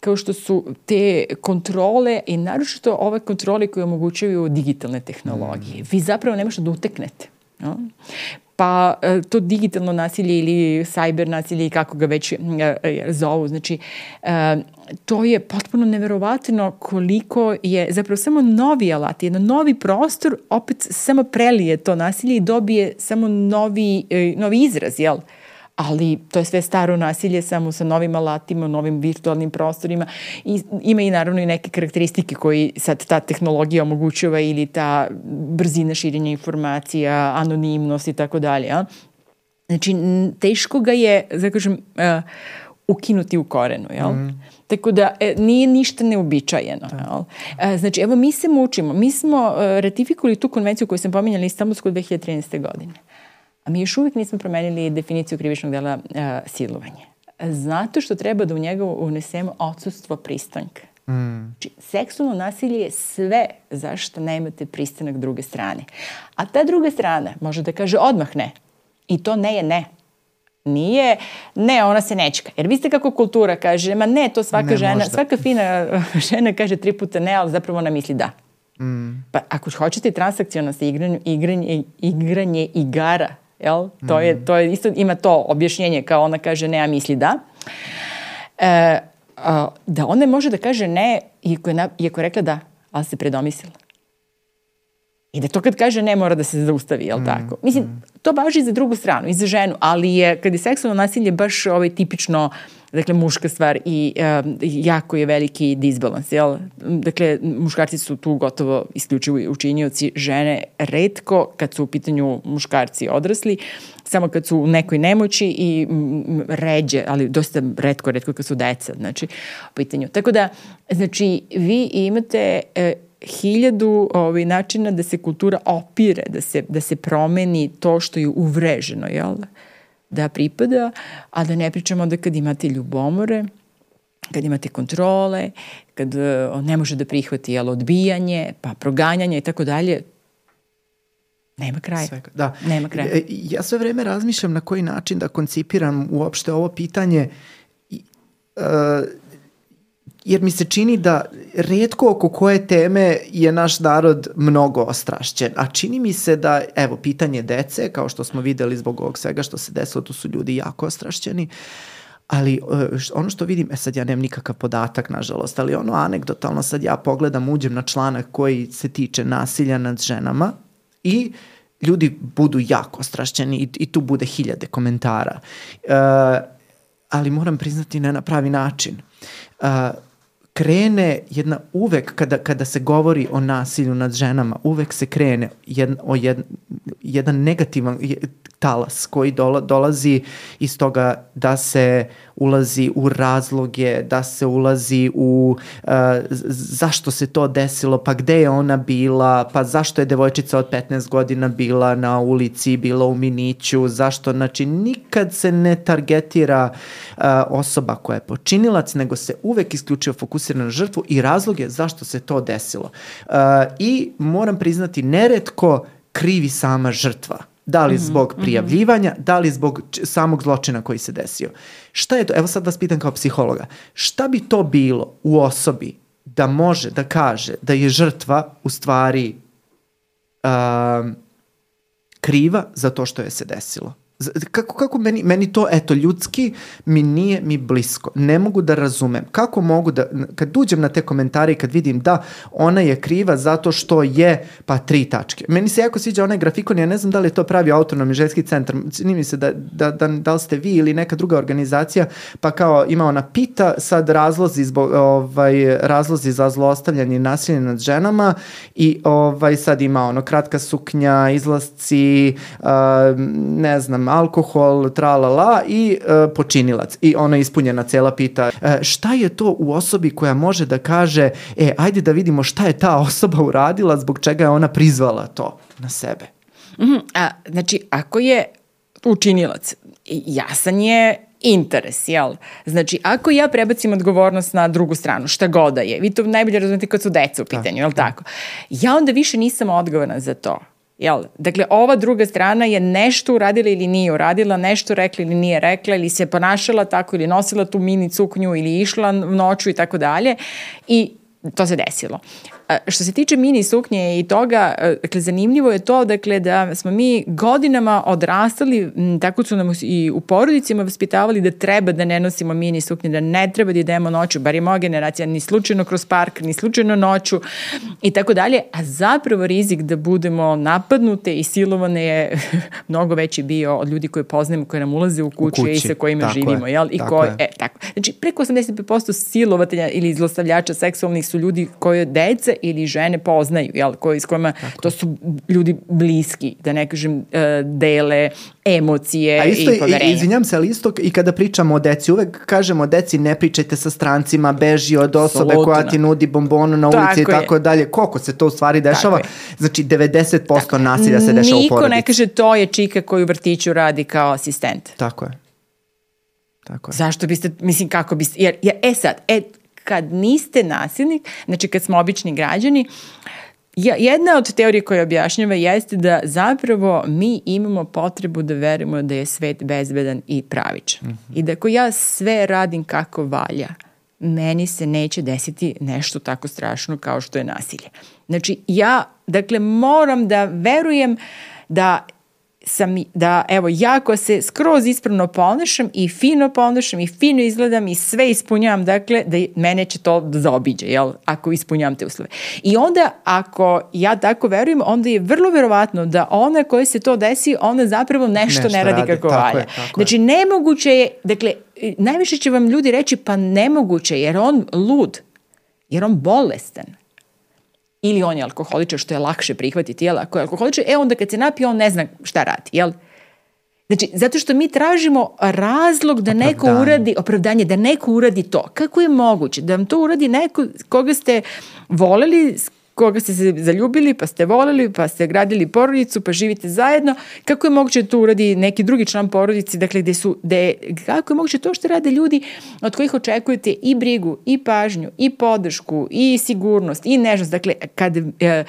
kao što su te kontrole i naročito ove kontrole koje omogućuju digitalne tehnologije. Mm. Vi zapravo ne možete da uteknete. No? pa e, to digitalno nasilje ili cyber nasilje i kako ga već e, e, zovu, znači to je potpuno neverovatno koliko je zapravo samo novi alat, jedan novi prostor opet samo prelije to nasilje i dobije samo novi, novi izraz, jel? Ali to je sve staro nasilje samo sa novim alatima, novim virtualnim prostorima i ima i naravno i neke karakteristike koji sad ta tehnologija omogućava ili ta brzina širenja informacija, anonimnost i tako dalje. Znači, teško ga je, da kažem, uh, ukinuti u korenu, jel? Mm. Tako da e, nije ništa neobičajeno. Da. Jel? E, znači, evo mi se mučimo. Mi smo e, ratifikovali tu konvenciju koju sam pominjala Istanbulsku 2013. godine. A mi još uvijek nismo promenili definiciju krivičnog dela uh, silovanje. Zato što treba da u njega unesemo odsustvo pristanka. Mm. Znači, seksualno nasilje je sve zašto nemate pristanak druge strane. A ta druga strana može da kaže odmah ne. I to ne je ne. Nije, ne, ona se nečka. Jer vi ste kako kultura kaže, ma ne, to svaka ne, žena, možda. svaka fina žena kaže tri puta ne, ali zapravo ona misli da. Mm. Pa ako hoćete transakcionalno igranje, igranje, igranje igara Jel? To, je, to je isto, ima to objašnjenje kao ona kaže ne, a misli da. E, a, da ona može da kaže ne, iako je, na, iako je rekla da, ali se predomislila. I da to kad kaže ne mora da se zaustavi, jel mm, tako? Mislim, mm. to važi za drugu stranu i za ženu, ali je, kad je seksualno nasilje baš ovaj tipično dakle, muška stvar i uh, jako je veliki disbalans, jel? Dakle, muškarci su tu gotovo isključivo učinioci, žene redko kad su u pitanju muškarci odrasli, samo kad su u nekoj nemoći i ređe, ali dosta redko, redko kad su deca, znači, u pitanju. Tako da, znači, vi imate e, hiljadu ovaj, načina da se kultura opire, da se, da se promeni to što je uvreženo, jel? da pripada, a da ne pričamo da kad imate ljubomore, kad imate kontrole, kad e, on ne može da prihvati jel, odbijanje, pa proganjanje i tako dalje, Nema kraja. Svega, da. Nema kraja. E, ja sve vreme razmišljam na koji način da koncipiram uopšte ovo pitanje uh, jer mi se čini da redko oko koje teme je naš narod mnogo ostrašćen. A čini mi se da, evo, pitanje dece, kao što smo videli zbog ovog svega što se desilo, tu su ljudi jako ostrašćeni. Ali e, ono što vidim, e sad ja nemam nikakav podatak, nažalost, ali ono anegdotalno sad ja pogledam, uđem na članak koji se tiče nasilja nad ženama i ljudi budu jako ostrašćeni i, i tu bude hiljade komentara. Uh, ali moram priznati ne na pravi način. Uh, krene jedna uvek kada, kada se govori o nasilju nad ženama, uvek se krene jed, o jed, jedan negativan talas koji dola, dolazi iz toga da se ulazi u razloge, da se ulazi u uh, zašto se to desilo, pa gde je ona bila, pa zašto je devojčica od 15 godina bila na ulici, bila u miniću, zašto, znači nikad se ne targetira uh, osoba koja je počinilac, nego se uvek isključivo fokusira na žrtvu i razloge zašto se to desilo. Uh, I moram priznati, neretko krivi sama žrtva Da li mhm, zbog mhm. prijavljivanja, da li zbog samog zločina koji se desio. Šta je to? Evo sad vas pitam kao psihologa. Šta bi to bilo u osobi da može da kaže da je žrtva u stvari uh, kriva za to što je se desilo? Kako, kako meni, meni to, eto, ljudski mi nije mi blisko. Ne mogu da razumem. Kako mogu da, kad uđem na te komentare i kad vidim da ona je kriva zato što je, pa tri tačke. Meni se jako sviđa onaj grafikon, ja ne znam da li je to pravi autonomni ženski centar, čini mi se da, da, da, da li ste vi ili neka druga organizacija, pa kao ima ona pita sad razlozi, zbog, ovaj, razlozi za zlostavljanje i nasilje nad ženama i ovaj, sad ima ono kratka suknja, izlasci, uh, ne znam, alkohol, tralala i uh, počinilac. I ona ispunjena cela pita uh, šta je to u osobi koja može da kaže, e, ajde da vidimo šta je ta osoba uradila, zbog čega je ona prizvala to na sebe. Mm -hmm. A, znači, ako je učinilac, jasan je interes, jel? Znači, ako ja prebacim odgovornost na drugu stranu, šta god da je, vi to najbolje razumete kad su deca u da, pitanju, da, jel tako? Ja onda više nisam odgovorna za to. Jel? Dakle, ova druga strana je nešto uradila ili nije uradila, nešto rekla ili nije rekla, ili se ponašala tako, ili nosila tu mini cuknju, ili išla noću i tako dalje. I to se desilo. Što se tiče mini suknje i toga, dakle, zanimljivo je to, dakle, da smo mi godinama odrastali, tako su nam i u porodicima vaspitavali da treba da ne nosimo mini suknje, da ne treba da idemo noću, bar je moja generacija, ni slučajno kroz park, ni slučajno noću i tako dalje, a zapravo rizik da budemo napadnute i silovane je mnogo veći bio od ljudi koje poznajemo, koje nam ulaze u kuće, u kući. i sa kojima tako živimo, je, jel? I tako koje, je. e, tako. Znači, preko 85% silovatelja ili zlostavljača seksualnih su ljudi koje deca ili žene poznaju, jel, koji, s kojima, Tako. to su ljudi bliski, da ne kažem, e, dele emocije A isto, i poverenje. Izvinjam se, ali isto i kada pričamo o deci, uvek kažemo deci ne pričajte sa strancima, beži od osobe Absolutno. koja ti nudi bombonu na ulici tako i tako je. dalje. Koliko se to u stvari dešava? Znači 90% tako. nasilja se dešava Niko u porodici. Niko ne kaže to je čika koju u vrtiću radi kao asistent. Tako je. Tako je. Zašto biste, mislim kako biste, jer, jer e sad, e, kad niste nasilnik, znači kad smo obični građani, Ja, jedna od teorije koje objašnjava jeste da zapravo mi imamo potrebu da verujemo da je svet bezbedan i pravičan. Mm -hmm. I da ako ja sve radim kako valja, meni se neće desiti nešto tako strašno kao što je nasilje. Znači, ja, dakle, moram da verujem da sam, da evo, jako se skroz ispravno ponašam i fino ponašam i fino izgledam i sve ispunjavam, dakle, da mene će to da zaobiđe, jel, ako ispunjavam te uslove. I onda, ako ja tako verujem, onda je vrlo verovatno da ona koja se to desi, ona zapravo nešto, nešto ne radi, radi kako valja. Je, znači, je. nemoguće je, dakle, najviše će vam ljudi reći, pa nemoguće, jer on lud, jer on bolestan ili on je alkoholičar, što je lakše prihvatiti, jel? Ako je alkoholičar, e onda kad se napije, on ne zna šta radi, jel? Znači, zato što mi tražimo razlog da neko opravdanje. uradi, opravdanje, da neko uradi to. Kako je moguće da vam to uradi neko koga ste voleli, koga ste se zaljubili, pa ste voleli, pa ste gradili porodicu, pa živite zajedno, kako je moguće da to uradi neki drugi član porodici, dakle, gde su, gde, kako je moguće to što rade ljudi od kojih očekujete i brigu, i pažnju, i podršku, i sigurnost, i nežnost, dakle, kad e,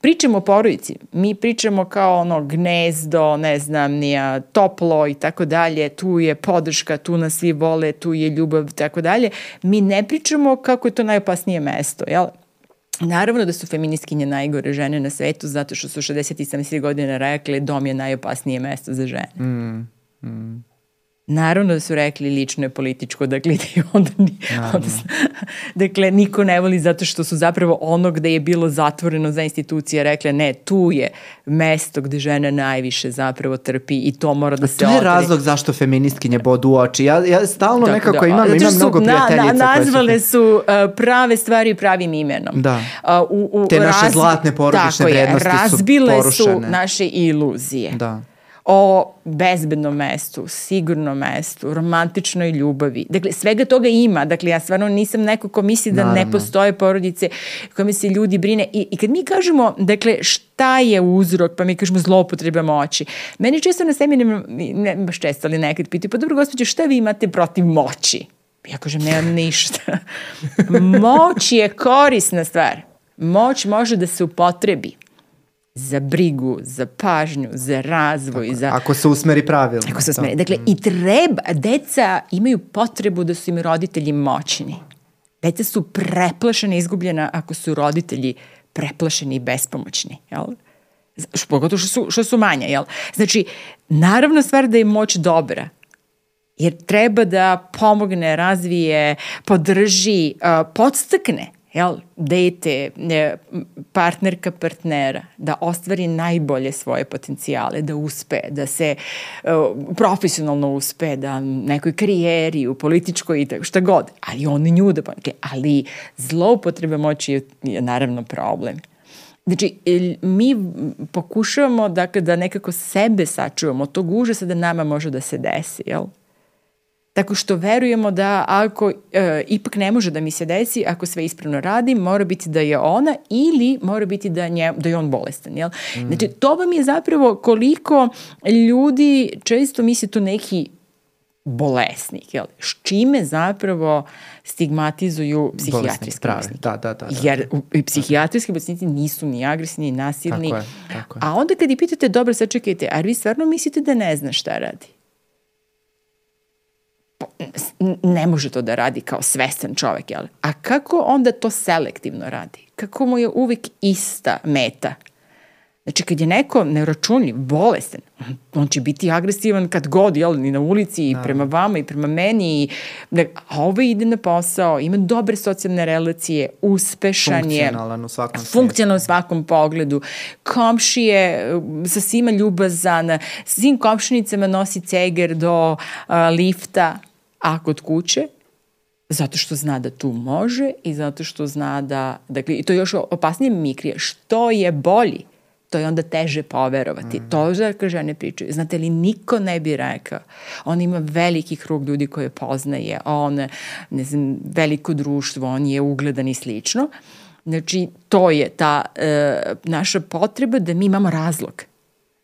pričamo o porodici, mi pričamo kao ono gnezdo, ne znam, nija toplo i tako dalje, tu je podrška, tu nas svi vole, tu je ljubav i tako dalje, mi ne pričamo kako je to najopasnije mesto, jel? Naravno da su feministkinje najgore žene na svetu zato što su 67 godine rekli dom je najopasnije mesto za žene. Mm, mm. Naravno da su rekli lično je političko, dakle, da onda, ni, onda, dakle, niko ne voli zato što su zapravo ono gde je bilo zatvoreno za institucije rekle ne, tu je mesto gde žena najviše zapravo trpi i to mora da A se To je otvori. razlog zašto feministkinje bodu u oči. Ja, ja stalno dakle, nekako da, imam, imam mnogo prijateljica. Na, nazvale su, su uh, prave stvari pravim imenom. Da. Uh, u, u, Te naše raz, zlatne porodične vrednosti su porušene. Razbile su naše iluzije. Da o bezbednom mestu, sigurnom mestu, romantičnoj ljubavi. Dakle, svega toga ima. Dakle, ja stvarno nisam neko ko misli da Naravno. ne postoje porodice kojima se ljudi brine. I, I kad mi kažemo, dakle, šta je uzrok, pa mi kažemo zloupotreba moći. Meni često na seminima, ne baš često, ali nekad pitaju, pa dobro, gospođe, šta vi imate protiv moći? Ja kažem, nemam ništa. Moć je korisna stvar. Moć može da se upotrebi za brigu, za pažnju, za razvoj. Tako, za... Ako se usmeri pravilno. Ako se usmeri. Dakle, mm. i treba, deca imaju potrebu da su im roditelji moćni. Deca su preplašene, izgubljena ako su roditelji preplašeni i bespomoćni. Jel? Pogotovo što su, što su manja, jel? Znači, naravno stvar da je moć dobra, jer treba da pomogne, razvije, podrži, uh, podstakne jel, dete, partnerka partnera, da ostvari najbolje svoje potencijale, da uspe, da se uh, profesionalno uspe, da nekoj karijeri, u političkoj i tako šta god, ali on nju da pomogne. Ali zloupotreba moći je, je naravno problem. Znači, mi pokušavamo dakle, da nekako sebe sačuvamo od tog užasa da nama može da se desi, jel? Tako što verujemo da ako e, ipak ne može da mi se desi, ako sve ispravno radim, mora biti da je ona ili mora biti da, nje, da je on bolestan. Jel? Mm. Znači, to vam je zapravo koliko ljudi često misle to neki bolesnik, jel? S čime zapravo stigmatizuju psihijatrijske bolesnike. Da, da, da, da. Jer psihijatrijski bolesnici nisu ni agresivni, ni nasilni. Tako je, tako je. A onda kad i pitate, dobro, sad čekajte, a vi stvarno mislite da ne zna šta radi? Ne može to da radi kao svestan čovek, jel? A kako onda to selektivno radi? Kako mu je uvijek ista meta? Znači, kad je neko neuračunljiv, bolestan, on će biti agresivan kad god, jel, ni na ulici, i da. prema vama, i prema meni, i, da, a ovo ide na posao, ima dobre socijalne relacije, uspešan je, funkcionalan u svakom funkcionalan u svakom pogledu, komšije, sa svima ljubazan, svim komšinicama nosi ceger do uh, lifta, a kod kuće zato što zna da tu može i zato što zna da, dakle, i to još opasnije mi krije, što je bolji, to je onda teže poverovati. Mm. To žarka žene pričaju. Znate li, niko ne bi rekao. On ima veliki krug ljudi koje poznaje, on, ne znam, veliko društvo, on je ugledan i slično. Znači, to je ta e, naša potreba da mi imamo razlog.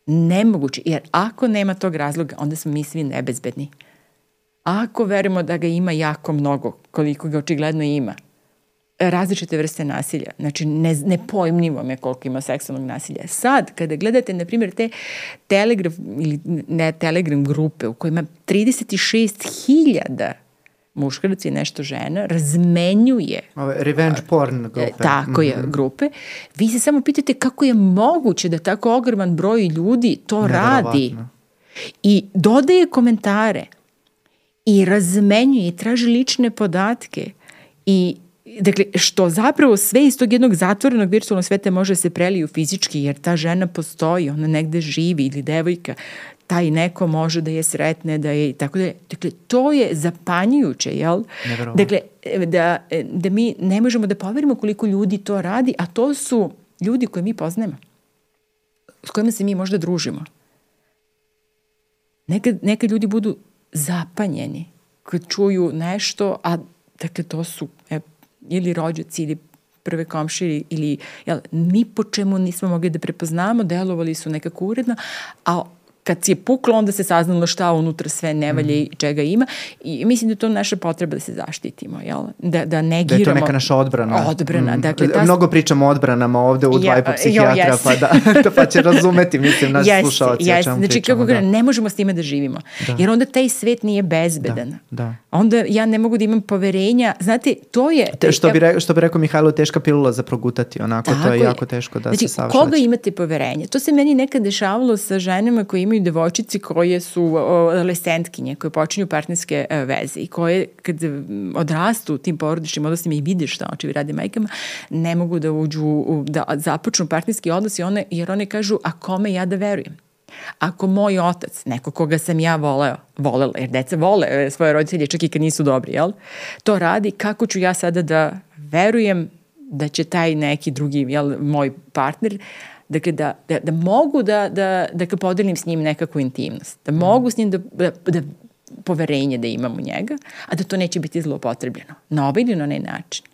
Nemoguće, jer ako nema tog razloga, onda smo mi svi nebezbedni. Ako verujemo da ga ima jako mnogo, koliko ga očigledno ima, različite vrste nasilja. Znači, ne, ne pojmljivo me koliko ima seksualnog nasilja. Sad, kada gledate, na primjer, te telegram ili ne telegram grupe u kojima 36.000 muškarac i nešto žena razmenjuje Ove, revenge porn grupe. E, tako je, mm -hmm. grupe. Vi se samo pitate kako je moguće da tako ogroman broj ljudi to radi i dodaje komentare i razmenjuje i traži lične podatke i Dakle, što zapravo sve iz tog jednog zatvorenog virtualnog sveta može se preliju fizički, jer ta žena postoji, ona negde živi ili devojka, taj neko može da je sretne, da je tako da Dakle, to je zapanjujuće, jel? Dakle, da, da mi ne možemo da poverimo koliko ljudi to radi, a to su ljudi koje mi poznajemo, s kojima se mi možda družimo. Nekad, nekad ljudi budu zapanjeni kad čuju nešto, a dakle to su e, ili rođaci ili prve komšije ili jel, ni po čemu nismo mogli da prepoznamo, delovali su nekako uredno, a kad si je puklo, onda se saznalo šta unutra sve ne valje mm. i čega ima. I mislim da je to naša potreba da se zaštitimo, jel? Da, da negiramo. Da je to neka naša odbrana. Odbrana, mm. dakle. Ta... Mnogo pričamo o odbranama ovde u dva i po psihijatra, jo, pa, da, pa će razumeti, mislim, naši yes, slušalci yes. o čemu znači, pričamo. Kako da. ne možemo s time da živimo. Da. Jer onda taj svet nije bezbedan. Da, da. Onda ja ne mogu da imam poverenja. Znate, to je... Te, što, bi re, što bi rekao Mihajlo, teška pilula za progutati, onako, Tako to je, je jako teško da znači, se savšaće. Koga imate poverenje? To se meni nekad dešavalo sa ženama koji imaju devojčici koje su adolescentkinje, koje počinju partnerske e, veze i koje kad odrastu tim porodičnim odnosima i vide šta očevi rade majkama, ne mogu da uđu, da započnu partnerski odnos i one, jer one kažu, a kome ja da verujem? Ako moj otac, neko koga sam ja voleo, volela, jer deca vole e, svoje roditelje čak i kad nisu dobri, jel? To radi, kako ću ja sada da verujem da će taj neki drugi, jel, moj partner, Dakle, da, da, da mogu da, da, da podelim s njim nekakvu intimnost, da mogu s njim da, da, da poverenje da imam u njega, a da to neće biti zlopotrebljeno na ovaj ili na onaj način.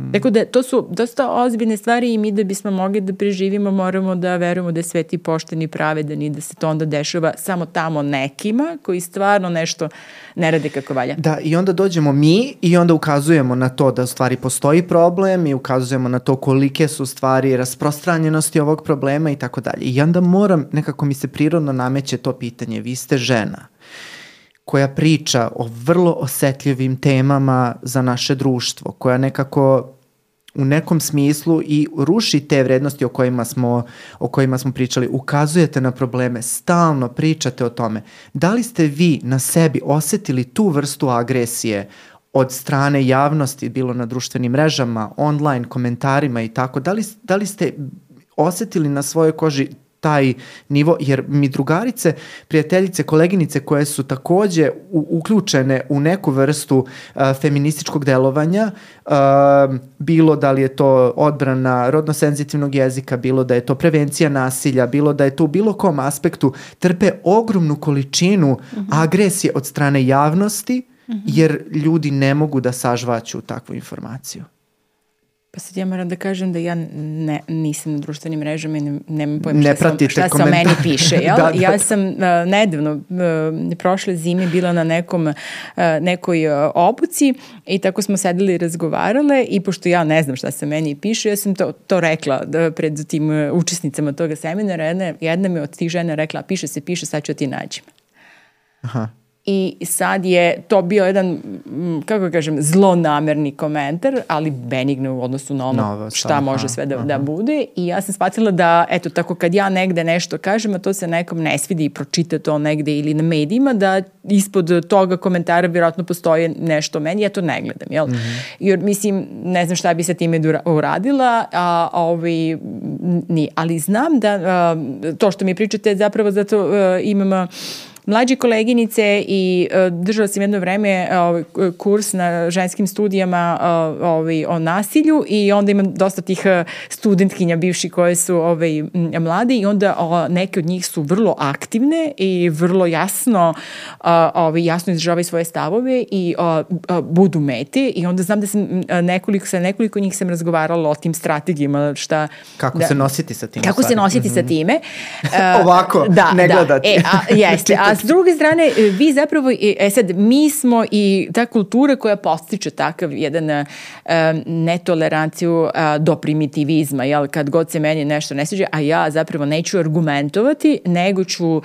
Mm. Tako da to su dosta ozbiljne stvari i mi da bismo mogli da preživimo moramo da verujemo da je svet i pošten i pravedan i da se to onda dešava samo tamo nekima koji stvarno nešto ne rade kako valja. Da, i onda dođemo mi i onda ukazujemo na to da u stvari postoji problem i ukazujemo na to kolike su stvari rasprostranjenosti ovog problema i tako dalje. I onda moram, nekako mi se prirodno nameće to pitanje, vi ste žena koja priča o vrlo osetljivim temama za naše društvo, koja nekako u nekom smislu i ruši te vrednosti o kojima smo, o kojima smo pričali. Ukazujete na probleme, stalno pričate o tome. Da li ste vi na sebi osetili tu vrstu agresije od strane javnosti, bilo na društvenim mrežama, online, komentarima i tako, da li, da li ste osetili na svojoj koži taj nivo, jer mi drugarice, prijateljice, koleginice koje su takođe u, uključene u neku vrstu uh, feminističkog delovanja, uh, bilo da li je to odbrana rodnosenzitivnog jezika, bilo da je to prevencija nasilja, bilo da je to u bilo kom aspektu, trpe ogromnu količinu mhm. -huh. agresije od strane javnosti, mhm. -huh. jer ljudi ne mogu da sažvaću takvu informaciju. Pa sad ja moram da kažem da ja ne, nisam na društvenim mrežama i ne, nemam pojma šta, sam, šta se o meni piše. Jel? da, da, ja sam uh, nedavno, uh, prošle zime bila na nekom, uh, nekoj uh, obuci i tako smo sedeli i razgovarale i pošto ja ne znam šta se meni piše, ja sam to, to rekla da, pred tim uh, učesnicama toga seminara. Jedna, jedna mi od tih žena rekla, piše se, piše, sad ću ti nađem. Aha i sad je to bio jedan, kako da kažem, zlonamerni komentar, ali benigno u odnosu na ono Novo, šta aha, može sve da, aha. da bude i ja sam shvatila da, eto, tako kad ja negde nešto kažem, a to se nekom ne svidi i pročita to negde ili na medijima, da ispod toga komentara vjerojatno postoje nešto o meni, ja to ne gledam, jel? Mm -hmm. Jer, mislim, ne znam šta bi sa time uradila, a, a ovaj, ni, ali znam da a, to što mi pričate zapravo zato a, imam mlađe koleginice i uh, držala sam jedno vreme uh, kurs na ženskim studijama uh, ovaj, o nasilju i onda imam dosta tih studentkinja bivši koje su ovaj, mlade i onda uh, neke od njih su vrlo aktivne i vrlo jasno uh, ovaj, jasno izražavaju svoje stavove i uh, budu mete i onda znam da sam nekoliko, sa nekoliko njih sam razgovarala o tim strategijama šta... Kako da, se nositi sa tim? Kako stvari. se nositi mm -hmm. sa mhm. time. Uh, Ovako, da, ne da. gledati. E, a, jeste, a s druge strane, e, vi zapravo, e, e sad, mi smo i ta kultura koja postiče takav jedan uh, netoleranciju uh, do primitivizma, jel, kad god se meni nešto ne sviđa, a ja zapravo neću argumentovati, nego ću uh,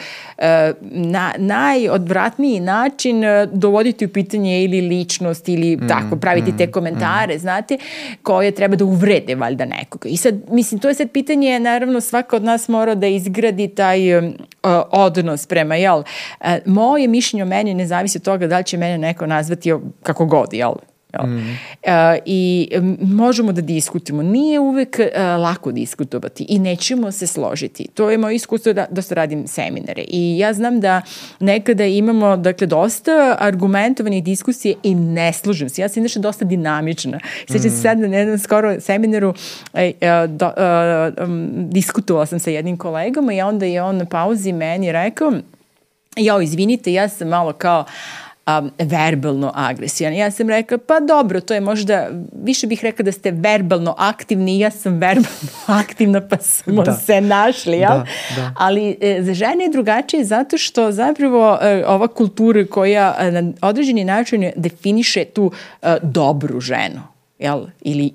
na najodvratniji način uh, dovoditi u pitanje ili ličnost ili mm, tako, praviti mm, te komentare, mm. znate, koje treba da uvrede valjda nekoga. I sad, mislim, to je sad pitanje, naravno, svaka od nas mora da izgradi taj um, odnos prema, jel, E, moje mišljenje o meni ne zavisi od toga da li će mene neko nazvati kako god, jel? Mm. E, I možemo da diskutujemo. Nije uvek e, lako diskutovati i nećemo se složiti. To je moje iskustvo da dosta radim seminare. I ja znam da nekada imamo dakle, dosta argumentovanih diskusije i ne služim se. Ja sam inače dosta dinamična. Sveća mm. se sad na jednom skoro seminaru e, e, do, e, diskutovala sam sa jednim kolegom i onda je on na pauzi meni rekao jao, izvinite, ja sam malo kao um, verbalno agresivan. Ja sam rekla, pa dobro, to je možda, više bih rekla da ste verbalno aktivni, ja sam verbalno aktivna, pa smo da. se našli, jel? Da, da. Ali e, za žene je drugačije zato što zapravo e, ova kultura koja e, na određeni način definiše tu e, dobru ženu, jel? Ili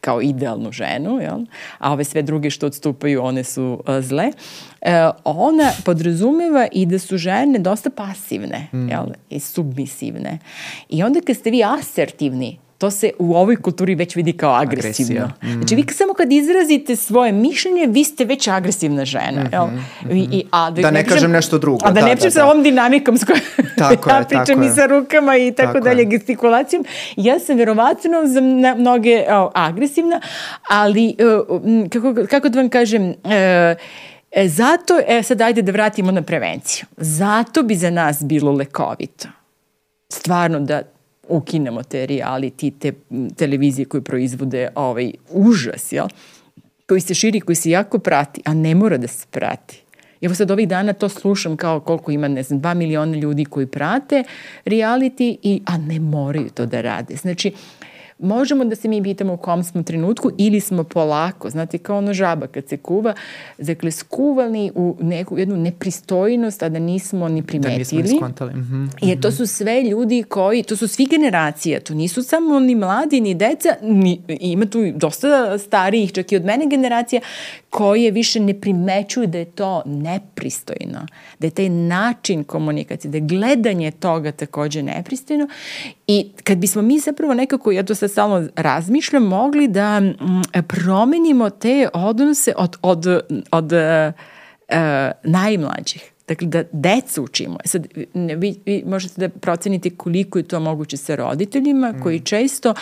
kao idealnu ženu, jel? a ove sve druge što odstupaju, one su uh, zle, ona podrazumeva i da su žene dosta pasivne mm. jel? i submisivne. I onda kad ste vi asertivni, to se u ovoj kulturi već vidi kao agresivno. Mm. Znači vi samo kad izrazite svoje mišljenje, vi ste već agresivna žena. Mm -hmm, jel? Mm -hmm. I, i, a, da, da ne, ne kažem nešto drugo. A da, da ne pričam da, sa ovom dinamikom s kojom tako ja je, pričam i sa rukama i tako, tako dalje, je. gestikulacijom. Ja sam verovatno za mnoge o, agresivna, ali uh, kako, kako da vam kažem... Uh, E, zato, e sad ajde da vratimo na prevenciju. Zato bi za nas bilo lekovito. Stvarno da ukinemo te reality, te televizije koje proizvode ovaj užas, jel? koji se širi, koji se jako prati, a ne mora da se prati. Evo sad ovih dana to slušam kao koliko ima, ne znam, 2 miliona ljudi koji prate reality, i, a ne moraju to da rade. Znači, možemo da se mi pitamo u kom smo trenutku ili smo polako, znate kao ono žaba kad se kuva, dakle skuvali u neku jednu nepristojnost, a da nismo ni primetili. Da nismo ni skontali. Mm -hmm. Jer to su sve ljudi koji, to su svi generacije, to nisu samo ni mladi, ni deca, ni, ima tu dosta starijih, čak i od mene generacija, koje više ne primećuju da je to nepristojno, da je taj način komunikacije, da je gledanje toga takođe nepristojno i kad bismo mi zapravo nekako, ja to sad stalno razmišljam, mogli da m, promenimo te odnose od, od, od, uh, najmlađih. Dakle, da decu učimo. E sad, vi, vi možete da procenite koliko je to moguće sa roditeljima mm. koji često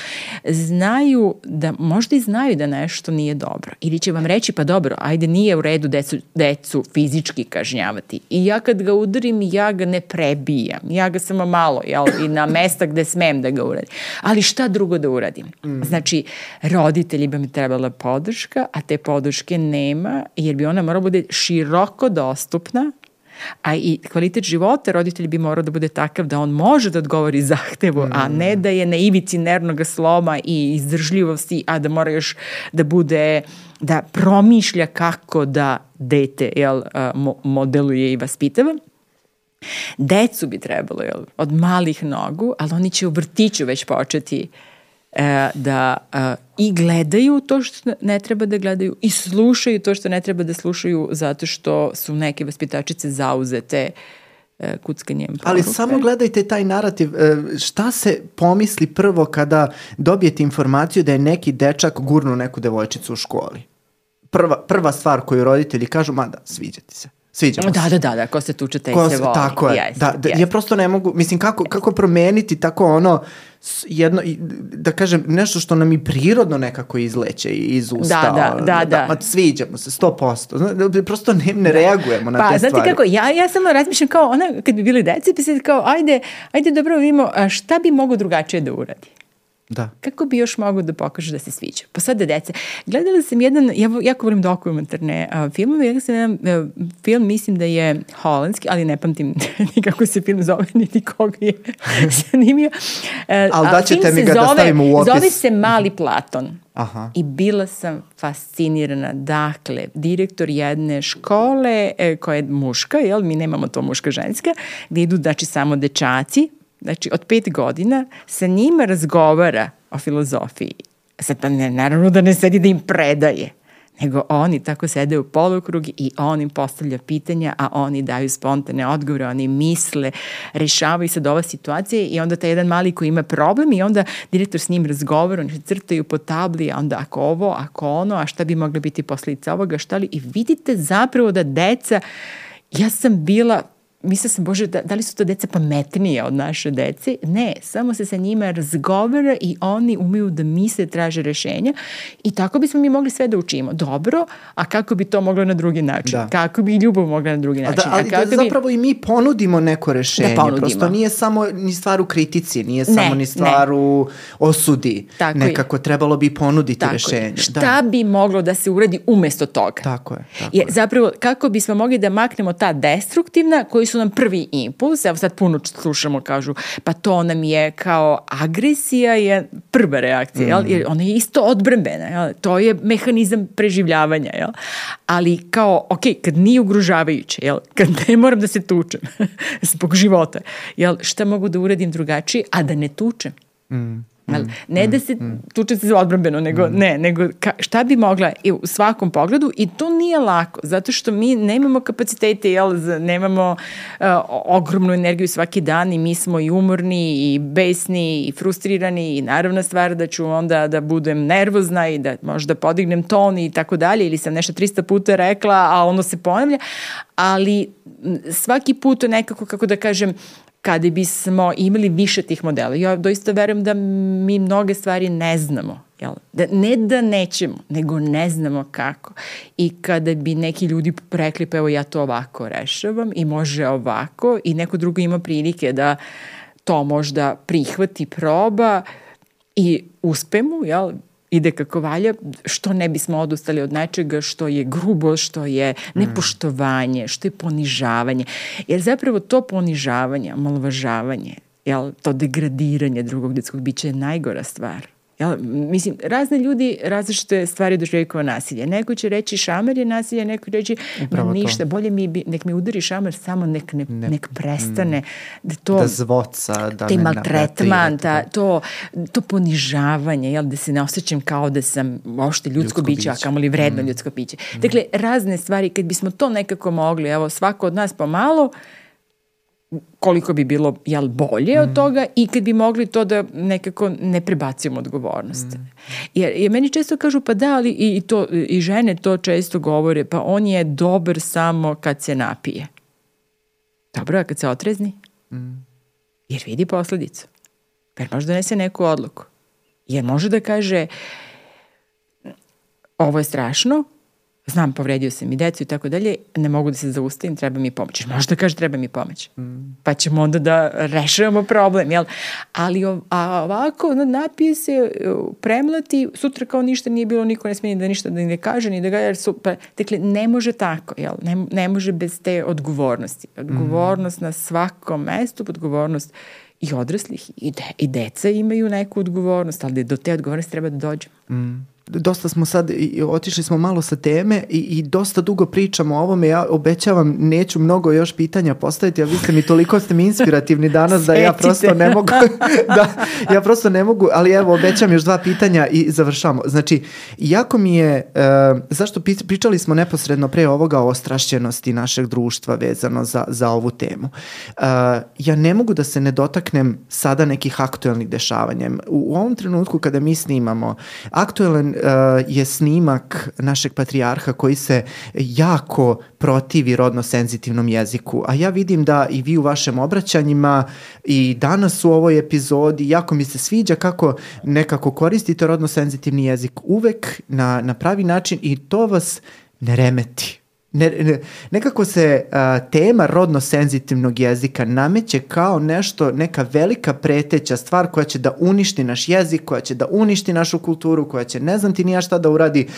znaju da, možda i znaju da nešto nije dobro. Ili će vam reći, pa dobro, ajde, nije u redu decu, decu fizički kažnjavati. I ja kad ga udarim, ja ga ne prebijam. Ja ga samo malo, jel, i na mesta gde smem da ga uradim. Ali šta drugo da uradim? Mm. Znači, roditelji bi mi trebala podrška, a te podrške nema, jer bi ona morala bude široko dostupna a i kvalitet života roditelj bi morao da bude takav da on može da odgovori zahtevu, mm. a ne da je na ivici nervnog sloma i izdržljivosti, a da mora još da bude da promišlja kako da dete jel, modeluje i vaspitava. Decu bi trebalo jel, od malih nogu, ali oni će u vrtiću već početi uh, da e, i gledaju to što ne treba da gledaju i slušaju to što ne treba da slušaju zato što su neke vaspitačice zauzete e, kuckanjem poruke. Ali samo gledajte taj narativ, e, šta se pomisli prvo kada dobijete informaciju da je neki dečak gurnu neku devojčicu u školi? Prva, prva stvar koju roditelji kažu, ma da, sviđa ti se. Sviđa da, da, da, da, ko se tuče, taj ko se voli. Tako je. Yes, da, da, yes. Ja prosto ne mogu, mislim, kako, kako promeniti tako ono, jedno, da kažem, nešto što nam i prirodno nekako izleće iz usta. Da, da, da. da, da. Ma, sviđamo se, 100%. Prosto ne, ne da. reagujemo na pa, te stvari. Pa, znate kako, ja, ja samo razmišljam kao, ona, kad bi bili deci, bi se kao, ajde, ajde dobro vidimo, šta bi mogo drugačije da uradi? Da. Kako bi još mogu da pokažeš da se sviđa? Pa sad da deca. Gledala sam jedan, ja jako volim dokumentarne uh, filmove, ja sam jedan uh, film, mislim da je holandski, ali ne pamtim ni kako se film zove, niti koga je zanimio. Uh, ali da ćete mi ga zove, da stavimo u opis. Zove se Mali Platon. Aha. I bila sam fascinirana. Dakle, direktor jedne škole e, koja je muška, jel, mi nemamo to muška-ženska, gde idu, znači, samo dečaci, znači od pet godina, sa njima razgovara o filozofiji. Sad pa ne, naravno da ne sedi da im predaje, nego oni tako sede u polukrug i on im postavlja pitanja, a oni daju spontane odgovore, oni misle, rešavaju sad ova situacija i onda taj jedan mali koji ima problem i onda direktor s njim razgovara, oni crtaju po tabli, a onda ako ovo, ako ono, a šta bi mogla biti posledica ovoga, šta li, i vidite zapravo da deca, ja sam bila mislila sam, Bože, da, da li su to deca pametnije od naše dece? Ne, samo se sa njima razgovara i oni umeju da misle, traže rešenja i tako bismo mi mogli sve da učimo. Dobro, a kako bi to moglo na drugi način? Da. Kako bi ljubav mogla na drugi način? A da, ali a da zapravo bi... i mi ponudimo neko rešenje. Da ponudimo. Prosto nije samo ni stvar u kritici, nije ne, samo ni stvar ne. u osudi. Tako Nekako je. trebalo bi ponuditi tako rešenje. Je. Šta da. bi moglo da se uradi umesto toga? Tako je. Tako je. Zapravo, kako bismo mogli da maknemo ta destruktivna koji su nam prvi impuls, evo sad puno slušamo, kažu, pa to nam je kao agresija je prva reakcija, mm. jel? jer ona je isto odbrambena, jel? to je mehanizam preživljavanja, jel? ali kao, ok, kad nije ugrožavajuće, jel? kad ne moram da se tučem zbog života, jel? šta mogu da uradim drugačije, a da ne tučem? Mm. Mm, ne da se mm, tuče se odbrambeno, nego mm. ne, nego ka, šta bi mogla i u svakom pogledu i to nije lako, zato što mi nemamo kapacitete, jel, nemamo uh, ogromnu energiju svaki dan i mi smo i umorni i besni i frustrirani i naravna stvar da ću onda da budem nervozna i da možda podignem ton i tako dalje ili sam nešto 300 puta rekla, a ono se ponavlja, ali svaki put nekako, kako da kažem, kada bismo imali više tih modela. Ja doista verujem da mi mnoge stvari ne znamo. Jel? Da, ne da nećemo, nego ne znamo kako. I kada bi neki ljudi rekli, pa evo ja to ovako rešavam i može ovako i neko drugo ima prilike da to možda prihvati, proba i uspe mu, jel? Ide kako valja, što ne bismo odustali od nečega što je grubo, što je nepoštovanje, što je ponižavanje. Jer zapravo to ponižavanje, malvažavanje, jel, to degradiranje drugog ljudskog bića je najgora stvar. Jel, mislim, razne ljudi različite stvari doživaju kao nasilje. Neko će reći šamar je nasilje, neko će reći ma ništa, to. bolje mi, nek mi udari šamar, samo nek, ne, ne, nek prestane. Da, to, da zvoca, da ne maltretman, da, to, to ponižavanje, jel, da se ne osjećam kao da sam ošte ljudsko, ljudsko biće, a kamoli vredno mm. ljudsko biće. Mm. Dakle, razne stvari, kad bismo to nekako mogli, evo, svako od nas pomalo, koliko bi bilo jel, bolje mm. od toga i kad bi mogli to da nekako ne prebacimo odgovornost. Mm. Jer, jer meni često kažu pa da, ali i, to, i žene to često govore, pa on je dobar samo kad se napije. Dobro, a kad se otrezni? Mm. Jer vidi posledicu. Jer može donese neku odluku. Jer može da kaže ovo je strašno, znam, povredio sam i decu i tako dalje, ne mogu da se zaustavim, treba mi pomoć. Možda kaže treba mi pomoć. Mm. Pa ćemo onda da rešavamo problem, jel? Ali a ovako, napije se, premlati, sutra kao ništa nije bilo, niko ne smije da ništa da ne kaže, ni da ga, jer su, pa, dakle, ne može tako, jel? Ne, ne može bez te odgovornosti. Odgovornost mm. na svakom mestu, odgovornost i odraslih i, de, i deca imaju neku odgovornost, ali do te odgovornosti treba da dođemo. Mm dosta smo sad, otišli smo malo sa teme i, i dosta dugo pričamo o ovome, ja obećavam neću mnogo još pitanja postaviti, a vi ste mi toliko ste mi inspirativni danas da ja prosto ne mogu, da, ja prosto ne mogu, ali evo obećam još dva pitanja i završamo. Znači, jako mi je, uh, zašto pričali smo neposredno pre ovoga o ostrašćenosti našeg društva vezano za, za ovu temu. Uh, ja ne mogu da se ne dotaknem sada nekih aktuelnih dešavanja. U, u ovom trenutku kada mi snimamo, aktuelan je snimak našeg patrijarha koji se jako protivi rodno senzitivnom jeziku, a ja vidim da i vi u vašem obraćanjima i danas u ovoj epizodi jako mi se sviđa kako nekako koristite rodno senzitivni jezik uvek na, na pravi način i to vas ne remeti Ne, ne, nekako se a, tema rodno senzitivnog jezika nameće kao nešto, neka velika preteća stvar koja će da uništi naš jezik, koja će da uništi našu kulturu, koja će ne znam ti nija šta da uradi,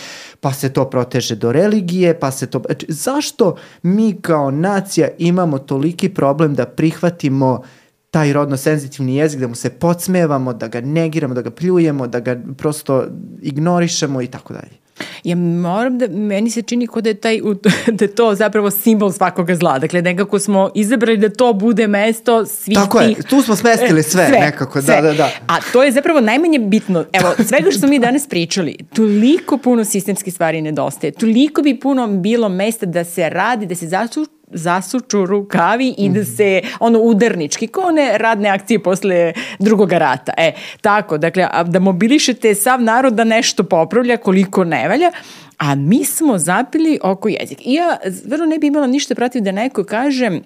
pa se to proteže do religije, pa se to... Znači, zašto mi kao nacija imamo toliki problem da prihvatimo taj rodno senzitivni jezik, da mu se podsmevamo, da ga negiramo, da ga pljujemo, da ga prosto ignorišemo i tako dalje? Ja moram da, meni se čini kao da je, taj, da je to zapravo simbol svakoga zla. Dakle, nekako smo izabrali da to bude mesto svih Tako tih... je, tu smo smestili sve, sve nekako, da, sve. da, da, da. A to je zapravo najmanje bitno. Evo, svega što smo mi danas pričali, toliko puno sistemskih stvari nedostaje, toliko bi puno bilo mesta da se radi, da se zasu, zasuču rukavi i da se ono udarnički, kao one radne akcije posle drugog rata. E, tako, dakle, da mobilišete sav narod da nešto popravlja koliko ne valja, a mi smo zapili oko jezik. I ja vrlo ne bi imala ništa protiv da neko kaže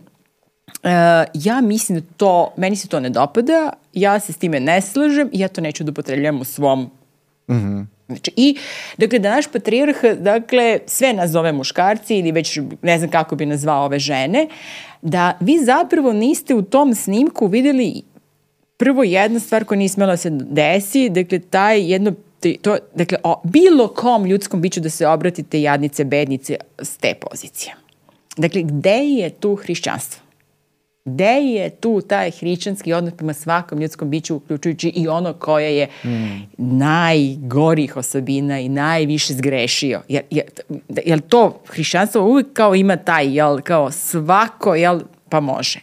Uh, ja mislim da to, meni se to ne dopada, ja se s time ne slažem i ja to neću da upotrebljam u svom mm -hmm. Znači, i, dakle, da naš patrijarh, dakle, sve nazove muškarci ili već ne znam kako bi nazvao ove žene, da vi zapravo niste u tom snimku videli prvo jedna stvar koja nije smela da se desi, dakle, taj jedno to, dakle, o bilo kom ljudskom biću da se obratite jadnice, bednice s te pozicije. Dakle, gde je tu hrišćanstvo? Gde je tu taj hrišćanski odnos prema svakom ljudskom biću, uključujući i ono koje je mm. najgorih osobina i najviše zgrešio? Jer, jer, jer to hrišćanstvo uvijek kao ima taj, jel, kao svako, jel, pa može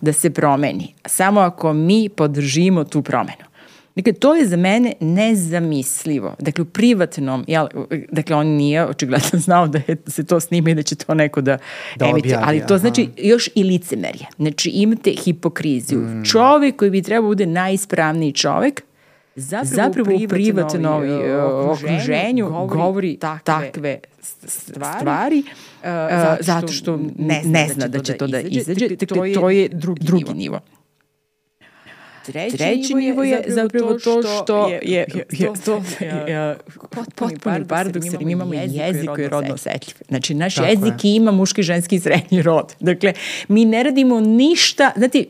da se promeni. Samo ako mi podržimo tu promenu. Dakle, to je za mene nezamislivo. Dakle, u privatnom, jel, dakle, on nije očigledno znao da je, se to snima i da će to neko da, da emituje, ali to znači još i licemerje. Znači, imate hipokriziju. Mm. Čovek koji bi trebao da bude najispravniji čovek, zapravo, zapravo u privatnom okruženju, okruženju govori, govori takve, takve stvari, stvari uh, zato, što zato što ne zna, ne zna da će to da, da izađe. Dakle, to je drugi, drugi nivo. nivo. Treći, Treći nivo je zapravo to što je, je, je, to, je, potpuni paradoks jer mi imamo jezik koji je rodno osetljiv. Znači, naš Tako jezik je. ima muški, ženski i srednji rod. Dakle, mi ne radimo ništa, znate,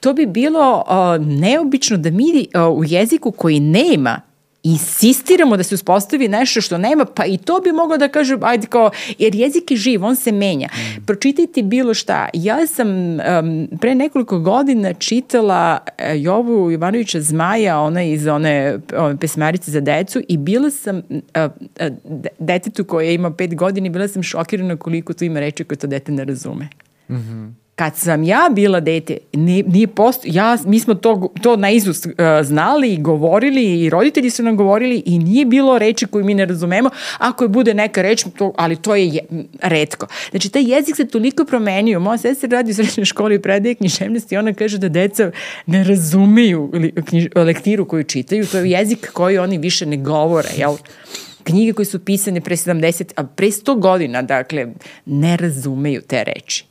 to bi bilo neobično da mi u jeziku koji nema insistiramo da se uspostavi nešto što nema, pa i to bi moglo da kažem, ajde kao, jer jezik je živ, on se menja. Mm. Pročitajte bilo šta. Ja sam um, pre nekoliko godina čitala uh, Jovu Jovanovića Zmaja, ona iz one, one pesmarice za decu i bila sam uh, uh, detetu koje ima pet godina i bila sam šokirana koliko tu ima reči koje to dete ne razume. Mm -hmm. Kad sam ja bila dete, nije, nije post, ja, mi smo to, to na izust uh, znali i govorili i roditelji su nam govorili i nije bilo reči koju mi ne razumemo, ako je bude neka reč, to, ali to je, je redko. Znači, taj jezik se toliko promenio. Moja sestra radi u srednjoj školi predaje književnost i ona kaže da deca ne razumeju knjiž, lektiru koju čitaju, to je jezik koji oni više ne govore, jel? Knjige koje su pisane pre 70, a pre 100 godina, dakle, ne razumeju te reči.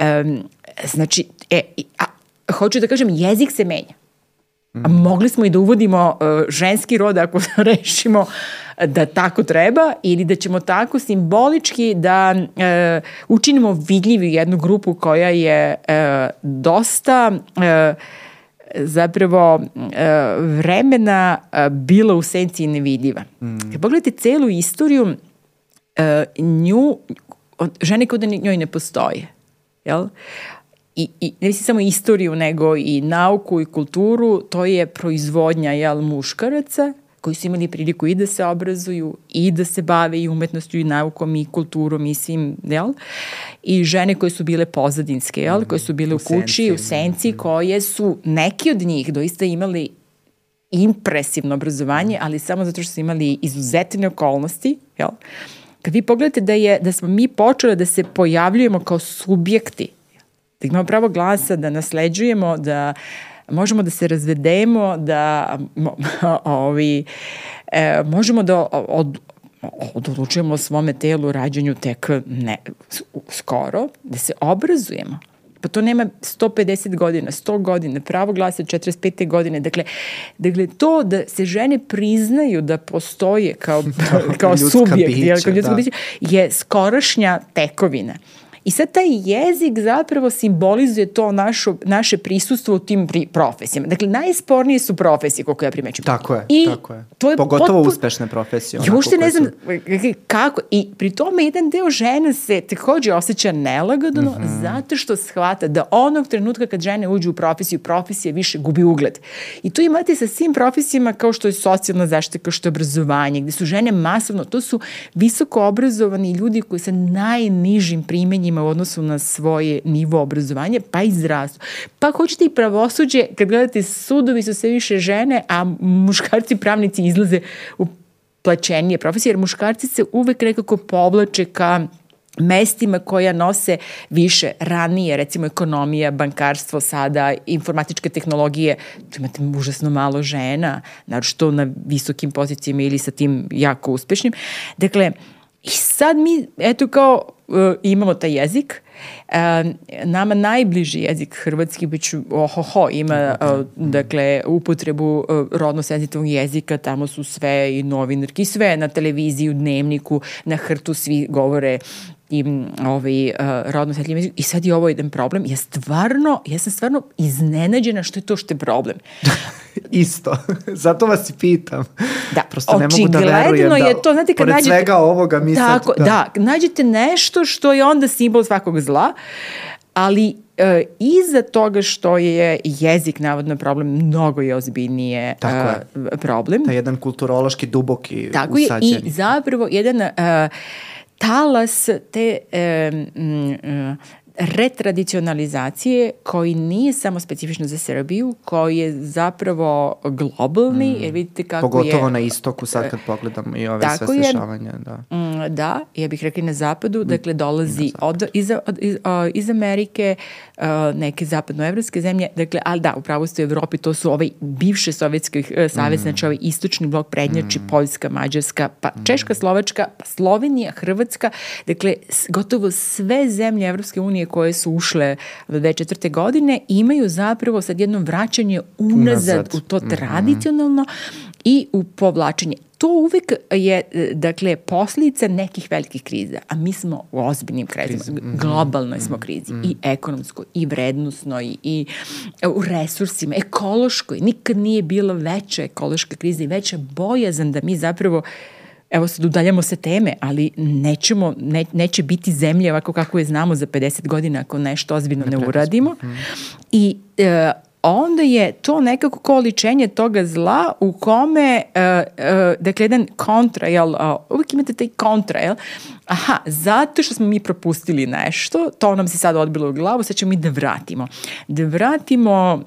Um, znači, e, a, hoću da kažem, jezik se menja. A mogli smo i da uvodimo uh, ženski rod ako rešimo da tako treba ili da ćemo tako simbolički da uh, učinimo vidljivu jednu grupu koja je uh, dosta uh, zapravo e, vremena e, bila u senci nevidljiva. Mm. Kad pogledate celu istoriju, e, nju, žene kao da njoj ne postoje. Jel? I, i ne mislim samo istoriju, nego i nauku i kulturu, to je proizvodnja jel, muškaraca koji su imali priliku i da se obrazuju i da se bave i umetnošću i naukom i kulturom i svim, jel? I žene koje su bile pozadinske, jel? Koje su bile u, u kući, senci, u senci, koje su, neki od njih doista imali impresivno obrazovanje, ali samo zato što su imali izuzetne okolnosti, jel? Kad vi pogledate da, je, da smo mi počeli da se pojavljujemo kao subjekti, da imamo pravo glasa, da nasleđujemo, da uh, možemo da se razvedemo, da ovi, e, možemo da od, odlučujemo o svome telu rađanju tek ne, skoro, da se obrazujemo. Pa to nema 150 godina, 100 godina, pravo glasa 45. godine. Dakle, dakle, to da se žene priznaju da postoje kao, kao subjekt, bića, kao ljudska da. bića, je skorašnja tekovina. I sad taj jezik zapravo simbolizuje to našo, naše prisustvo u tim pri, profesijama. Dakle, najspornije su profesije, koliko ja primećujem. Tako je, I tako je. To je Pogotovo potpuno, uspešne profesije. Ja uopšte ne znam su... kako. I pri tome jedan deo žena se takođe osjeća nelagodno mm -hmm. zato što shvata da onog trenutka kad žene uđu u profesiju, profesija više gubi ugled. I to imate sa svim profesijama kao što je socijalna zaštita, kao što je obrazovanje, gde su žene masovno, to su visoko obrazovani ljudi koji sa najnižim primenjima ima u odnosu na svoje nivo obrazovanja, pa i zdravstvo. Pa hoćete i pravosuđe, kad gledate sudovi su sve više žene, a muškarci pravnici izlaze u plaćenije profesije, jer muškarci se uvek nekako povlače ka mestima koja nose više ranije, recimo ekonomija, bankarstvo sada, informatičke tehnologije, tu imate užasno malo žena, naročito na visokim pozicijama ili sa tim jako uspešnim. Dakle, i sad mi, eto kao, uh, imamo taj jezik, uh, nama najbliži jezik hrvatski već ohoho ima uh, dakle upotrebu uh, rodno senzitivnog jezika, tamo su sve i novinarki, sve na televiziji, u dnevniku, na hrtu svi govore i ovaj, uh, rodno setljiv jezik. I sad je ovo jedan problem. Ja stvarno, ja sam stvarno iznenađena što je to što je problem. Isto. Zato vas i pitam. Da, Prosto ne mogu da verujem da, je to, znate, kad pored nađete, svega ovoga mi tako, sad... Da. da, nađete nešto što je onda simbol svakog zla, ali e, iza toga što je jezik navodno problem, mnogo je ozbiljnije Tako e, je. problem. Da jedan kulturološki duboki Tako usađeni. je i zapravo jedan e, talas te e, m, retradicionalizacije koji nije samo specifično za Srbiju, koji je zapravo globalni, mm. jer vidite kako Pogotovo je... Pogotovo na istoku sad kad pogledamo i ove sve dešavanja. Da. Mm, da, ja bih rekla na zapadu, mm. dakle dolazi od, iz, od, iz, iz Amerike, uh, neke zapadnoevropske zemlje, dakle, ali da, upravo ste u Evropi, to su ovaj bivše sovjetski uh, savez, mm. znači ovaj istočni blok prednjači, mm. Poljska, Mađarska, pa mm. Češka, Slovačka, pa Slovenija, Hrvatska, dakle, gotovo sve zemlje Evropske unije koje su ušle do 2004. godine imaju zapravo sad jedno vraćanje unazad, unazad. u to mhm. tradicionalno mm -hmm. i u povlačenje to uvek je, dakle, posljedica nekih velikih kriza, a mi smo u ozbiljnim krizama, mm -hmm. globalnoj smo mhm. krizi, mm -hmm. i ekonomskoj, i vrednostnoj, i, i u resursima, ekološkoj, nikad nije bila veća ekološka kriza i veća bojazan da mi zapravo uh, evo sad udaljamo se teme, ali nećemo, ne, neće biti zemlje ovako kako je znamo za 50 godina ako nešto ozbiljno ne, ne uradimo. Mm. I e, onda je to nekako količenje toga zla u kome, uh, uh, dakle, jedan kontra, jel, uh, uvijek imate taj kontra, jel, aha, zato što smo mi propustili nešto, to nam se sad odbilo u glavu, sad ćemo mi da vratimo. Da vratimo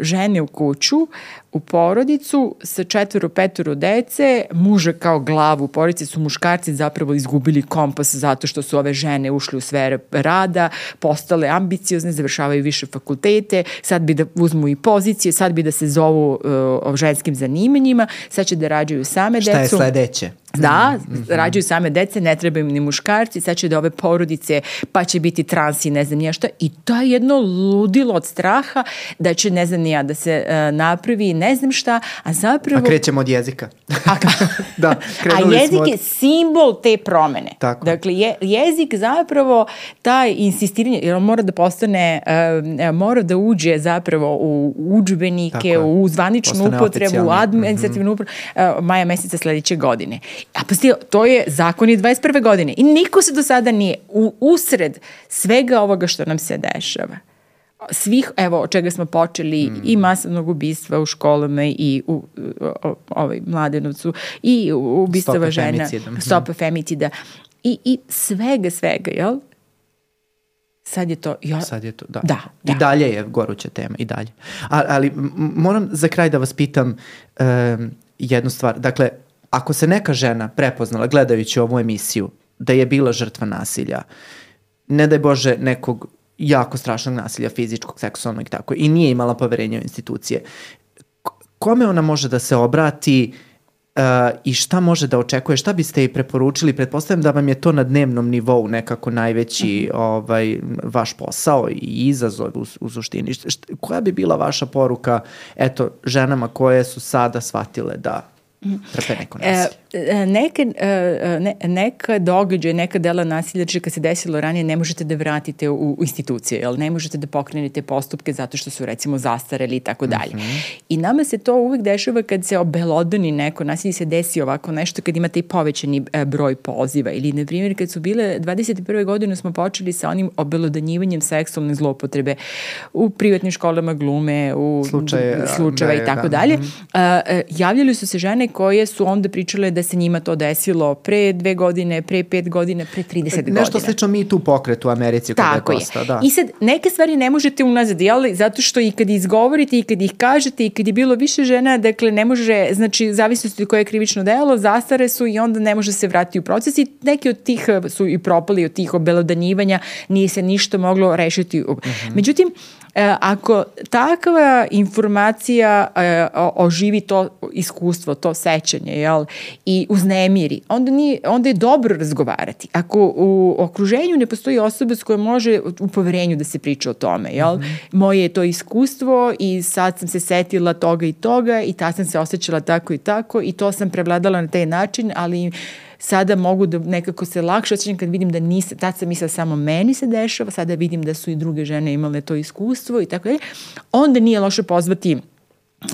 žene u kuću, u porodicu sa četvoro, petoro dece, muža kao glavu u porodici su muškarci zapravo izgubili kompas zato što su ove žene ušli u sfere rada, postale ambiciozne, završavaju više fakultete, sad bi da uzmu i pozicije, sad bi da se zovu uh, ženskim zanimanjima, sad će da rađaju same decu. Šta je sledeće? Da, mm -hmm. rađaju same dece, ne trebaju im ni muškarci, sad će da ove porodice, pa će biti trans i ne znam nija šta. I to je jedno ludilo od straha da će, ne znam nija, da se uh, napravi ne znam šta, a zapravo... A krećemo od jezika. A, da, a jezik od... je simbol te promene. Tako. Dakle, je, jezik zapravo taj insistiranje, jer on mora da postane, uh, mora da uđe zapravo u učbenike, u zvaničnu Postane upotrebu, u administrativnu mm -hmm. uh, maja meseca sledeće godine. A pa sti, to je zakon i 21. godine. I niko se do sada nije u, usred svega ovoga što nam se dešava svih, evo, od čega smo počeli mm. i masovnog ubistva u školama i u o, ovaj, Mladenovcu i u ubistava žena, femicida. stopa femicida i, i svega, svega, jel? Sad je to... Ja, Sad je to, da. Da, da. I dalje je goruća tema, i dalje. A, ali moram za kraj da vas pitam um, jednu stvar. Dakle, ako se neka žena prepoznala gledajući ovu emisiju da je bila žrtva nasilja, ne daj Bože nekog jako strašnog nasilja, fizičkog, seksualnog i tako, i nije imala poverenja u institucije, kome ona može da se obrati uh, i šta može da očekuje, šta biste i preporučili? Pretpostavljam da vam je to na dnevnom nivou nekako najveći -hmm. ovaj, vaš posao i izazov u, u suštini. Šta, koja bi bila vaša poruka eto, ženama koje su sada shvatile da trpe neko e, nasilje? E, neke, e, ne, neka događaj, neka dela nasilja, kad se desilo ranije, ne možete da vratite u, u institucije, jel? ne možete da pokrenete postupke zato što su recimo zastareli i tako dalje. Mhm. I nama se to uvek dešava kad se obelodani neko nasilje se desi ovako nešto, kad imate i povećani e, broj poziva ili, na primjer, kad su bile 21. godine smo počeli sa onim obelodanjivanjem seksualne zlopotrebe u privatnim školama glume, u slučaje, slučajeva da, i tako da. dalje. -hmm. javljali su se žene koje su onda pričale da se njima to desilo pre dve godine, pre pet godina, pre 30 godina. Nešto slično mi tu pokret u Americi kada Tako je posta, da. I sad, neke stvari ne možete unazad, jel? Zato što i kad izgovorite i kad ih kažete i kad je bilo više žena, dakle ne može, znači zavisnosti koje je krivično delo, zastare su i onda ne može se vratiti u proces i neki od tih su i propali od tih obelodanjivanja, nije se ništa moglo rešiti. Mhm. -huh. Međutim, E, ako takva informacija e, oživi to iskustvo, to sećanje, jel, i uznemiri, onda, nije, onda je dobro razgovarati. Ako u okruženju ne postoji osoba s kojom može u poverenju da se priča o tome, jel, mm -hmm. moje je to iskustvo i sad sam se setila toga i toga i ta sam se osjećala tako i tako i to sam prevladala na taj način, ali sada mogu da nekako se lakše osjećam kad vidim da nisa, tad sam mislila samo meni se dešava, sada vidim da su i druge žene imale to iskustvo i tako dalje. Onda nije loše pozvati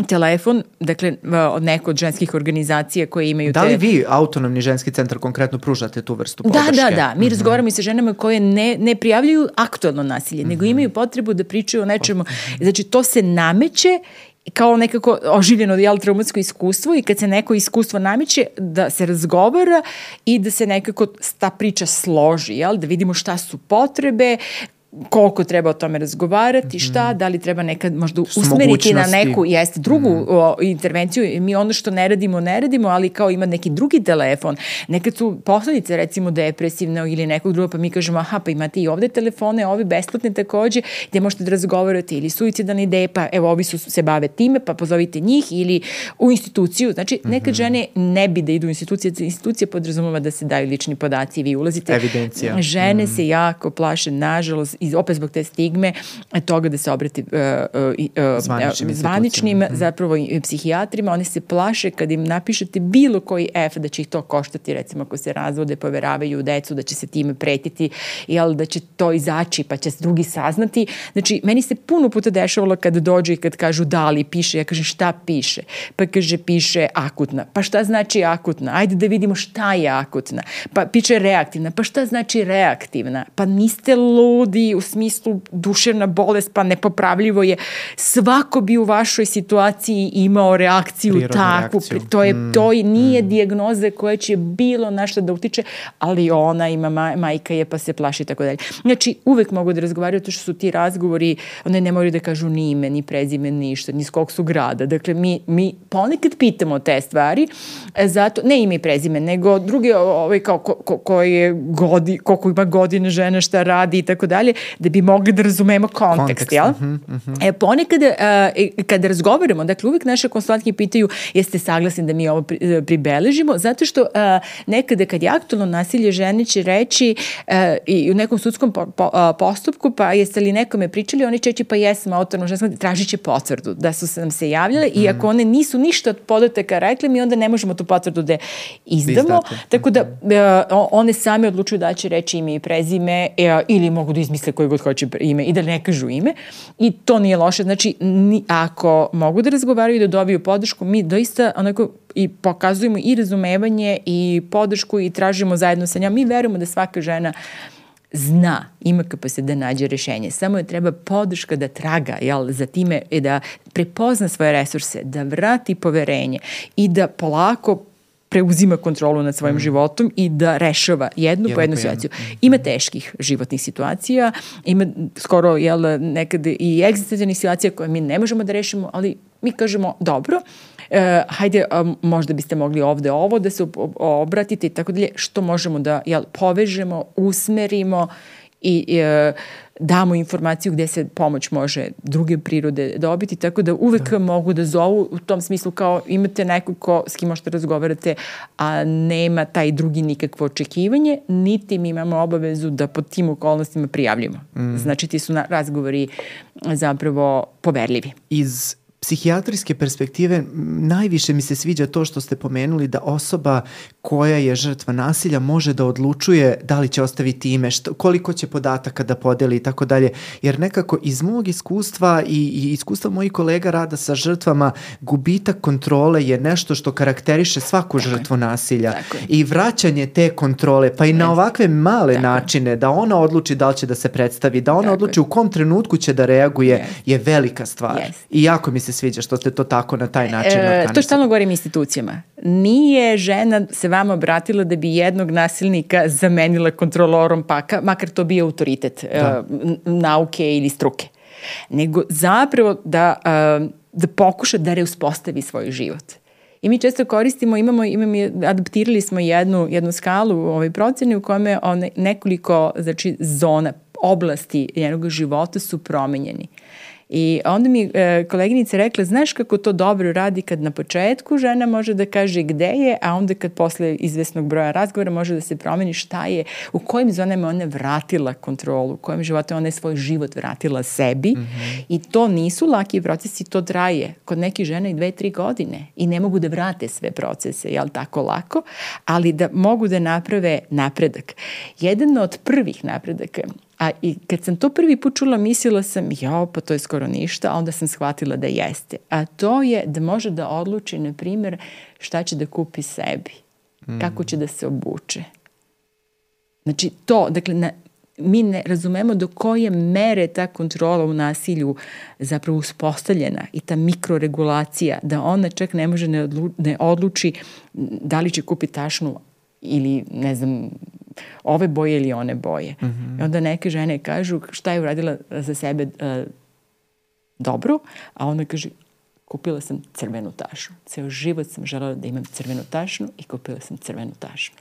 telefon, dakle od neko od ženskih organizacija koje imaju te... Da li vi, autonomni ženski centar, konkretno pružate tu vrstu podrške? Da, da, da. Mi mm -hmm. razgovaramo i sa ženama koje ne, ne prijavljaju aktualno nasilje, mm -hmm. nego imaju potrebu da pričaju o nečemu. Znači, to se nameće kao nekako oživljeno jel, traumatsko iskustvo i kad se neko iskustvo namiče da se razgovara i da se nekako ta priča složi, jel, da vidimo šta su potrebe, koliko treba o tome razgovarati, šta, mhm. da li treba nekad možda usmeriti na neku jeste, drugu mm. o, intervenciju. Mi ono što ne radimo, ne radimo, ali kao ima neki drugi telefon. Nekad su posledice recimo depresivne ili nekog drugog, pa mi kažemo aha, pa imate i ovde telefone, ovi besplatne takođe, gde možete da razgovarate ili suicidalne ideje, pa evo ovi su se bave time, pa pozovite njih ili u instituciju. Znači, nekad mm -hmm. žene ne bi da idu u institucije, institucija podrazumava da se daju lični podaci i vi ulazite. Evidencija. Žene mm se jako plaše, nažalost, i opet zbog te stigme toga da se obrati uh, uh, zvaničnim, zvaničnim mm. zapravo i psihijatrima, oni se plaše kad im napišete bilo koji F da će ih to koštati, recimo ako se razvode, poveravaju u decu, da će se time pretiti, jel, da će to izaći pa će se drugi saznati. Znači, meni se puno puta dešavalo kad dođe i kad kažu da li piše, ja kažem šta piše? Pa kaže piše akutna. Pa šta znači akutna? Ajde da vidimo šta je akutna. Pa piše reaktivna. Pa šta znači reaktivna? Pa niste ludi, u smislu duševna bolest, pa nepopravljivo je. Svako bi u vašoj situaciji imao reakciju Prirodnu takvu. reakciju. To je, Mm, to je, nije dijagnoza koja će bilo na šta da utiče, ali ona ima, ma, majka je pa se plaši i tako dalje. Znači, uvek mogu da razgovaraju to što su ti razgovori, one ne moraju da kažu ni ime, ni prezime, ništa, ni s kog su grada. Dakle, mi, mi ponekad pitamo te stvari, e, zato, ne ime i prezime, nego drugi, ovaj, kao ko, ko, koji je godi, koliko ima godine žena, šta radi i tako dalje, da bi mogli da razumemo kontekst, Kontekst, jel? mhm, mhm. E, ponekad, uh, kada razgovaramo, dakle, uvek naše konsultantke pitaju jeste saglasni da mi ovo pri, e, pribeležimo, zato što uh, nekada kad je aktualno nasilje žene će reći uh, i u nekom sudskom po, po, uh, postupku, pa jeste li nekome pričali, oni će reći pa jesam autorno ženskom, tražit će potvrdu da su se nam se javljale mm. i ako one nisu ništa od podataka rekli, mi onda ne možemo tu potvrdu da izdamo, izdate. tako da uh, one same odlučuju da će reći ime i prezime uh, ili mogu da izmisle koje god hoće ime i da ne kažu ime i to nije loše. Znači, ni, ako mogu da razgovaraju i da dobiju podršku, mi doista onako i pokazujemo i razumevanje i podršku i tražimo zajedno sa njom. Mi verujemo da svaka žena zna, ima kapacitet da nađe rešenje. Samo je treba podrška da traga jel, za time i da prepozna svoje resurse, da vrati poverenje i da polako preuzima kontrolu nad svojim mm. životom i da rešava jednu jednu po jednu. situaciju. Ima teških životnih situacija, ima skoro jel, nekad i egzistencijalnih situacija koje mi ne možemo da rešimo, ali mi kažemo dobro, e, hajde a, možda biste mogli ovde ovo da se ob- obratite i tako dalje, što možemo da jel, povežemo, usmerimo i e, damo informaciju gde se pomoć može druge prirode dobiti, tako da uvek da. mogu da zovu u tom smislu kao imate nekog ko, s kim možete razgovarate, a nema taj drugi nikakvo očekivanje, niti mi imamo obavezu da pod tim okolnostima prijavljamo. Mm. Znači ti su na, razgovori zapravo poverljivi. Iz psihijatrijske perspektive najviše mi se sviđa to što ste pomenuli da osoba koja je žrtva nasilja može da odlučuje da li će ostaviti ime, što, koliko će podataka da podeli i tako dalje. Jer nekako iz mog iskustva i, i iskustva mojih kolega rada sa žrtvama, gubitak kontrole je nešto što karakteriše svaku Tako žrtvu nasilja. Tako je. I vraćanje te kontrole, pa i na ovakve male Tako je. načine, da ona odluči da li će da se predstavi, da ona Tako odluči je. u kom trenutku će da reaguje, Jeste. je velika stvar. Jeste. I jako mi se sviđa što ste to tako na taj način E, to stalno govorim institucijama. Nije žena se vama obratila da bi jednog nasilnika zamenila kontrolorom paka, makar to bio autoritet Da. uh, n- nauke ili struke. Nego zapravo da, uh, da pokuša da reuspostavi svoj život. I mi često koristimo, imamo, imamo adaptirali smo jednu, jednu skalu u ovoj proceni u kome one, nekoliko znači, zona, oblasti njenog života su promenjeni. I onda mi e, koleginica rekla, znaš kako to dobro radi kad na početku žena može da kaže gde je, a onda kad posle izvesnog broja razgovora može da se promeni šta je, u kojim zonama ona vratila kontrolu, u kojim životu ona je svoj život vratila sebi mm -hmm. i to nisu laki procesi, to traje kod nekih žena i dve, tri godine i ne mogu da vrate sve procese, jel tako lako, ali da mogu da naprave napredak. Jedan od prvih napredaka A i kad sam to prvi put čula, mislila sam, jao, pa to je skoro ništa, a onda sam shvatila da jeste. A to je da može da odluči, na primjer, šta će da kupi sebi, mm. kako će da se obuče. Znači to, dakle, na, mi ne razumemo do koje mere ta kontrola u nasilju zapravo uspostavljena i ta mikroregulacija, da ona čak ne može ne, odlu, ne odluči da li će kupiti tašnu ili, ne znam, ove boje ili one boje. Mm -hmm. I onda neke žene kažu šta je uradila za sebe uh, dobro, a ona kaže kupila sam crvenu tašnu. Ceo život sam želela da imam crvenu tašnu i kupila sam crvenu tašnu.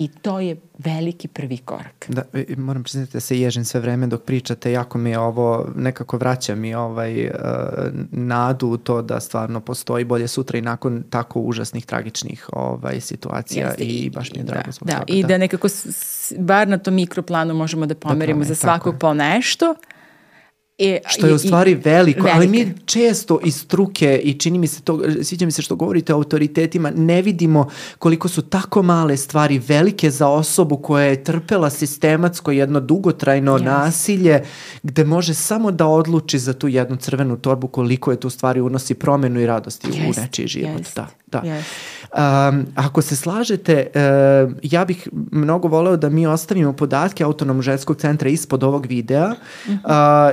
I to je veliki prvi korak. Da, i moram priznati da se ježim sve vreme dok pričate, jako mi je ovo, nekako vraća mi ovaj uh, nadu u to da stvarno postoji bolje sutra i nakon tako užasnih, tragičnih ovaj, situacija Jeste, i baš mi je drago da, zbog da, toga. I da, da nekako, s, bar na tom mikroplanu možemo da pomerimo da, za svakog po nešto, E, što je u stvari veliko, velike. ali mi često iz struke i čini mi se to, sviđa mi se što govorite o autoritetima, ne vidimo koliko su tako male stvari velike za osobu koja je trpela sistematsko jedno dugotrajno yes. nasilje gde može samo da odluči za tu jednu crvenu torbu koliko je tu stvari unosi promenu i radosti yes. u nečiji život. Yes. Da, da. Yes. Um, ako se slažete, uh, ja bih mnogo voleo da mi ostavimo podatke Autonomnog ženskog centra ispod ovog videa uh,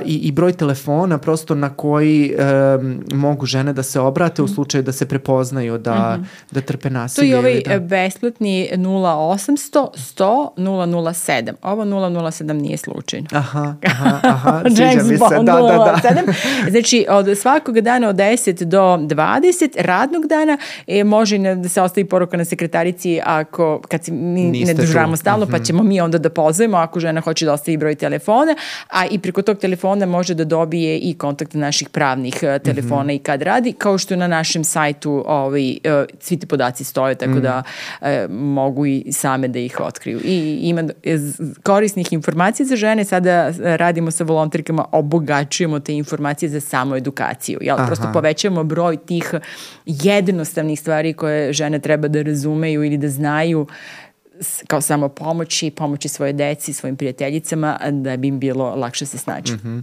i, i broj telefona prosto na koji um, mogu žene da se obrate uh -huh. u slučaju da se prepoznaju da, uh -huh. da trpe nasilje. To je ovaj da... besplatni 0800 100 007. Ovo 007 nije slučajno. Aha, aha, aha, sviđa mi se. Da, da, da. znači, od svakog dana od 10 do 20 radnog dana e, može da se ostavi poruka na sekretarici ako, kad se mi Niste ne državamo stalno, mm -hmm. pa mhm. ćemo mi onda da pozovemo ako žena hoće da ostavi broj telefona, a i preko tog telefona može da dobije i kontakt naših pravnih uh, telefona mm -hmm. i kad radi, kao što na našem sajtu ovaj, uh, svi ti podaci stoje, tako mm -hmm. da uh, mogu i same da ih otkriju. I ima korisnih informacija za žene, sada radimo sa volonterkama, obogačujemo te informacije za samo edukaciju, jel? Aha. Prosto povećamo broj tih jednostavnih stvari koje žene treba da razumeju ili da znaju kao samo pomoći, pomoći svoje deci, svojim prijateljicama, da bi im bilo lakše se snaći. Mm -hmm.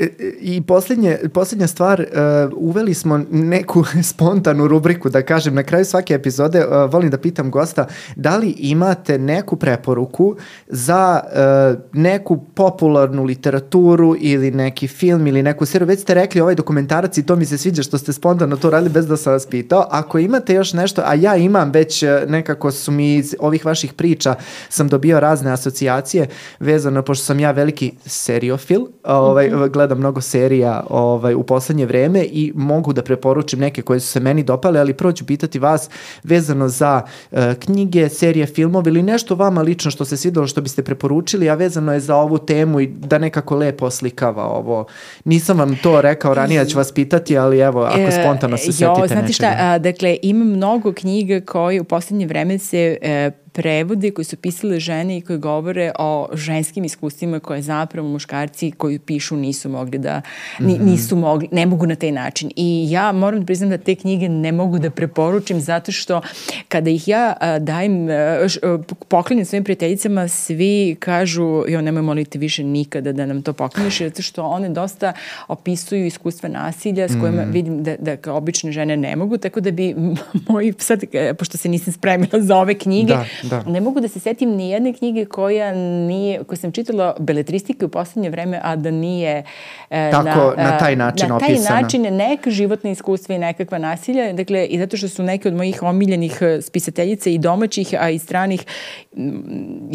E, e, I posljednje, posljednja stvar, uh, uveli smo neku spontanu rubriku, da kažem, na kraju svake epizode uh, volim da pitam gosta da li imate neku preporuku za uh, neku popularnu literaturu ili neki film ili neku seriju. Već ste rekli ovaj dokumentarac i to mi se sviđa što ste spontano to radili bez da sam vas pitao. Ako imate još nešto, a ja imam već nekako su mi iz ovih vaših priča sam dobio razne asocijacije vezano, pošto sam ja veliki seriofil, ovaj, mm -hmm gledam mnogo serija ovaj, u poslednje vreme i mogu da preporučim neke koje su se meni dopale, ali prvo ću pitati vas vezano za uh, knjige, serije, filmove ili nešto vama lično što se svidelo što biste preporučili, a vezano je za ovu temu i da nekako lepo oslikava ovo. Nisam vam to rekao ranije, da ću vas pitati, ali evo, ako e, spontano se setite nečega. Znate šta, a, dakle, ima mnogo knjiga koje u poslednje vreme se e, prevode koji su pisale žene i koji govore o ženskim iskustvima koje zapravo muškarci koji pišu nisu mogli da, ni, mhm. nisu mogli, ne mogu na taj način. I ja moram da priznam da te knjige ne mogu da preporučim zato što kada ih ja dajem, poklanjam svojim prijateljicama, svi kažu, jo, nemoj moliti više nikada da nam to pokloniš, zato što one dosta opisuju iskustva nasilja s kojima mm. vidim da, da kao obične žene ne mogu, tako da bi moji, sad, e, pošto se nisam spremila za ove knjige, da Da. Ne mogu da se setim ni jedne knjige koja nije, koju sam čitala beletristike u poslednje vreme, a da nije e, Tako, na, na taj način na taj opisana. način neka životna iskustva i nekakva nasilja. Dakle, i zato što su neke od mojih omiljenih e, spisateljica i domaćih, a i stranih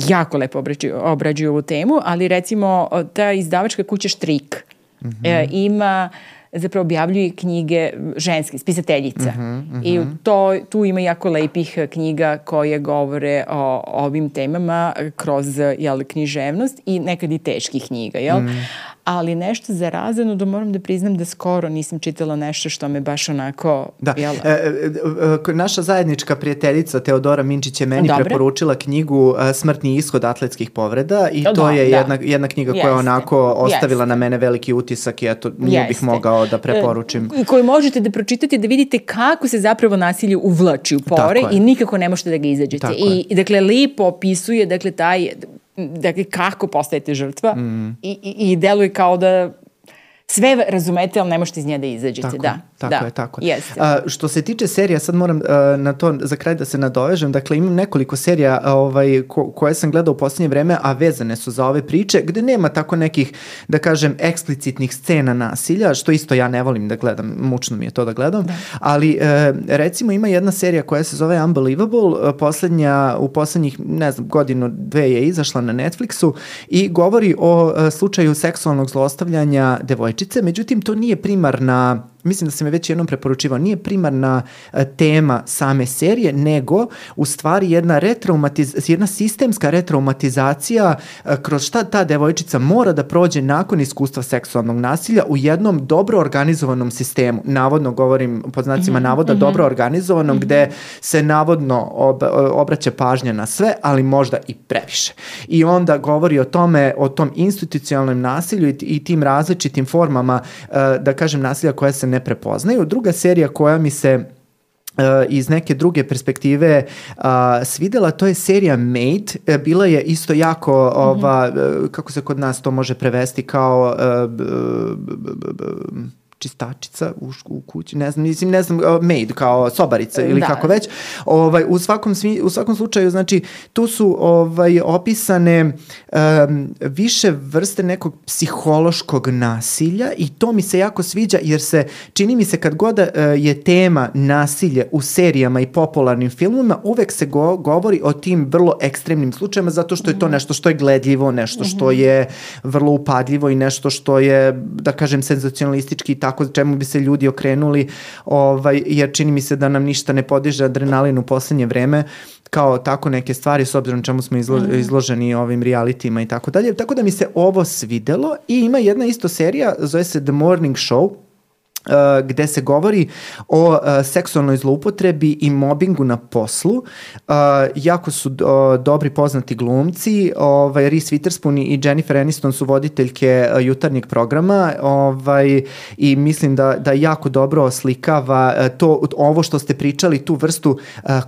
jako lepo obrađuju, obrađuju ovu temu, ali recimo ta izdavačka kuća Štrik mm -hmm. e, ima zapravo objavljuje knjige ženske, spisateljica. Uh -huh, uh -huh. I to, tu ima jako lepih knjiga koje govore o, o ovim temama kroz jel, književnost i nekad i teških knjiga. Jel? Mm ali nešto za razredno da moram da priznam da skoro nisam čitala nešto što me baš onako... Da, jel... e, e, e, naša zajednička prijateljica Teodora Minčić je meni Dobre. preporučila knjigu e, Smrtni ishod atletskih povreda i to da, je da. jedna, jedna knjiga koja je onako ostavila Jeste. na mene veliki utisak i eto, nije Jeste. bih mogao da preporučim. E, koju možete da pročitate da vidite kako se zapravo nasilje uvlači u pore i nikako ne možete da ga izađete. Tako I, je. dakle, lipo opisuje, dakle, taj dakle, kako postajete žrtva mm. i, i, i deluje kao da sve razumete, ali ne možete iz nje da izađete. Tako, da, tako da. je, tako je. Jeste. A, što se tiče serija, sad moram a, na to za kraj da se nadovežem, dakle imam nekoliko serija a, ovaj, ko, koje sam gledao u posljednje vreme, a vezane su za ove priče, gde nema tako nekih, da kažem, eksplicitnih scena nasilja, što isto ja ne volim da gledam, mučno mi je to da gledam, da. ali e, recimo ima jedna serija koja se zove Unbelievable, poslednja, u poslednjih, ne znam, godinu, dve je izašla na Netflixu i govori o a, slučaju seksualnog zlostavljanja devojčice devojčice, međutim to nije primarna mislim da sam je već jednom preporučivao, nije primarna e, tema same serije, nego u stvari jedna retraumatiz, jedna sistemska retraumatizacija e, kroz šta ta devojčica mora da prođe nakon iskustva seksualnog nasilja u jednom dobro organizovanom sistemu. Navodno govorim pod znacima mm -hmm, navoda mm -hmm. dobro organizovanom mm -hmm. gde se navodno ob, obraća pažnja na sve, ali možda i previše. I onda govori o tome, o tom institucionalnom nasilju i, i tim različitim formama, da kažem, nasilja koja se ne prepoznaju. Druga serija koja mi se uh, iz neke druge perspektive uh, svidela, to je serija Made. Uh, bila je isto jako, mm -hmm. ova, kako se kod nas to može prevesti, kao uh, čistačica u, u kući, ne znam, mislim, ne znam, maid kao sobarica ili da. kako već. Ovaj, u, svakom, svi, u svakom slučaju, znači, tu su ovaj, opisane um, više vrste nekog psihološkog nasilja i to mi se jako sviđa jer se, čini mi se kad god uh, je tema nasilje u serijama i popularnim filmima, uvek se go, govori o tim vrlo ekstremnim slučajima zato što je to mhm. nešto što je gledljivo, nešto što mhm. je vrlo upadljivo i nešto što je, da kažem, senzacionalistički i tako čemu bi se ljudi okrenuli, ovaj, jer čini mi se da nam ništa ne podiže adrenalin u poslednje vreme, kao tako neke stvari s obzirom čemu smo izlo, mm. izloženi ovim realitima i tako dalje. Tako da mi se ovo svidelo i ima jedna isto serija, zove se The Morning Show, Uh, gde se govori o uh, seksualnoj zloupotrebi i mobingu na poslu. Uh, jako su dobri poznati glumci, ovaj, Reese Witherspoon i Jennifer Aniston su voditeljke jutarnjeg programa. Ovaj, i mislim da, da jako dobro oslikava to, ovo što ste pričali, tu vrstu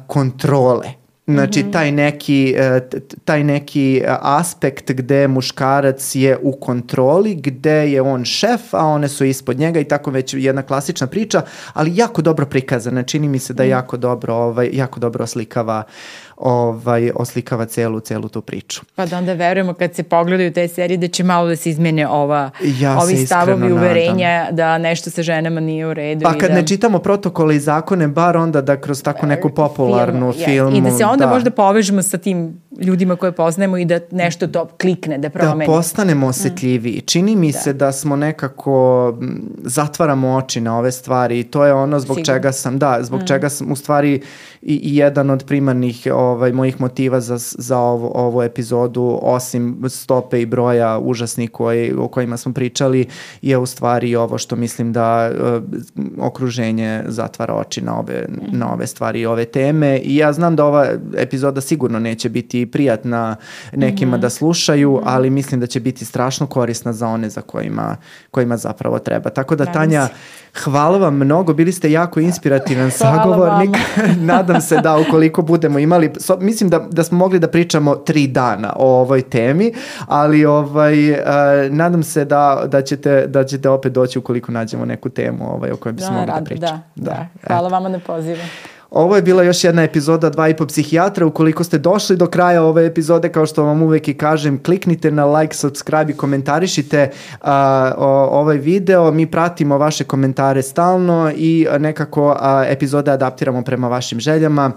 kontrole Znači, mhm. taj neki, e, taj neki aspekt gde muškarac je u kontroli, gde je on šef, a one su ispod njega i tako već jedna klasična priča, ali jako dobro prikazana. Čini mi se da mhm. jako dobro, ovaj, jako dobro oslikava uh, ovaj, oslikava celu, celu tu priču. Pa da onda verujemo kad se pogledaju te serije da će malo da se izmene ova, ja ovi stavovi uverenja nadam. da nešto sa ženama nije u redu. Pa kad da... ne čitamo protokole i zakone, bar onda da kroz tako neku popularnu Film, filmu. I da se onda da. možda povežemo sa tim ljudima koje poznajemo i da nešto to klikne, da promeni. Da postanemo osetljiviji. Čini mi da. se da smo nekako zatvaramo oči na ove stvari i to je ono zbog Sigurno. čega sam, da, zbog mm. čega sam u stvari i, i jedan od primarnih ovaj, mojih motiva za, za ovo, ovu epizodu, osim stope i broja užasnih koji, o kojima smo pričali, je u stvari ovo što mislim da uh, okruženje zatvara oči na ove, na ove stvari i ove teme. I ja znam da ova epizoda sigurno neće biti prijatna nekima mm -hmm. da slušaju, mhm. ali mislim da će biti strašno korisna za one za kojima, kojima zapravo treba. Tako da, Tanja, hvala vam mnogo, bili ste jako inspirativan sagovornik. Nadam se da ukoliko budemo imali, so, mislim da, da smo mogli da pričamo tri dana o ovoj temi, ali ovaj, uh, nadam se da, da, ćete, da ćete opet doći ukoliko nađemo neku temu ovaj, o kojoj bismo da, mogli da pričamo. Da, da. da. Hvala Eto. vama na pozivu. Ovo je bila još jedna epizoda dva i po psihijatra. Ukoliko ste došli do kraja ove epizode, kao što vam uvek i kažem, kliknite na like, subscribe i komentarišite uh, o, ovaj video. Mi pratimo vaše komentare stalno i nekako uh, epizode adaptiramo prema vašim željama.